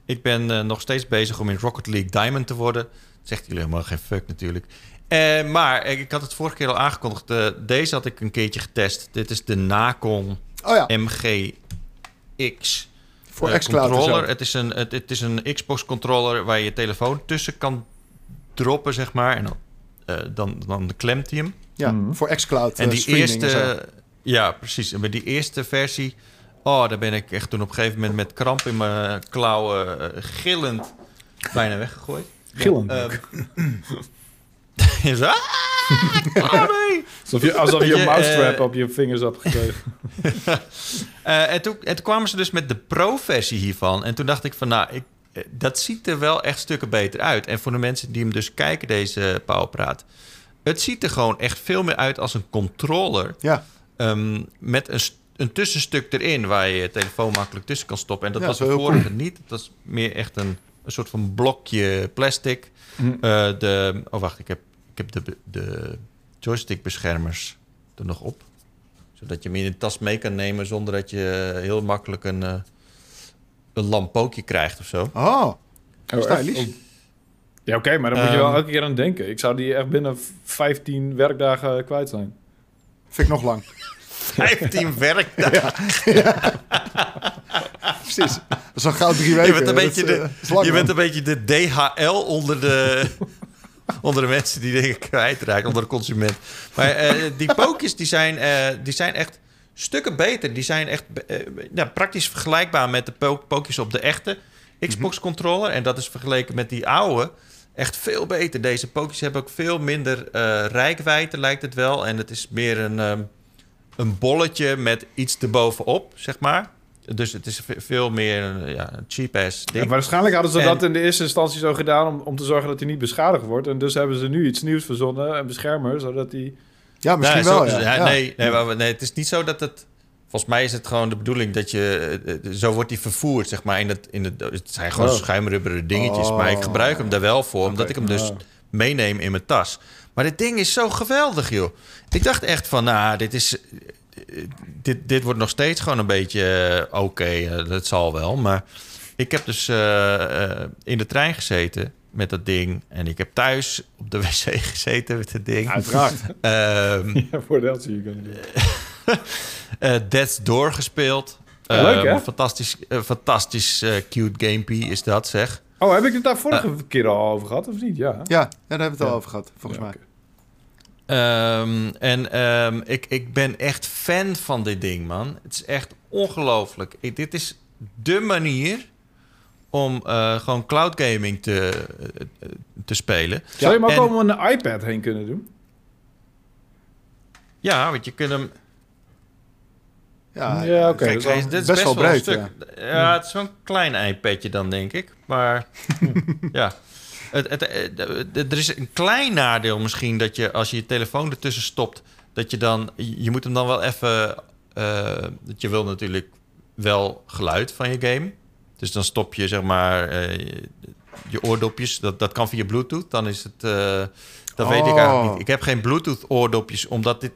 S1: Ik ben eh, nog steeds bezig om in Rocket League Diamond te worden. Zegt jullie helemaal geen fuck natuurlijk. Eh, maar ik, ik had het vorige keer al aangekondigd. deze had ik een keertje getest. Dit is de Nacon
S2: Oh ja,
S1: MGX
S2: voor zo.
S1: controller. Het is, een, het, het is een Xbox controller waar je je telefoon tussen kan droppen, zeg maar. En dan, eh, dan, dan klemt hij hem.
S2: Ja,
S3: Mhm.
S2: voor xCloud
S1: En die eerste... Ja, precies. En bij die eerste versie... Oh, daar ben ik echt toen op een gegeven moment met kramp in mijn klauwen... eh, gillend bijna weggegooid.
S3: Gillend.
S1: Zo... "Ah, nee!"
S3: alsof je, alsof je een mousetrap
S1: eh,
S3: op je vingers hebt gekregen.
S1: Eh, en, toen, en toen kwamen ze dus met de pro-versie hiervan. En toen dacht ik van, nou, ik, eh, dat ziet er wel echt stukken beter uit. En voor de mensen die hem dus kijken, deze Powerpraat... Het ziet er gewoon echt veel meer uit als een controller...
S2: Ja,
S1: Ehm, met een, een tussenstuk erin waar je je telefoon makkelijk tussen kan stoppen. En dat
S2: Ja,
S1: was de vorige niet. Dat was meer echt een, een soort van blokje plastic.
S3: Hm.
S1: Eh, de, oh, wacht, ik heb, ik heb de, de joystickbeschermers er nog op. Zodat je hem in een tas mee kan nemen zonder dat je heel makkelijk een, eh een lampookje krijgt of zo.
S2: oh,
S3: Oh, echt?
S2: stylish.
S3: Oh. Ja, oké, maar dan moet je wel
S1: Ehm.
S3: elke keer aan denken. Ik zou die echt binnen 15 werkdagen kwijt zijn.
S2: Vind ik nog lang.
S1: 15 werkdagen.
S2: Precies. Dat is al gauw drie weken.
S1: Je bent een beetje
S2: eh,
S1: de, je bent een beetje de DHL onder de, onder de mensen die dingen kwijtraken, onder de consument. Maar eh, die pookjes die zijn, eh, die zijn echt stukken beter. Die zijn echt eh, ja, praktisch vergelijkbaar met de po- pookjes op de echte Xbox controller. En dat is vergeleken met die oude echt veel beter. Deze pookjes hebben ook veel minder eh rijkwijde, lijkt het wel. En het is meer een, ehm, een bolletje met iets erbovenop, zeg maar. Dus het is ve- veel meer een, ja, een cheap-ass
S3: Ja,
S1: ding.
S3: waarschijnlijk hadden ze
S1: En-
S3: dat in de eerste instantie zo gedaan om, om te zorgen dat hij niet beschadigd wordt. En dus hebben ze nu iets nieuws verzonnen, een beschermer, zodat hij...
S2: Ja, misschien
S1: Nee,
S2: wel,
S1: zo-
S2: ja. Ja.
S1: Nee, nee, maar, nee, het is niet zo dat het... Volgens mij is het gewoon de bedoeling dat je... eh, eh, Zo wordt die vervoerd, zeg maar. In het, in het, het zijn gewoon
S3: Oh.
S1: schuimrubberen dingetjes.
S2: Oh.
S1: Maar ik gebruik hem daar wel voor, omdat ik hem dus
S3: Ah.
S1: meeneem in mijn tas. Maar dit ding is zo geweldig, joh. Ik dacht echt van, nou, dit is... eh, Dit, dit wordt nog steeds gewoon een beetje... Oké, dat zal wel, maar... ik heb dus in de trein gezeten met dat ding. En ik heb thuis op de wc gezeten met dat ding.
S2: Uiteraard.
S1: Ehm
S3: Ja, voor de LCU kunnen
S1: eh Death's Door gespeeld.
S3: Leuk,
S1: Eh,
S3: hè?
S1: Fantastisch, eh, fantastisch eh, cute gamepie is dat, zeg.
S3: Oh, heb ik het daar vorige keer al over gehad, of niet? Ja.
S2: Ja, ja, daar hebben we het al over gehad, volgens
S3: Ja,
S2: mij.
S1: Ehm, en ehm, ik, ik ben echt fan van dit ding, man. Het is echt ongelooflijk. Ik- Dit is de manier om eh, gewoon cloud gaming te, eh, te spelen.
S3: Zou je hem ook
S1: en-
S3: om een iPad heen kunnen doen?
S1: Ja, want je kunt hem...
S2: Ja,
S3: Ja, oké.
S1: Dit is
S2: best wel
S1: een
S2: breed,
S1: stuk. Ja. het is een klein iPadje dan, denk ik. Maar ja... Het, het, er is een klein nadeel misschien dat je als je je telefoon ertussen stopt, dat je dan je moet hem dan wel even. dat je wil natuurlijk wel geluid van je game. Dus dan stop je zeg maar eh, je, je oordopjes. Dat, dat kan via Bluetooth. Dan is het. eh, dat weet ik
S2: Oh.
S1: eigenlijk niet. Ik heb geen Bluetooth oordopjes omdat dit.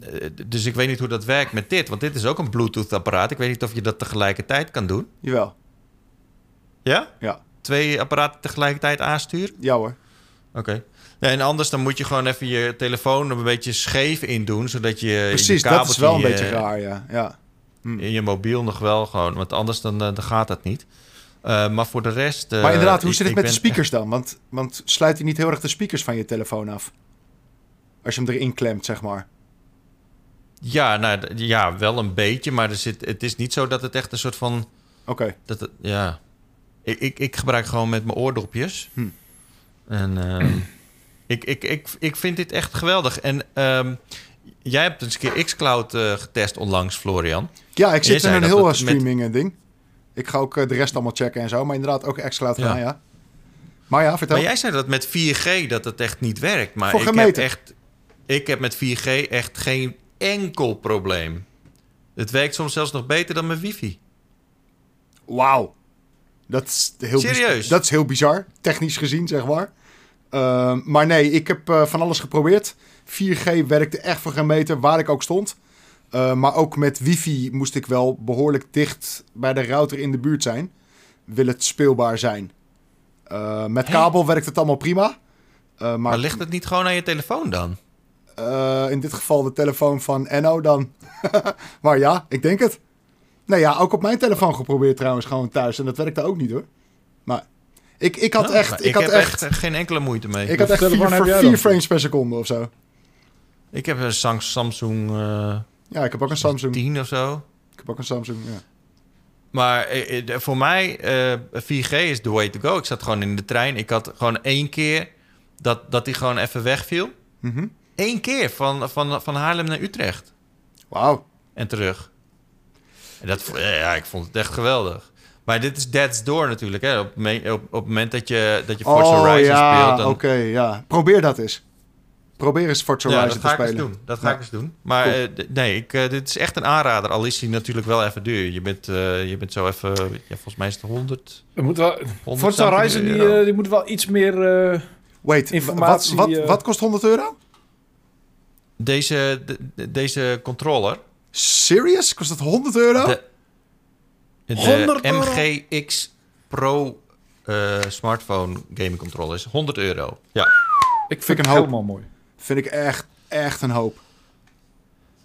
S1: Eh, Dus ik weet niet hoe dat werkt met dit. Want dit is ook een Bluetooth apparaat. Ik weet niet of je dat tegelijkertijd kan doen.
S2: Jawel.
S1: Ja?
S2: Ja.
S1: Twee apparaten tegelijkertijd aansturen?
S2: Ja hoor.
S1: Oké. Nee, en anders dan moet je gewoon even je telefoon een beetje scheef in doen, zodat je
S2: Precies, dat is wel een
S1: je-
S2: beetje raar, ja. ja.
S1: In je mobiel nog wel gewoon, want anders dan, eh, dan gaat dat niet. Eh, maar voor de rest.
S2: Maar inderdaad, hoe
S1: ik-
S2: zit het met de speakers dan? Want, want sluit hij niet heel erg de speakers van je telefoon af? Als je hem erin klemt, zeg maar.
S1: Ja, nou, ja, wel een beetje, maar er zit, het is niet zo dat het echt een soort van.
S2: Oké.
S1: Dat het, ja. Ik, ik, ik gebruik gewoon met mijn oordopjes.
S2: Hm.
S1: En ehm, ik, ik, ik, ik vind dit echt geweldig. En ehm, jij hebt eens een keer Xcloud eh getest onlangs, Florian.
S2: Ja, ik zit in een heel
S1: het met-
S2: streaming eh, ding. Ik ga ook eh, de rest allemaal checken en zo. Maar inderdaad ook xCloud
S1: Ja.
S2: gaan, ja. Maar ja, vertel.
S1: Maar jij zei dat met 4G dat het echt niet werkt. Maar
S2: Voor
S1: ik heb, echt, ik heb met 4G echt geen enkel probleem. Het werkt soms zelfs nog beter dan mijn wifi.
S2: Wauw. Dat is heel
S1: Serieus?
S2: Dat is heel bizar, technisch gezien, zeg maar. Ehm, maar nee, ik heb eh, van alles geprobeerd. 4G werkte echt voor geen meter, waar ik ook stond. Eh, maar ook met wifi moest ik wel behoorlijk dicht bij de router in de buurt zijn. Wil het speelbaar zijn. Eh, met kabel werkt het allemaal prima. Maar
S1: Maar ligt het niet gewoon aan je telefoon dan?
S2: Eh, in dit geval de telefoon van Enno dan. maar ja, ik denk het. Nee ja, ook op mijn telefoon geprobeerd trouwens gewoon thuis. En dat werkte ook niet hoor. Maar ik, ik had
S1: Oh,
S2: echt... Ik, had
S1: heb
S2: echt,
S1: echt geen enkele moeite mee.
S2: ik had echt vier, vier frames per seconde of zo.
S1: Ik heb een Sam- Samsung eh,
S2: Ja, ik heb ook een Samsung.
S1: 10 of zo.
S2: Ik heb ook een Samsung, ja.
S1: Maar eh, voor mij, eh 4G is the way to go. Ik zat gewoon in de trein. Ik had gewoon één keer dat, dat die gewoon even wegviel.
S2: Mhm.
S1: Eén keer van, van, van Haarlem naar Utrecht.
S2: Wauw.
S1: en terug. En dat, ja, ik vond het echt geweldig. Maar dit is Dead's Door natuurlijk. Hè? Op, me- op, op het moment dat je, dat je Forza
S2: Oh
S1: Horizon
S2: ja,
S1: speelt... Dan,
S2: oké, ja. Probeer dat eens. Probeer eens Forza
S1: ja,
S2: Horizon te
S1: ga ik eens
S2: spelen.
S1: doen. Dat ga
S2: Ja.
S1: ik eens doen. Maar
S2: Cool.
S1: eh, nee, ik, eh, dit is echt een aanrader. Al is hij natuurlijk wel even duur. Je bent, eh, je bent zo even... Ja, volgens mij is het 100...
S3: Er moet wel,
S1: 100
S3: Forza Horizon
S1: something
S3: die, die moet wel iets meer... eh,
S2: Wait,
S3: Informatie,
S2: wat, wat, wat kost 100 euro?
S1: Deze, de- de- deze controller...
S2: Serious? Kost dat 100 euro?
S1: De, de
S3: 100 euro?
S1: MGX Pro eh, smartphone gaming controller is 100 euro. Ja.
S3: ik
S2: ik
S3: vind
S2: een
S3: het
S2: hoop.
S3: helemaal mooi.
S2: Vind ik echt, echt een hoop.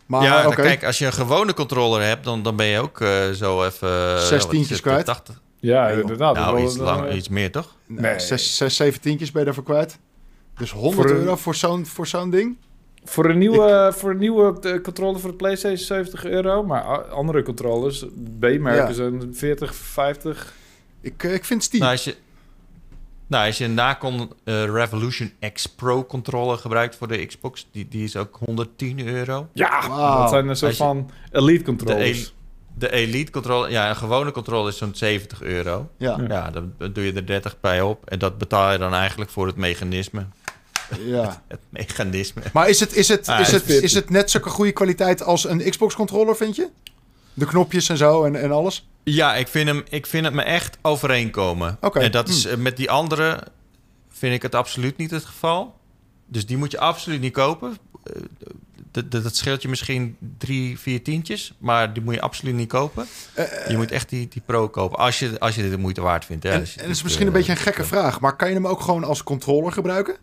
S2: Maar
S1: ja,
S2: oké.
S1: dan kijk, als je een gewone controller hebt, dan, dan ben je ook eh, zo even... eh,
S2: Zes
S1: wat
S2: tientjes
S1: is het,
S2: kwijt.
S1: 80,
S3: Ja, inderdaad.
S1: nou,
S3: wel,
S1: iets,
S3: eh,
S1: lang, iets meer, toch?
S2: Nee,
S3: Nee.
S2: Zes, zes, zeven tientjes ben je daarvoor kwijt. Dus 100
S3: Voor een-
S2: euro voor zo'n, voor zo'n ding?
S3: Voor een nieuwe, voor een nieuwe eh, controller voor de PlayStation 70 euro. Maar andere controllers, B-merken,
S2: Ja.
S3: zijn 40, 50.
S2: Ik, eh, ik vind Steam.
S1: Nou, als je, nou, als je een Nacon eh, Revolution X Pro controller gebruikt voor de Xbox, die, die is ook 110 euro.
S3: Ja, dat zijn een soort van elite
S1: De,
S3: controllers.
S1: de Elite controller, ja, een gewone controller is zo'n 70 euro.
S2: Ja,
S3: Ja.
S1: Dan doe je er 30 bij op. En dat betaal je dan eigenlijk voor het mechanisme.
S2: Ja.
S1: Het mechanisme.
S2: Maar is het, is, het,
S1: Ah,
S2: is,
S1: het
S2: het, is het net zulke goede kwaliteit als een Xbox controller, vind je? De knopjes en zo en, en alles?
S1: Ja, ik vind, hem, ik vind het me echt overeenkomen.
S2: Oké,
S1: En dat is,
S2: hm.
S1: eh, met die andere vind ik het absoluut niet het geval. Dus die moet je absoluut niet kopen. Eh, dat, dat dat scheelt je misschien drie, vier tientjes. Maar die moet je absoluut niet kopen. je moet echt die, die Pro kopen. Als je, als je dit de moeite waard vindt. Hè.
S2: En, dat is misschien een
S1: eh,
S2: beetje een gekke vraag, maar kan je hem ook gewoon als controller gebruiken?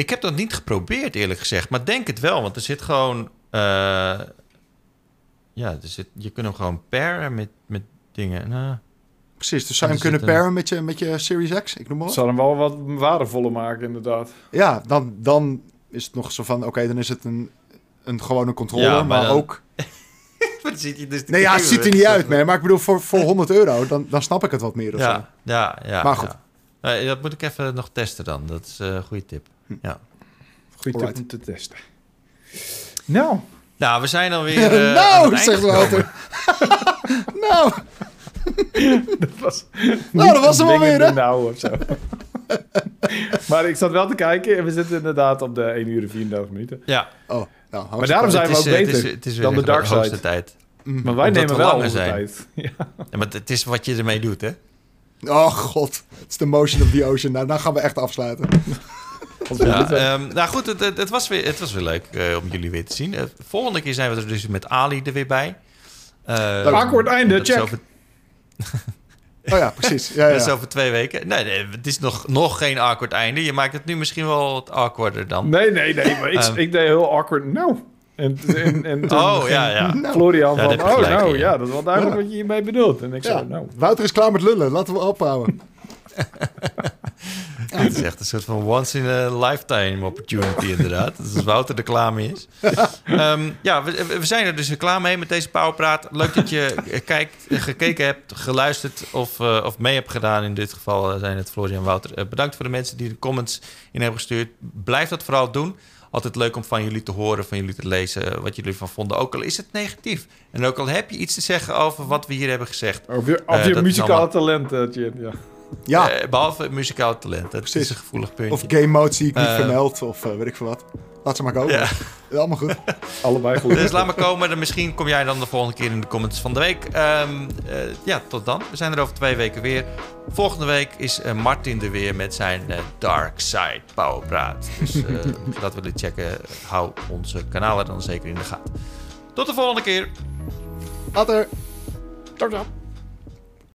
S1: Ik heb dat niet geprobeerd, eerlijk gezegd. Maar denk het wel, want er zit gewoon... eh, ja, er zit, je kunt hem gewoon pairen met, met dingen. Nou,
S2: Precies, dus zou je hem kunnen
S1: zit een-
S2: pairen met je, met je Series X? Ik noem maar wat.
S3: zal hem wel wat waardevoller maken, inderdaad.
S2: Ja, dan, dan is het nog zo van, oké, dan is het een, een gewone controller,
S1: Ja,
S2: maar,
S1: maar dan-
S2: ook...
S1: Wat ziet hij dus
S2: Nee ja, het ziet er niet uit, man. Maar ik bedoel, voor, voor 100 euro, dan, dan snap ik het wat meer of zo.
S1: Ja, ja, ja.
S2: Maar goed.
S1: ja. Eh, dat moet ik even nog testen dan. Dat is eh, een goede tip. Ja.
S3: Goed om te testen. Nou,
S1: Nou, we zijn alweer. eh, aan
S2: nou,
S1: het
S2: zegt Wouter. nou,
S3: dat was...
S2: nou, dat was hem alweer,
S3: ding in
S2: hè?
S3: de nauw of zo. maar ik zat wel te kijken en we zitten inderdaad op de 1 uur en 34 minuten.
S1: Ja,
S2: Oh, nou,
S3: Maar daarom zijn we ook
S1: eh, het
S3: beter
S1: is, het is weer
S3: dan de dark side.
S1: tijd.
S2: Mm.
S3: Maar wij
S1: Omdat
S3: nemen
S1: we
S3: wel onze
S1: zijn.
S3: tijd. Ja.
S1: Ja, maar het is wat je ermee doet, hè?
S2: Oh god, het is de motion of the ocean. Nou, dan gaan we echt afsluiten.
S1: Ja, ehm, nou goed, het, het, het was weer, het was weer leuk eh, om jullie weer te zien. Eh, volgende keer zijn we er dus met Ali er weer bij. Uh,
S3: Awkward einde, check.
S1: Over,
S2: Oh ja, precies. Ja,
S1: Dat is
S2: ja.
S1: over twee weken. Nee, nee, het is nog, nog geen awkward einde. Je maakt het nu misschien wel wat awkwarder dan.
S3: Nee, nee, nee. Maar ik,
S1: Ehm.
S3: ik deed heel awkward. Nou. En, en, en toen
S1: Oh, ja, ja.
S3: Florian
S1: Ja,
S3: van, oh
S1: gelijk
S3: nou, ja.
S1: ja.
S3: dat is wel duidelijk
S2: Ja.
S3: wat je hiermee bedoelt. En ik
S2: Ja.
S3: zei, nou,
S2: Wouter is klaar met lullen. Laten we ophouden.
S1: Het is echt een soort van once in a lifetime opportunity, inderdaad. Dus als Wouter er klaar mee is. Ehm, ja, we, we zijn er dus weer klaar mee met deze Powerpraat. Leuk dat je kijkt, gekeken hebt, geluisterd of, eh, of mee hebt gedaan. In dit geval eh, zijn het Florian en Wouter. Eh, bedankt voor de mensen die de comments in hebben gestuurd. Blijf dat vooral doen. Altijd leuk om van jullie te horen, van jullie te lezen, wat jullie ervan vonden. Ook al is het negatief. En ook al heb je iets te zeggen over wat we hier hebben gezegd.
S3: of je, of je
S1: dat is
S3: muzikale
S1: allemaal-
S3: talent, Jin, ja.
S2: Ja,
S1: Eh, behalve muzikaal talent. Dat
S2: Precies.
S1: is een gevoelig puntje.
S2: of game mode zie ik niet
S1: Eh.
S2: vermeld. Of eh, weet ik veel wat. Laat ze maar komen.
S1: Ja.
S2: Allemaal goed.
S3: Allebei goed.
S1: Dus laat maar komen. Dan misschien kom jij dan de volgende keer in de comments van de week. Ehm, eh, ja, tot dan. We zijn er over twee weken weer. Volgende week is eh, Martin er weer met zijn eh, Dark Side Powerpraat. Dus eh, dat willen checken, hou onze kanalen dan zeker in de gaten. Tot de volgende keer.
S2: Later.
S3: Ciao, ciao.